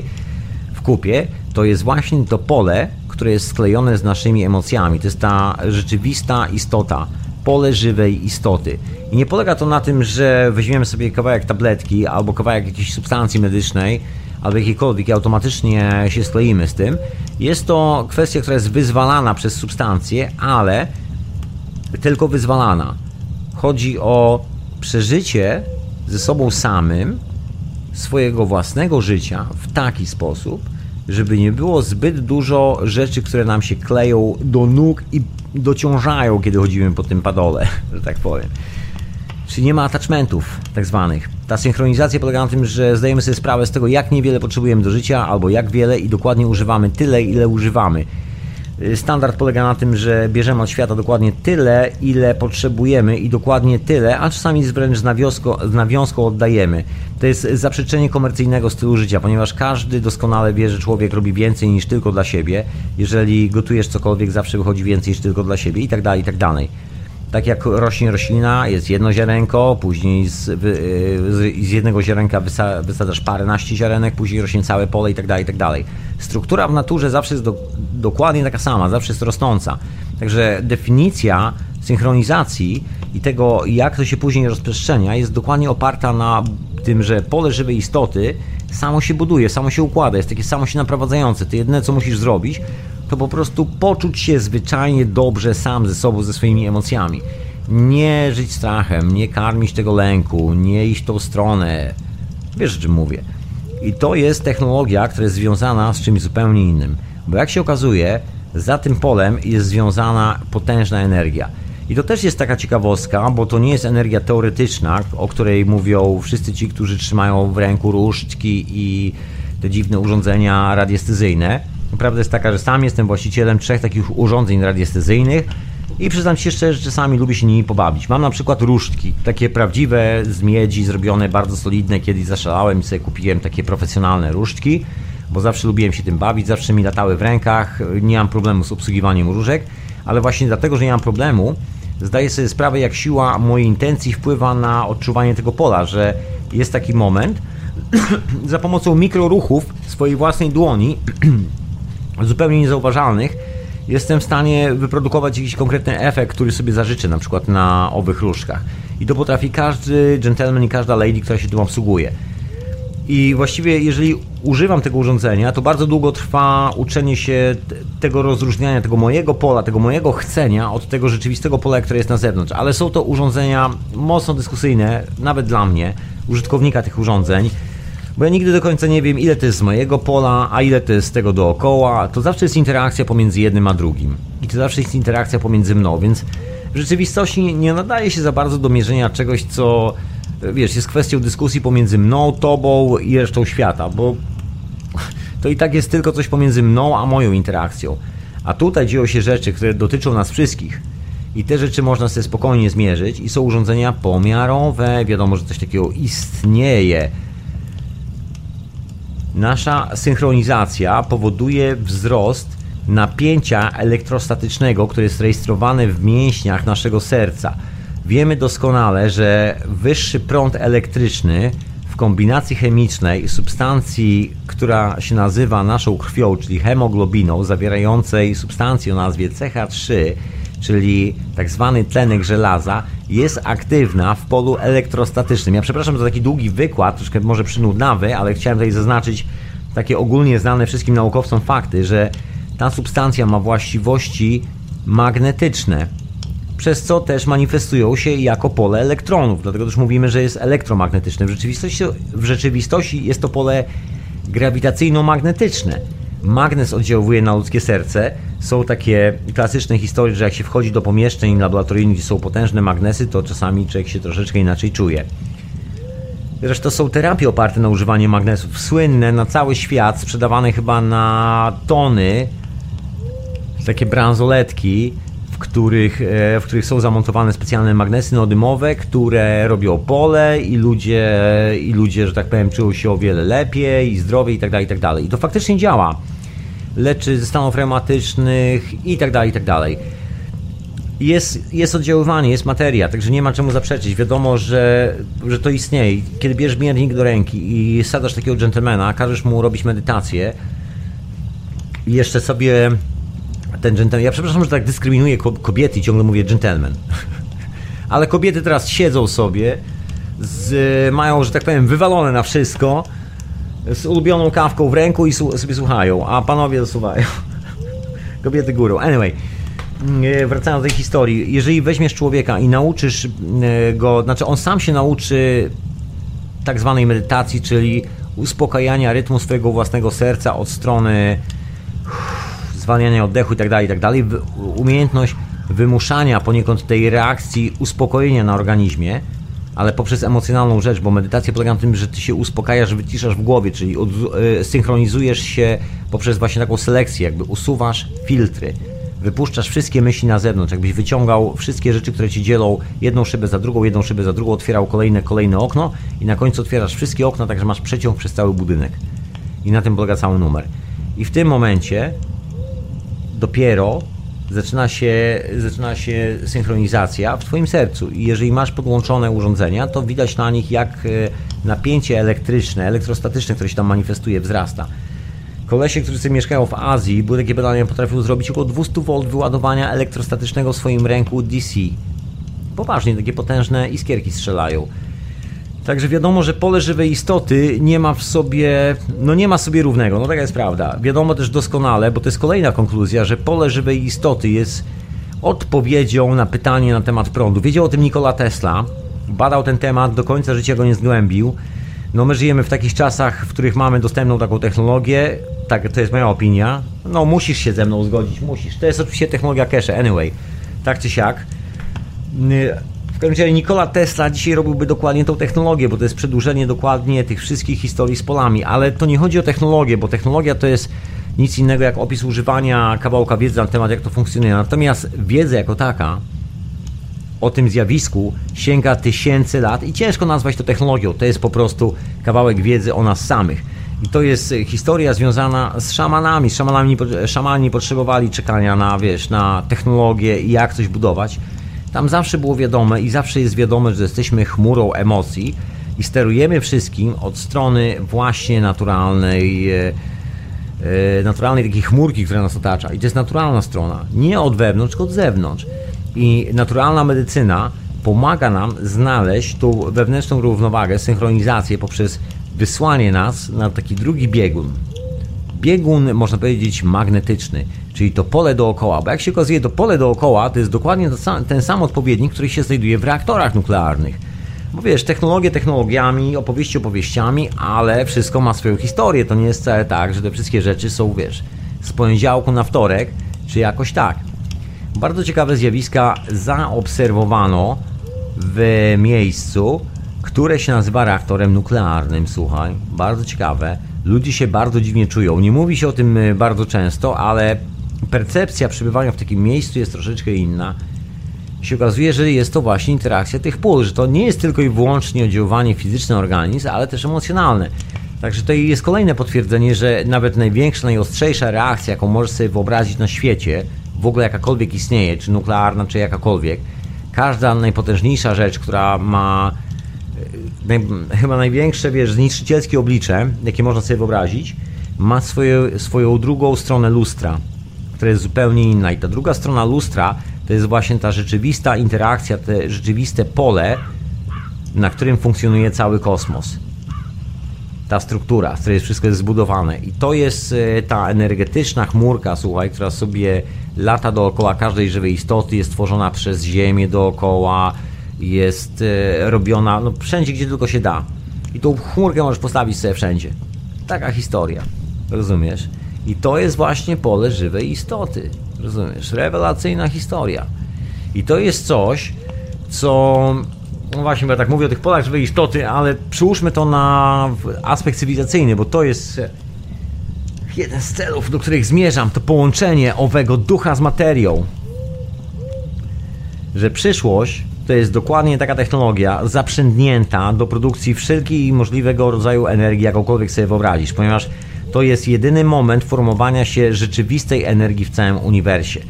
w kupie, to jest właśnie to pole, które jest sklejone z naszymi emocjami. To jest ta rzeczywista istota, pole żywej istoty. I nie polega to na tym, że weźmiemy sobie kawałek tabletki albo kawałek jakiejś substancji medycznej, albo jakiejkolwiek i automatycznie się skleimy z tym. Jest to kwestia, która jest wyzwalana przez substancję, ale tylko wyzwalana. Chodzi o przeżycie ze sobą samym swojego własnego życia w taki sposób, żeby nie było zbyt dużo rzeczy, które nam się kleją do nóg i dociążają, kiedy chodzimy po tym padole, (laughs) że tak powiem. Czyli nie ma attachmentów tak zwanych. Ta synchronizacja polega na tym, że zdajemy sobie sprawę z tego, jak niewiele potrzebujemy do życia, albo jak wiele i dokładnie używamy tyle, ile używamy. Y, standard polega na tym, że bierzemy od świata dokładnie tyle, ile potrzebujemy i dokładnie tyle, a czasami wręcz z, nawiązką, z nawiązką oddajemy. To jest zaprzeczenie komercyjnego stylu życia, ponieważ każdy doskonale wie, że człowiek robi więcej niż tylko dla siebie. Jeżeli gotujesz cokolwiek, zawsze wychodzi więcej niż tylko dla siebie i tak dalej, i tak dalej. Tak jak rośnie roślina, jest jedno ziarenko, później z, y, z, z jednego ziarenka wysa, wysadzasz paręnaście ziarenek, później rośnie całe pole i tak dalej, i tak dalej. Struktura w naturze zawsze jest do, dokładnie taka sama, zawsze jest rosnąca. Także definicja synchronizacji i tego, jak to się później rozprzestrzenia, jest dokładnie oparta na tym, że pole żywej istoty samo się buduje, samo się układa, jest takie samo się naprowadzające. Ty jedyne, co musisz zrobić, to po prostu poczuć się zwyczajnie dobrze sam ze sobą, ze swoimi emocjami. Nie żyć strachem, nie karmić tego lęku, nie iść tą stronę. Wiesz, o czym mówię. I to jest technologia, która jest związana z czymś zupełnie innym. Bo jak się okazuje, za tym polem jest związana potężna energia. I to też jest taka ciekawostka, bo to nie jest energia teoretyczna, o której mówią wszyscy ci, którzy trzymają w ręku różdżki i te dziwne urządzenia radiestezyjne. Prawda jest taka, że sam jestem właścicielem trzech takich urządzeń radiestezyjnych i przyznam się szczerze, że czasami lubię się nimi pobawić. Mam na przykład różdżki, takie prawdziwe z miedzi, zrobione bardzo solidne. Kiedyś zaszalałem i sobie kupiłem takie profesjonalne różdżki, bo zawsze lubiłem się tym bawić, zawsze mi latały w rękach, nie mam problemu z obsługiwaniem różek, ale właśnie dlatego, że nie mam problemu, zdaję sobie sprawę, jak siła mojej intencji wpływa na odczuwanie tego pola, że jest taki moment, (clears throat) za pomocą mikroruchów swojej własnej dłoni, (clears throat) zupełnie niezauważalnych, jestem w stanie wyprodukować jakiś konkretny efekt, który sobie zażyczę, na przykład na owych różkach. I to potrafi każdy gentleman i każda lady, która się tym obsługuje. I właściwie, jeżeli używam tego urządzenia, to bardzo długo trwa uczenie się tego rozróżniania, tego mojego pola, tego mojego chcenia od tego rzeczywistego pola, które jest na zewnątrz. Ale są to urządzenia mocno dyskusyjne, nawet dla mnie, użytkownika tych urządzeń bo ja nigdy do końca nie wiem, ile to jest z mojego pola, a ile to jest z tego dookoła. To zawsze jest interakcja pomiędzy jednym a drugim. I to zawsze jest interakcja pomiędzy mną, więc w rzeczywistości nie nadaje się za bardzo do mierzenia czegoś, co wiesz, jest kwestią dyskusji pomiędzy mną, tobą i resztą świata, bo to i tak jest tylko coś pomiędzy mną a moją interakcją. A tutaj dzieją się rzeczy, które dotyczą nas wszystkich. I te rzeczy można sobie spokojnie zmierzyć i są urządzenia pomiarowe. Wiadomo, że coś takiego istnieje Nasza synchronizacja powoduje wzrost napięcia elektrostatycznego, które jest rejestrowane w mięśniach naszego serca. Wiemy doskonale, że wyższy prąd elektryczny w kombinacji chemicznej substancji, która się nazywa naszą krwią, czyli hemoglobiną, zawierającej substancję o nazwie CH3, czyli tak zwany tlenek żelaza, jest aktywna w polu elektrostatycznym. Ja przepraszam za taki długi wykład, troszkę może przynudnawy, ale chciałem tutaj zaznaczyć takie ogólnie znane wszystkim naukowcom fakty, że ta substancja ma właściwości magnetyczne, przez co też manifestują się jako pole elektronów. Dlatego też mówimy, że jest elektromagnetyczne. W rzeczywistości, w rzeczywistości jest to pole grawitacyjno-magnetyczne magnes oddziałuje na ludzkie serce. Są takie klasyczne historie, że jak się wchodzi do pomieszczeń laboratoryjnych, gdzie są potężne magnesy, to czasami człowiek się troszeczkę inaczej czuje. Zresztą są terapie oparte na używaniu magnesów. Słynne na cały świat, sprzedawane chyba na tony. Takie bransoletki, w których, e, w których są zamontowane specjalne magnesy neodymowe, które robią pole i ludzie, i ludzie, że tak powiem, czują się o wiele lepiej i zdrowiej i tak dalej, i tak. I to faktycznie działa leczy ze stanów reumatycznych i tak dalej, i tak dalej. Jest, jest oddziaływanie, jest materia, także nie ma czemu zaprzeczyć. Wiadomo, że, że to istnieje. Kiedy bierzesz miernik do ręki i sadasz takiego dżentelmena, każesz mu robić medytację jeszcze sobie ten dżentelmen... Ja przepraszam, że tak dyskryminuję kobiety i ciągle mówię dżentelmen. (laughs) Ale kobiety teraz siedzą sobie, z, mają, że tak powiem, wywalone na wszystko, z ulubioną kawką w ręku i sobie słuchają, a panowie zasuwają. Kobiety górą. Anyway, mm, wracając do tej historii, jeżeli weźmiesz człowieka i nauczysz mm, go, znaczy on sam się nauczy tak zwanej medytacji, czyli uspokajania rytmu swojego własnego serca od strony zwalniania oddechu itd., tak itd., tak umiejętność wymuszania poniekąd tej reakcji uspokojenia na organizmie, ale poprzez emocjonalną rzecz, bo medytacja polega na tym, że ty się uspokajasz, wyciszasz w głowie, czyli od, y, synchronizujesz się poprzez właśnie taką selekcję, jakby usuwasz filtry. Wypuszczasz wszystkie myśli na zewnątrz, jakbyś wyciągał wszystkie rzeczy, które ci dzielą jedną szybę za drugą, jedną szybę za drugą, otwierał kolejne, kolejne okno i na końcu otwierasz wszystkie okna, tak że masz przeciąg przez cały budynek. I na tym polega cały numer. I w tym momencie dopiero zaczyna się, zaczyna się synchronizacja w Twoim sercu. I jeżeli masz podłączone urządzenia, to widać na nich, jak e, napięcie elektryczne, elektrostatyczne, które się tam manifestuje, wzrasta. Kolesie, którzy mieszkają w Azji, były takie badania, potrafią zrobić około 200 V wyładowania elektrostatycznego w swoim ręku DC. Poważnie, takie potężne iskierki strzelają. Także wiadomo, że pole żywej istoty nie ma w sobie, no nie ma sobie równego, no taka jest prawda. Wiadomo też doskonale, bo to jest kolejna konkluzja, że pole żywej istoty jest odpowiedzią na pytanie na temat prądu. Wiedział o tym Nikola Tesla, badał ten temat, do końca życia go nie zgłębił. No my żyjemy w takich czasach, w których mamy dostępną taką technologię, tak, to jest moja opinia. No musisz się ze mną zgodzić, musisz. To jest oczywiście technologia cache, anyway, tak czy siak. W każdym razie Nikola Tesla dzisiaj robiłby dokładnie tą technologię, bo to jest przedłużenie dokładnie tych wszystkich historii z polami, ale to nie chodzi o technologię, bo technologia to jest nic innego jak opis używania kawałka wiedzy na temat, jak to funkcjonuje. Natomiast wiedza jako taka o tym zjawisku sięga tysięcy lat i ciężko nazwać to technologią. To jest po prostu kawałek wiedzy o nas samych. I to jest historia związana z szamanami. Szamanami, szamani potrzebowali czekania na, wiesz, na technologię i jak coś budować. Tam zawsze było wiadome i zawsze jest wiadome, że jesteśmy chmurą emocji i sterujemy wszystkim od strony właśnie naturalnej, e, e, naturalnej takiej chmurki, która nas otacza. I to jest naturalna strona. Nie od wewnątrz, tylko od zewnątrz. I naturalna medycyna pomaga nam znaleźć tą wewnętrzną równowagę, synchronizację poprzez wysłanie nas na taki drugi biegun. Biegun, można powiedzieć, magnetyczny czyli to pole dookoła. Bo jak się okazuje, to pole dookoła to jest dokładnie ten sam odpowiednik, który się znajduje w reaktorach nuklearnych. Bo wiesz, technologie technologiami, opowieści opowieściami, ale wszystko ma swoją historię. To nie jest wcale tak, że te wszystkie rzeczy są, wiesz, z poniedziałku na wtorek, czy jakoś tak. Bardzo ciekawe zjawiska zaobserwowano w miejscu, które się nazywa reaktorem nuklearnym. Słuchaj, bardzo ciekawe. Ludzie się bardzo dziwnie czują. Nie mówi się o tym y, bardzo często, ale percepcja przebywania w takim miejscu jest troszeczkę inna. Się okazuje, że jest to właśnie interakcja tych pól, że to nie jest tylko i wyłącznie oddziaływanie fizyczne organizm, ale też emocjonalne. Także to jest kolejne potwierdzenie, że nawet największa, najostrzejsza reakcja, jaką możesz sobie wyobrazić na świecie, w ogóle jakakolwiek istnieje, czy nuklearna, czy jakakolwiek, każda najpotężniejsza rzecz, która ma e, naj, chyba największe, wiesz, zniszczycielskie oblicze, jakie można sobie wyobrazić, ma swoje, swoją drugą stronę lustra która jest zupełnie inna. I ta druga strona lustra to jest właśnie ta rzeczywista interakcja, te rzeczywiste pole, na którym funkcjonuje cały kosmos. Ta struktura, z której wszystko jest zbudowane. I to jest e, ta energetyczna chmurka, słuchaj, która sobie lata dookoła każdej żywej istoty, jest tworzona przez Ziemię dookoła, jest e, robiona no, wszędzie, gdzie tylko się da. I tą chmurkę możesz postawić sobie wszędzie. Taka historia. Rozumiesz? I to jest właśnie pole żywej istoty. Rozumiesz? Rewelacyjna historia. I to jest coś, co. No właśnie, bo ja tak mówię o tych polach żywej istoty, ale przyłóżmy to na aspekt cywilizacyjny, bo to jest jeden z celów, do których zmierzam, to połączenie owego ducha z materią. Że przyszłość to jest dokładnie taka technologia zaprzęgnięta do produkcji wszelkiej możliwego rodzaju energii, jakąkolwiek sobie wyobrazisz, ponieważ to jest jedyny moment formowania się rzeczywistej energii w całym uniwersie.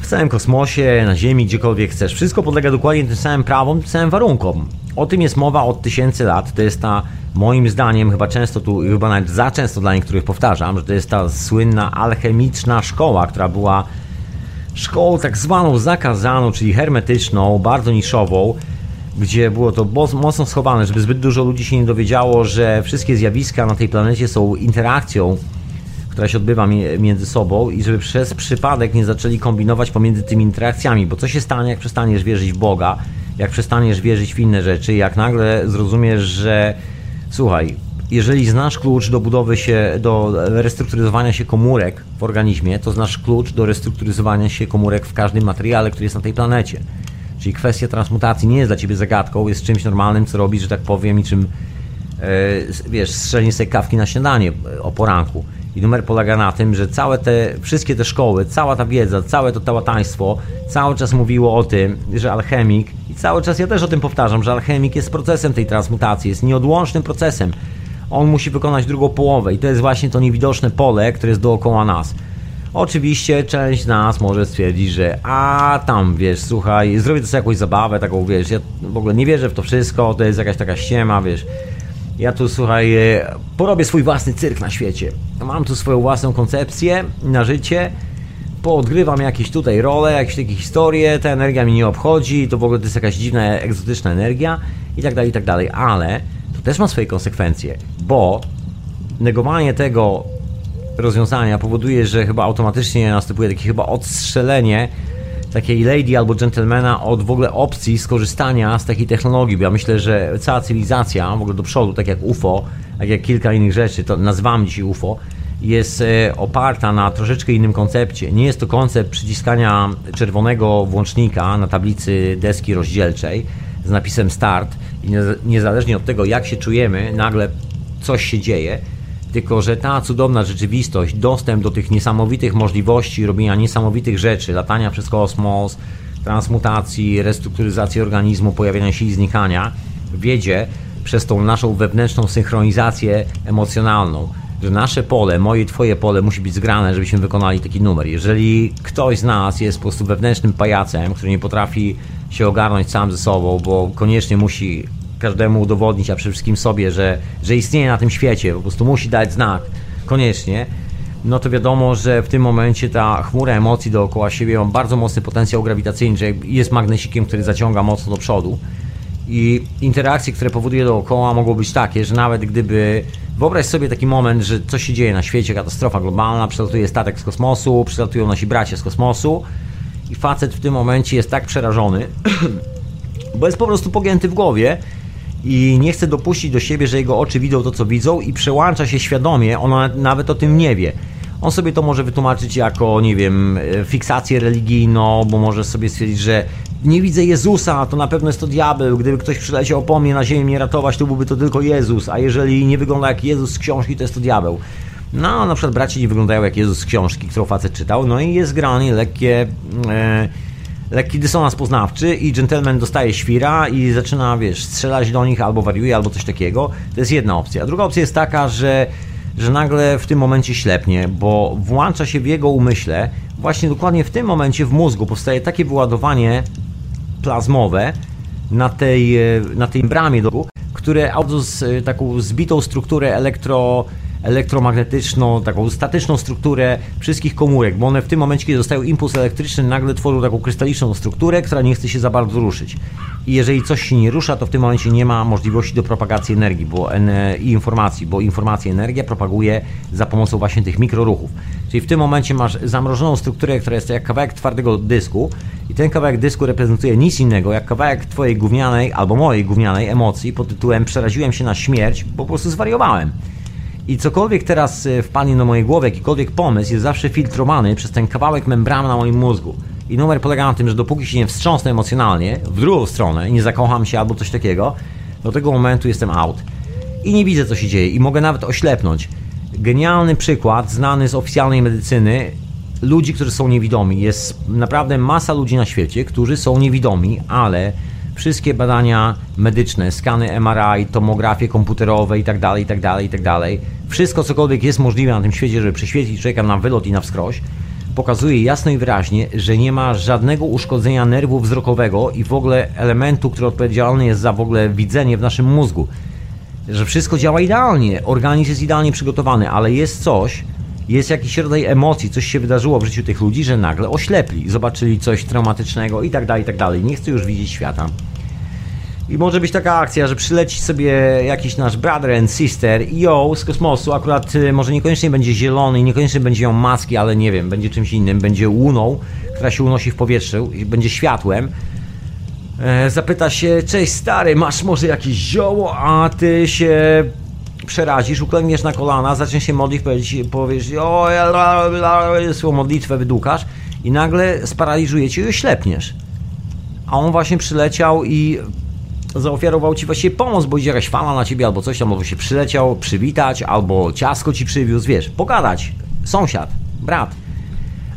W całym kosmosie, na Ziemi, gdziekolwiek chcesz. Wszystko podlega dokładnie tym samym prawom, tym samym warunkom. O tym jest mowa od tysięcy lat. To jest ta, moim zdaniem, chyba często tu, chyba nawet za często dla niektórych powtarzam, że to jest ta słynna alchemiczna szkoła, która była szkołą tak zwaną zakazaną, czyli hermetyczną, bardzo niszową, gdzie było to mocno schowane, żeby zbyt dużo ludzi się nie dowiedziało, że wszystkie zjawiska na tej planecie są interakcją, która się odbywa między sobą i żeby przez przypadek nie zaczęli kombinować pomiędzy tymi interakcjami, bo co się stanie, jak przestaniesz wierzyć w Boga, jak przestaniesz wierzyć w inne rzeczy, jak nagle zrozumiesz, że słuchaj, jeżeli znasz klucz do budowy się, do restrukturyzowania się komórek w organizmie, to znasz klucz do restrukturyzowania się komórek w każdym materiale, który jest na tej planecie. Czyli kwestia transmutacji nie jest dla ciebie zagadką, jest czymś normalnym, co robisz, że tak powiem, i czym e, wiesz, strzelnie sobie kawki na śniadanie e, o poranku. I numer polega na tym, że całe te, wszystkie te szkoły, cała ta wiedza, całe to tałataństwo cały czas mówiło o tym, że alchemik, i cały czas ja też o tym powtarzam, że alchemik jest procesem tej transmutacji, jest nieodłącznym procesem. On musi wykonać drugą połowę i to jest właśnie to niewidoczne pole, które jest dookoła nas. Oczywiście część nas może stwierdzić, że a tam, wiesz, słuchaj, zrobię to sobie jakąś zabawę, taką, wiesz, ja w ogóle nie wierzę w to wszystko, to jest jakaś taka ściema, wiesz. Ja tu, słuchaj, e, porobię swój własny cyrk na świecie. Mam tu swoją własną koncepcję na życie, poodgrywam jakieś tutaj role, jakieś takie historie, ta energia mi nie obchodzi, to w ogóle to jest jakaś dziwna, egzotyczna energia i tak dalej, i tak dalej, ale też ma swoje konsekwencje, bo negowanie tego rozwiązania powoduje, że chyba automatycznie następuje takie chyba odstrzelenie takiej lady albo gentlemana od w ogóle opcji skorzystania z takiej technologii, bo ja myślę, że cała cywilizacja w ogóle do przodu, tak jak UFO, tak jak kilka innych rzeczy, to nazywamy dzisiaj UFO, jest e, oparta na troszeczkę innym koncepcie. Nie jest to koncept przyciskania czerwonego włącznika na tablicy deski rozdzielczej z napisem start i niezależnie od tego jak się czujemy, nagle coś się dzieje, tylko że ta cudowna rzeczywistość, dostęp do tych niesamowitych możliwości robienia niesamowitych rzeczy, latania przez kosmos, transmutacji, restrukturyzacji organizmu, pojawiania się i znikania, wiedzie przez tą naszą wewnętrzną synchronizację emocjonalną, że nasze pole, moje twoje pole musi być zgrane, żebyśmy wykonali taki numer. Jeżeli ktoś z nas jest po prostu wewnętrznym pajacem, który nie potrafi się ogarnąć sam ze sobą, bo koniecznie musi każdemu udowodnić, a przede wszystkim sobie, że, że istnieje na tym świecie, po prostu musi dać znak, koniecznie, no to wiadomo, że w tym momencie ta chmura emocji dookoła siebie ma bardzo mocny potencjał grawitacyjny, że jest magnesikiem, który zaciąga mocno do przodu. I interakcje, które powoduje dookoła, mogą być takie, że nawet gdyby. Wyobraź sobie taki moment, że coś się dzieje na świecie, katastrofa globalna, przylatuje statek z kosmosu, przylatują nasi bracia z kosmosu, i facet w tym momencie jest tak przerażony, (clears throat) bo jest po prostu pogięty w głowie, i nie chce dopuścić do siebie, że jego oczy widzą to, co widzą i przełącza się świadomie, ona nawet o tym nie wie. On sobie to może wytłumaczyć jako, nie wiem, e, fiksację religijną, bo może sobie stwierdzić, że nie widzę Jezusa, to na pewno jest to diabeł. Gdyby ktoś przyleciał po mnie na ziemię mnie ratować, to byłby to tylko Jezus, a jeżeli nie wygląda jak Jezus z książki, to jest to diabeł. No, na przykład bracia nie wyglądają jak Jezus z książki, którą facet czytał, no i jest granie lekkie... E, lekki dysonans poznawczy i gentleman dostaje świra i zaczyna, wiesz, strzelać do nich albo wariuje, albo coś takiego. To jest jedna opcja. Druga opcja jest taka, że, że nagle w tym momencie ślepnie, bo włącza się w jego umyśle, właśnie dokładnie w tym momencie w mózgu powstaje takie wyładowanie plazmowe na tej, na tej bramie, które auto z taką zbitą strukturę elektro elektromagnetyczną, taką statyczną strukturę wszystkich komórek, bo one w tym momencie, kiedy dostają impuls elektryczny, nagle tworzą taką krystaliczną strukturę, która nie chce się za bardzo ruszyć. I jeżeli coś się nie rusza, to w tym momencie nie ma możliwości do propagacji energii bo, i informacji, bo informacja energia propaguje za pomocą właśnie tych mikroruchów. Czyli w tym momencie masz zamrożoną strukturę, która jest jak kawałek twardego dysku i ten kawałek dysku reprezentuje nic innego jak kawałek twojej gównianej albo mojej gównianej emocji pod tytułem przeraziłem się na śmierć, bo po prostu zwariowałem. I cokolwiek teraz e, wpadnie do mojej głowy, jakikolwiek pomysł jest zawsze filtrowany przez ten kawałek membrany na moim mózgu. I numer polega na tym, że dopóki się nie wstrząsnę emocjonalnie w drugą stronę i nie zakocham się albo coś takiego, do tego momentu jestem out. I nie widzę co się dzieje i mogę nawet oślepnąć. Genialny przykład, znany z oficjalnej medycyny, ludzi, którzy są niewidomi. Jest naprawdę masa ludzi na świecie, którzy są niewidomi, ale wszystkie badania medyczne, skany MRI, tomografie komputerowe itd., itd., itd., wszystko cokolwiek jest możliwe na tym świecie, żeby prześwietlić człowieka na wylot i na wskroś, pokazuje jasno i wyraźnie, że nie ma żadnego uszkodzenia nerwu wzrokowego i w ogóle elementu, który odpowiedzialny jest za w ogóle widzenie w naszym mózgu. Że wszystko działa idealnie, organizm jest idealnie przygotowany, ale jest coś, jest jakiś rodzaj emocji, coś się wydarzyło w życiu tych ludzi, że nagle oślepli, zobaczyli coś traumatycznego i tak dalej, i tak dalej. Nie chcą już widzieć świata. I może być taka akcja, że przyleci sobie jakiś nasz brother and sister i ją z kosmosu, akurat y, może niekoniecznie będzie zielony, niekoniecznie będzie ją maski, ale nie wiem, będzie czymś innym, będzie łuną, która się unosi w powietrzu, będzie światłem. E, zapyta się, cześć stary, masz może jakieś zioło, a ty się przerazisz, uklęgniesz na kolana, zaczniesz się modlić, powiesz, powiesz o, swoją modlitwę wydłukasz i nagle sparaliżuje cię i oślepniesz. a on właśnie przyleciał i zaoferował ci właściwie pomoc, bo idzie jakaś fala na ciebie albo coś tam, albo się przyleciał przywitać, albo ciasko ci przywiózł, wiesz, pogadać, sąsiad, brat.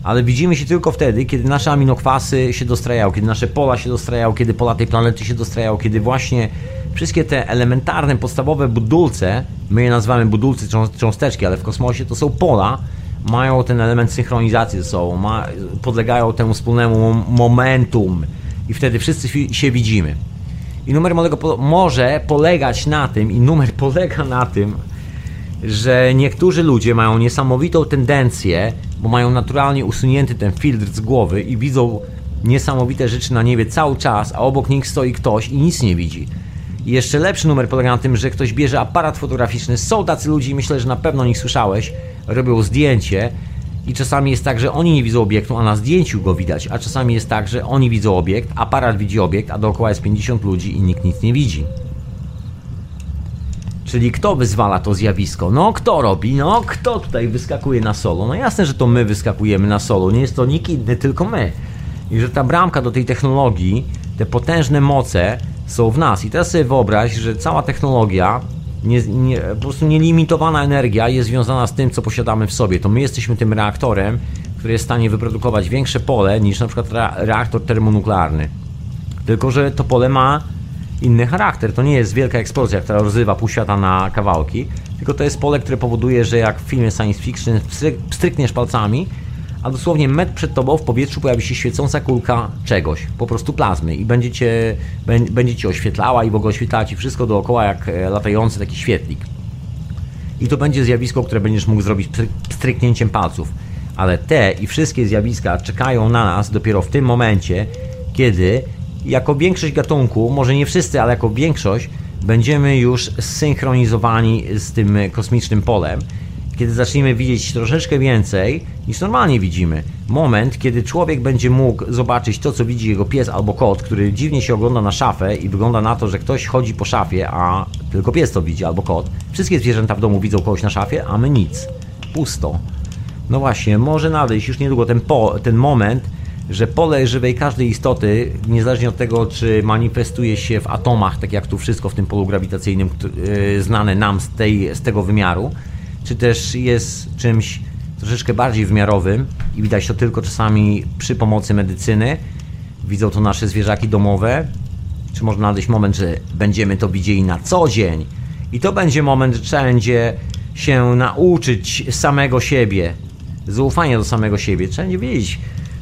Ale widzimy się tylko wtedy, kiedy nasze aminokwasy się dostrajają, kiedy nasze pola się dostrajają, kiedy pola tej planety się dostrajają, kiedy właśnie wszystkie te elementarne, podstawowe budulce, my je nazywamy budulce cząsteczki, ale w kosmosie to są pola, mają ten element synchronizacji ze sobą, ma, podlegają temu wspólnemu momentum i wtedy wszyscy się widzimy. I numer może polegać na tym, i numer (laughs) polega na tym, że niektórzy ludzie mają niesamowitą tendencję, bo mają naturalnie usunięty ten filtr z głowy i widzą niesamowite rzeczy na niebie cały czas, a obok nich stoi ktoś i nic nie widzi. Jeszcze lepszy numer polega na tym, że ktoś bierze aparat fotograficzny. Są tacy ludzie, myślę, że na pewno o nich słyszałeś, robią zdjęcie i czasami jest tak, że oni nie widzą obiektu, a na zdjęciu go widać, a czasami jest tak, że oni widzą obiekt, aparat widzi obiekt, a dookoła jest 50 ludzi i nikt nic nie widzi. Czyli kto wyzwala to zjawisko? No kto robi? No kto tutaj wyskakuje na solo? No jasne, że to my wyskakujemy na solo, nie jest to nikt inny, tylko my. I że ta bramka do tej technologii, te potężne moce są w nas. I teraz sobie wyobraź, że cała technologia nie, nie, po prostu nielimitowana energia jest związana z tym, co posiadamy w sobie. To my jesteśmy tym reaktorem, który jest w stanie wyprodukować większe pole niż na przykład reaktor termonuklearny. Tylko, że to pole ma inny charakter. To nie jest wielka eksplozja, która rozrywa pół świata na kawałki, tylko to jest pole, które powoduje, że jak w filmie science fiction strykniesz palcami, a dosłownie metr przed tobą w powietrzu pojawi się świecąca kulka czegoś, po prostu plazmy i będzie cię, będzie cię oświetlała i w ogóle oświetlała ci wszystko dookoła jak e, latający taki świetlik. I to będzie zjawisko, które będziesz mógł zrobić stryknięciem palców. Ale te i wszystkie zjawiska czekają na nas dopiero w tym momencie, kiedy jako większość gatunku, może nie wszyscy, ale jako większość, będziemy już zsynchronizowani z tym kosmicznym polem kiedy zaczniemy widzieć troszeczkę więcej niż normalnie widzimy. Moment, kiedy człowiek będzie mógł zobaczyć to, co widzi jego pies albo kot, który dziwnie się ogląda na szafę i wygląda na to, że ktoś chodzi po szafie, a tylko pies to widzi albo kot. Wszystkie zwierzęta w domu widzą kogoś na szafie, a my nic. Pusto. No właśnie, może nadejść już niedługo ten, po, ten moment, że pole żywej każdej istoty, niezależnie od tego, czy manifestuje się w atomach, tak jak tu wszystko w tym polu grawitacyjnym, yy, znane nam z, tej, z tego wymiaru, czy też jest czymś troszeczkę bardziej wymiarowym i widać to tylko czasami przy pomocy medycyny. Widzą to nasze zwierzaki domowe. Czy może nadejść moment, że będziemy to widzieli na co dzień i to będzie moment, że trzeba będzie się nauczyć samego siebie, zaufania do samego siebie. Trzeba będzie wiedzieć,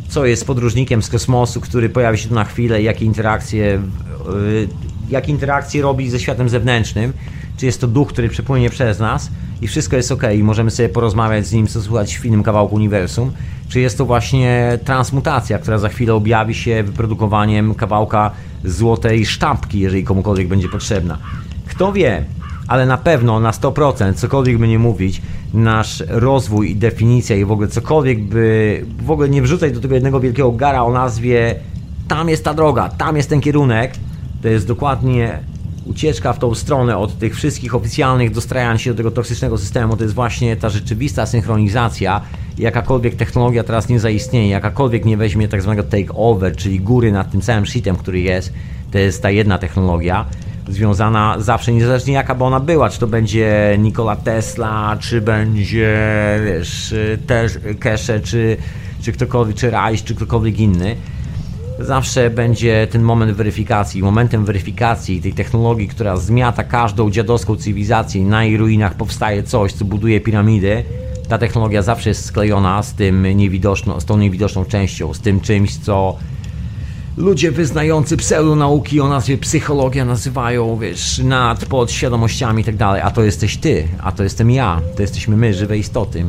co jest podróżnikiem z kosmosu, który pojawi się tu na chwilę, jakie interakcje, yy, jakie interakcje robi ze światem zewnętrznym. Czy jest to duch, który przepłynie przez nas, i wszystko jest ok, i możemy sobie porozmawiać z nim, co słuchać w innym kawałku uniwersum, czy jest to właśnie transmutacja, która za chwilę objawi się wyprodukowaniem kawałka złotej sztabki, jeżeli komukolwiek będzie potrzebna. Kto wie, ale na pewno na 100%, cokolwiek by nie mówić, nasz rozwój i definicja i w ogóle cokolwiek by w ogóle nie wrzucać do tego jednego wielkiego gara o nazwie tam jest ta droga, tam jest ten kierunek, to jest dokładnie ucieczka w tą stronę od tych wszystkich oficjalnych dostrajań się do tego toksycznego systemu, to jest właśnie ta rzeczywista synchronizacja. Jakakolwiek technologia teraz nie zaistnieje, jakakolwiek nie weźmie tak zwanego take over, czyli góry nad tym całym shitem, który jest, to jest ta jedna technologia związana zawsze, niezależnie jaka by ona była, czy to będzie Nikola Tesla, czy będzie, wiesz, też Kesze, czy, czy ktokolwiek, czy Rice, czy ktokolwiek inny zawsze będzie ten moment weryfikacji. Momentem weryfikacji tej technologii, która zmiata każdą dziadowską cywilizację na jej ruinach powstaje coś, co buduje piramidy, ta technologia zawsze jest sklejona z tym niewidoczną, z tą niewidoczną częścią, z tym czymś, co ludzie wyznający pseudonauki o nazwie psychologia nazywają, wiesz, nad podświadomościami i tak dalej, a to jesteś ty, a to jestem ja, to jesteśmy my, żywe istoty.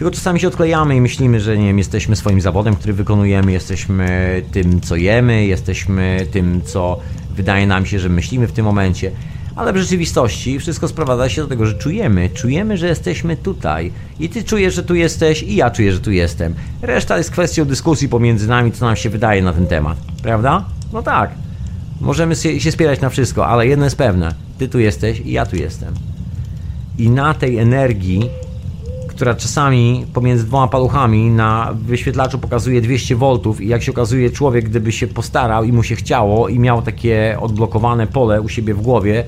Tylko czasami się odklejamy i myślimy, że nie wiem, jesteśmy swoim zawodem, który wykonujemy, jesteśmy tym, co jemy, jesteśmy tym, co wydaje nam się, że myślimy w tym momencie. Ale w rzeczywistości wszystko sprowadza się do tego, że czujemy, czujemy, że jesteśmy tutaj. I ty czujesz, że tu jesteś, i ja czuję, że tu jestem. Reszta jest kwestią dyskusji pomiędzy nami, co nam się wydaje na ten temat. Prawda? No tak. Możemy się spierać na wszystko, ale jedno jest pewne. Ty tu jesteś i ja tu jestem. I na tej energii która czasami pomiędzy dwoma paluchami na wyświetlaczu pokazuje 200 V i jak się okazuje człowiek gdyby się postarał i mu się chciało i miał takie odblokowane pole u siebie w głowie,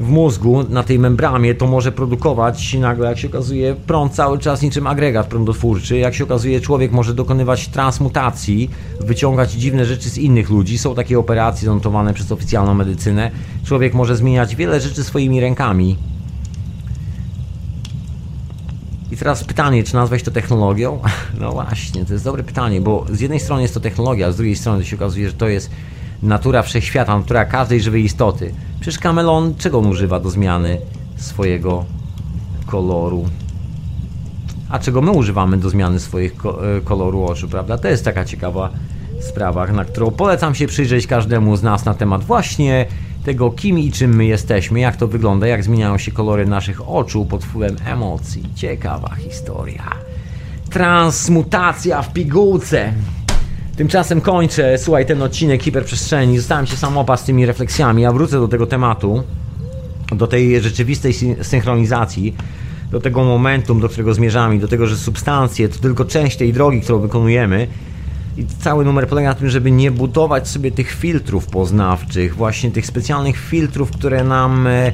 w mózgu na tej membramie to może produkować nagle, jak się okazuje, prąd cały czas niczym agregat prądotwórczy. Jak się okazuje, człowiek może dokonywać transmutacji, wyciągać dziwne rzeczy z innych ludzi. Są takie operacje zanotowane przez oficjalną medycynę. Człowiek może zmieniać wiele rzeczy swoimi rękami. I teraz pytanie, czy nazwać to technologią? (laughs) No właśnie, to jest dobre pytanie, bo z jednej strony jest to technologia, a z drugiej strony się okazuje, że to jest natura wszechświata, natura każdej żywej istoty. Przecież kamelon czego on używa do zmiany swojego koloru? A czego my używamy do zmiany swoich e, koloru oczu, prawda? To jest taka ciekawa sprawa, na którą polecam się przyjrzeć każdemu z nas na temat właśnie tego, kim i czym my jesteśmy, jak to wygląda, jak zmieniają się kolory naszych oczu pod wpływem emocji. Ciekawa historia. Transmutacja w pigułce. Tymczasem kończę, słuchaj, ten odcinek hiperprzestrzeni. Zostałem się samopa z tymi refleksjami. Ja wrócę do tego tematu, do tej rzeczywistej synchronizacji, do tego momentum, do którego zmierzamy, do tego, że substancje to tylko część tej drogi, którą wykonujemy. I cały numer polega na tym, żeby nie budować sobie tych filtrów poznawczych, właśnie tych specjalnych filtrów, które nam e,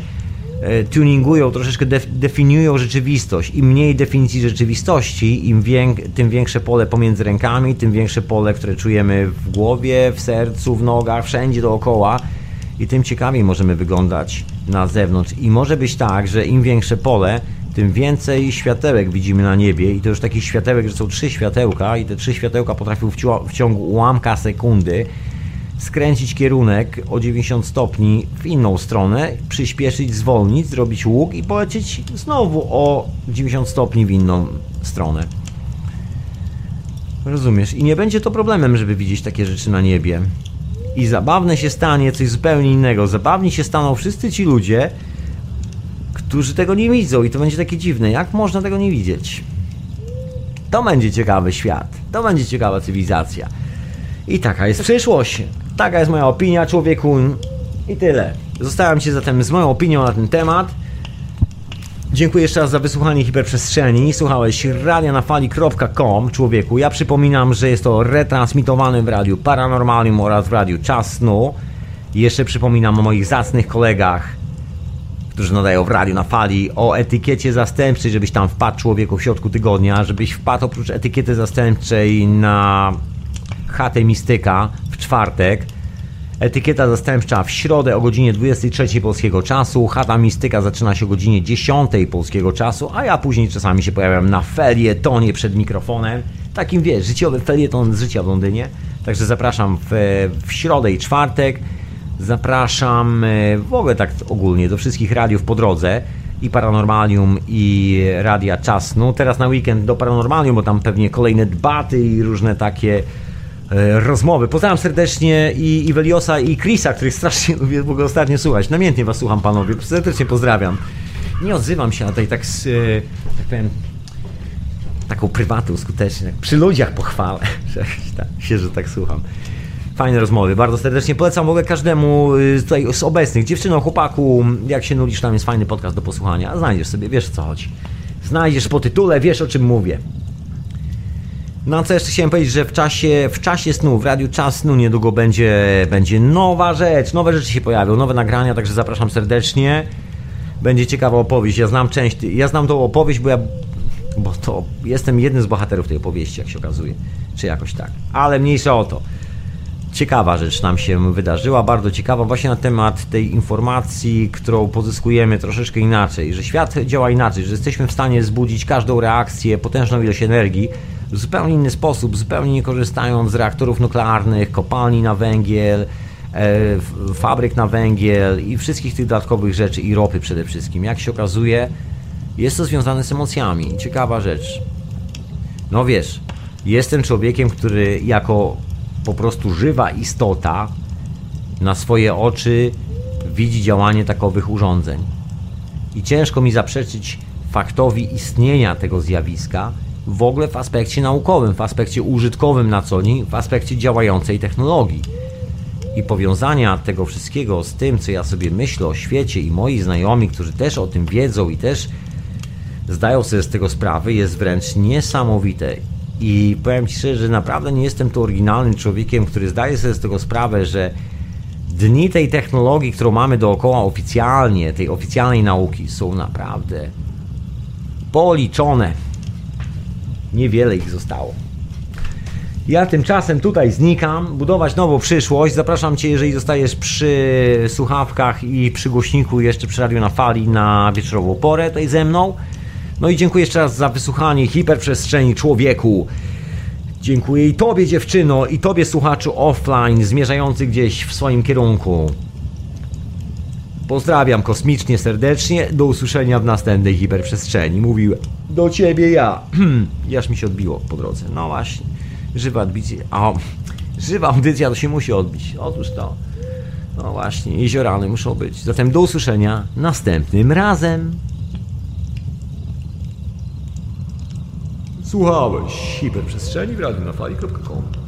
E, tuningują, troszeczkę def, definiują rzeczywistość. Im mniej definicji rzeczywistości, im wiek, tym większe pole pomiędzy rękami, tym większe pole, które czujemy w głowie, w sercu, w nogach, wszędzie dookoła i tym ciekawiej możemy wyglądać na zewnątrz. I może być tak, że im większe pole, tym więcej światełek widzimy na niebie i to już takich światełek, że są trzy światełka i te trzy światełka potrafią w ciągu ułamka sekundy skręcić kierunek o 90 stopni w inną stronę, przyspieszyć, zwolnić, zrobić łuk i polecieć znowu o 90 stopni w inną stronę. Rozumiesz? I nie będzie to problemem, żeby widzieć takie rzeczy na niebie. I zabawne się stanie coś zupełnie innego. Zabawni się staną wszyscy ci ludzie, którzy tego nie widzą i to będzie takie dziwne. Jak można tego nie widzieć? To będzie ciekawy świat. To będzie ciekawa cywilizacja. I taka jest przyszłość. Taka jest moja opinia, człowieku. I tyle. Zostałem się zatem z moją opinią na ten temat. Dziękuję jeszcze raz za wysłuchanie hiperprzestrzeni. Słuchałeś radia na fali.com, człowieku. Ja przypominam, że jest to retransmitowane w radiu Paranormalium oraz w radiu Czas Snu. Jeszcze przypominam o moich zacnych kolegach, którzy nadają w radiu na fali, o etykiecie zastępczej, żebyś tam wpadł człowieku w środku tygodnia, żebyś wpadł oprócz etykiety zastępczej na chatę Mistyka w czwartek. Etykieta zastępcza w środę o godzinie 23 polskiego czasu. Chata Mistyka zaczyna się o godzinie 10 polskiego czasu, a ja później czasami się pojawiam na felietonie przed mikrofonem. Takim wiesz, życiowy felieton z życia w Londynie. Także zapraszam w, w środę i czwartek. Zapraszam e, w ogóle tak ogólnie do wszystkich radiów po drodze i Paranormalium i Radia Czas. No teraz na weekend do Paranormalium, bo tam pewnie kolejne debaty i różne takie E, rozmowy. Pozdrawiam serdecznie i, i i Chrisa, których strasznie lubię w ogóle ostatnio słuchać. Namiętnie was słucham, panowie. Serdecznie pozdrawiam. Nie odzywam się na tej tak, tak powiem, taką prywatą skutecznie. Tak przy ludziach pochwalę, (laughs) tak, się, że tak słucham. Fajne rozmowy, bardzo serdecznie polecam ogóle każdemu y, tutaj z obecnych, dziewczyną, chłopaku, jak się nudzisz, tam jest fajny podcast do posłuchania, znajdziesz sobie, wiesz co chodzi. Znajdziesz po tytule, wiesz o czym mówię. No co jeszcze chciałem powiedzieć, że w czasie, w czasie snu, w radiu Czas Snu niedługo będzie, będzie nowa rzecz, nowe rzeczy się pojawią, nowe nagrania, także zapraszam serdecznie. Będzie ciekawa opowieść, ja znam część, ja znam tą opowieść, bo ja, bo to jestem jednym z bohaterów tej opowieści, jak się okazuje, czy jakoś tak, ale mniejsza o to. Ciekawa rzecz nam się wydarzyła, bardzo ciekawa właśnie na temat tej informacji, którą pozyskujemy troszeczkę inaczej, że świat działa inaczej, że jesteśmy w stanie zbudzić każdą reakcję, potężną ilość energii, w zupełnie inny sposób, zupełnie nie korzystając z reaktorów nuklearnych, kopalni na węgiel, e, fabryk na węgiel i wszystkich tych dodatkowych rzeczy i ropy przede wszystkim. Jak się okazuje, jest to związane z emocjami. Ciekawa rzecz. No wiesz, jestem człowiekiem, który jako po prostu żywa istota na swoje oczy widzi działanie takowych urządzeń. I ciężko mi zaprzeczyć faktowi istnienia tego zjawiska, w ogóle w aspekcie naukowym, w aspekcie użytkowym na co dzień, w aspekcie działającej technologii. I powiązania tego wszystkiego z tym, co ja sobie myślę o świecie i moi znajomi, którzy też o tym wiedzą i też zdają sobie z tego sprawy, jest wręcz niesamowite. I powiem Ci szczerze, że naprawdę nie jestem tu oryginalnym człowiekiem, który zdaje sobie z tego sprawę, że dni tej technologii, którą mamy dookoła oficjalnie, tej oficjalnej nauki, są naprawdę policzone. Niewiele ich zostało. Ja tymczasem tutaj znikam, budować nową przyszłość. Zapraszam Cię, jeżeli zostajesz przy słuchawkach i przy głośniku, jeszcze przy radiu na fali na wieczorową porę tutaj ze mną. No i dziękuję jeszcze raz za wysłuchanie hiperprzestrzeni człowieku. Dziękuję i Tobie dziewczyno, i Tobie słuchaczu offline zmierzający gdzieś w swoim kierunku. Pozdrawiam kosmicznie serdecznie. Do usłyszenia w następnej hiperprzestrzeni. Mówił do ciebie ja. (clears throat) Jaż mi się odbiło po drodze. No właśnie. Żywa audycja. O, żywa audycja to się musi odbić. Otóż to. No właśnie, jeziorany muszą być. Zatem do usłyszenia następnym razem. Słuchałeś hiperprzestrzeni w radiu na fali.com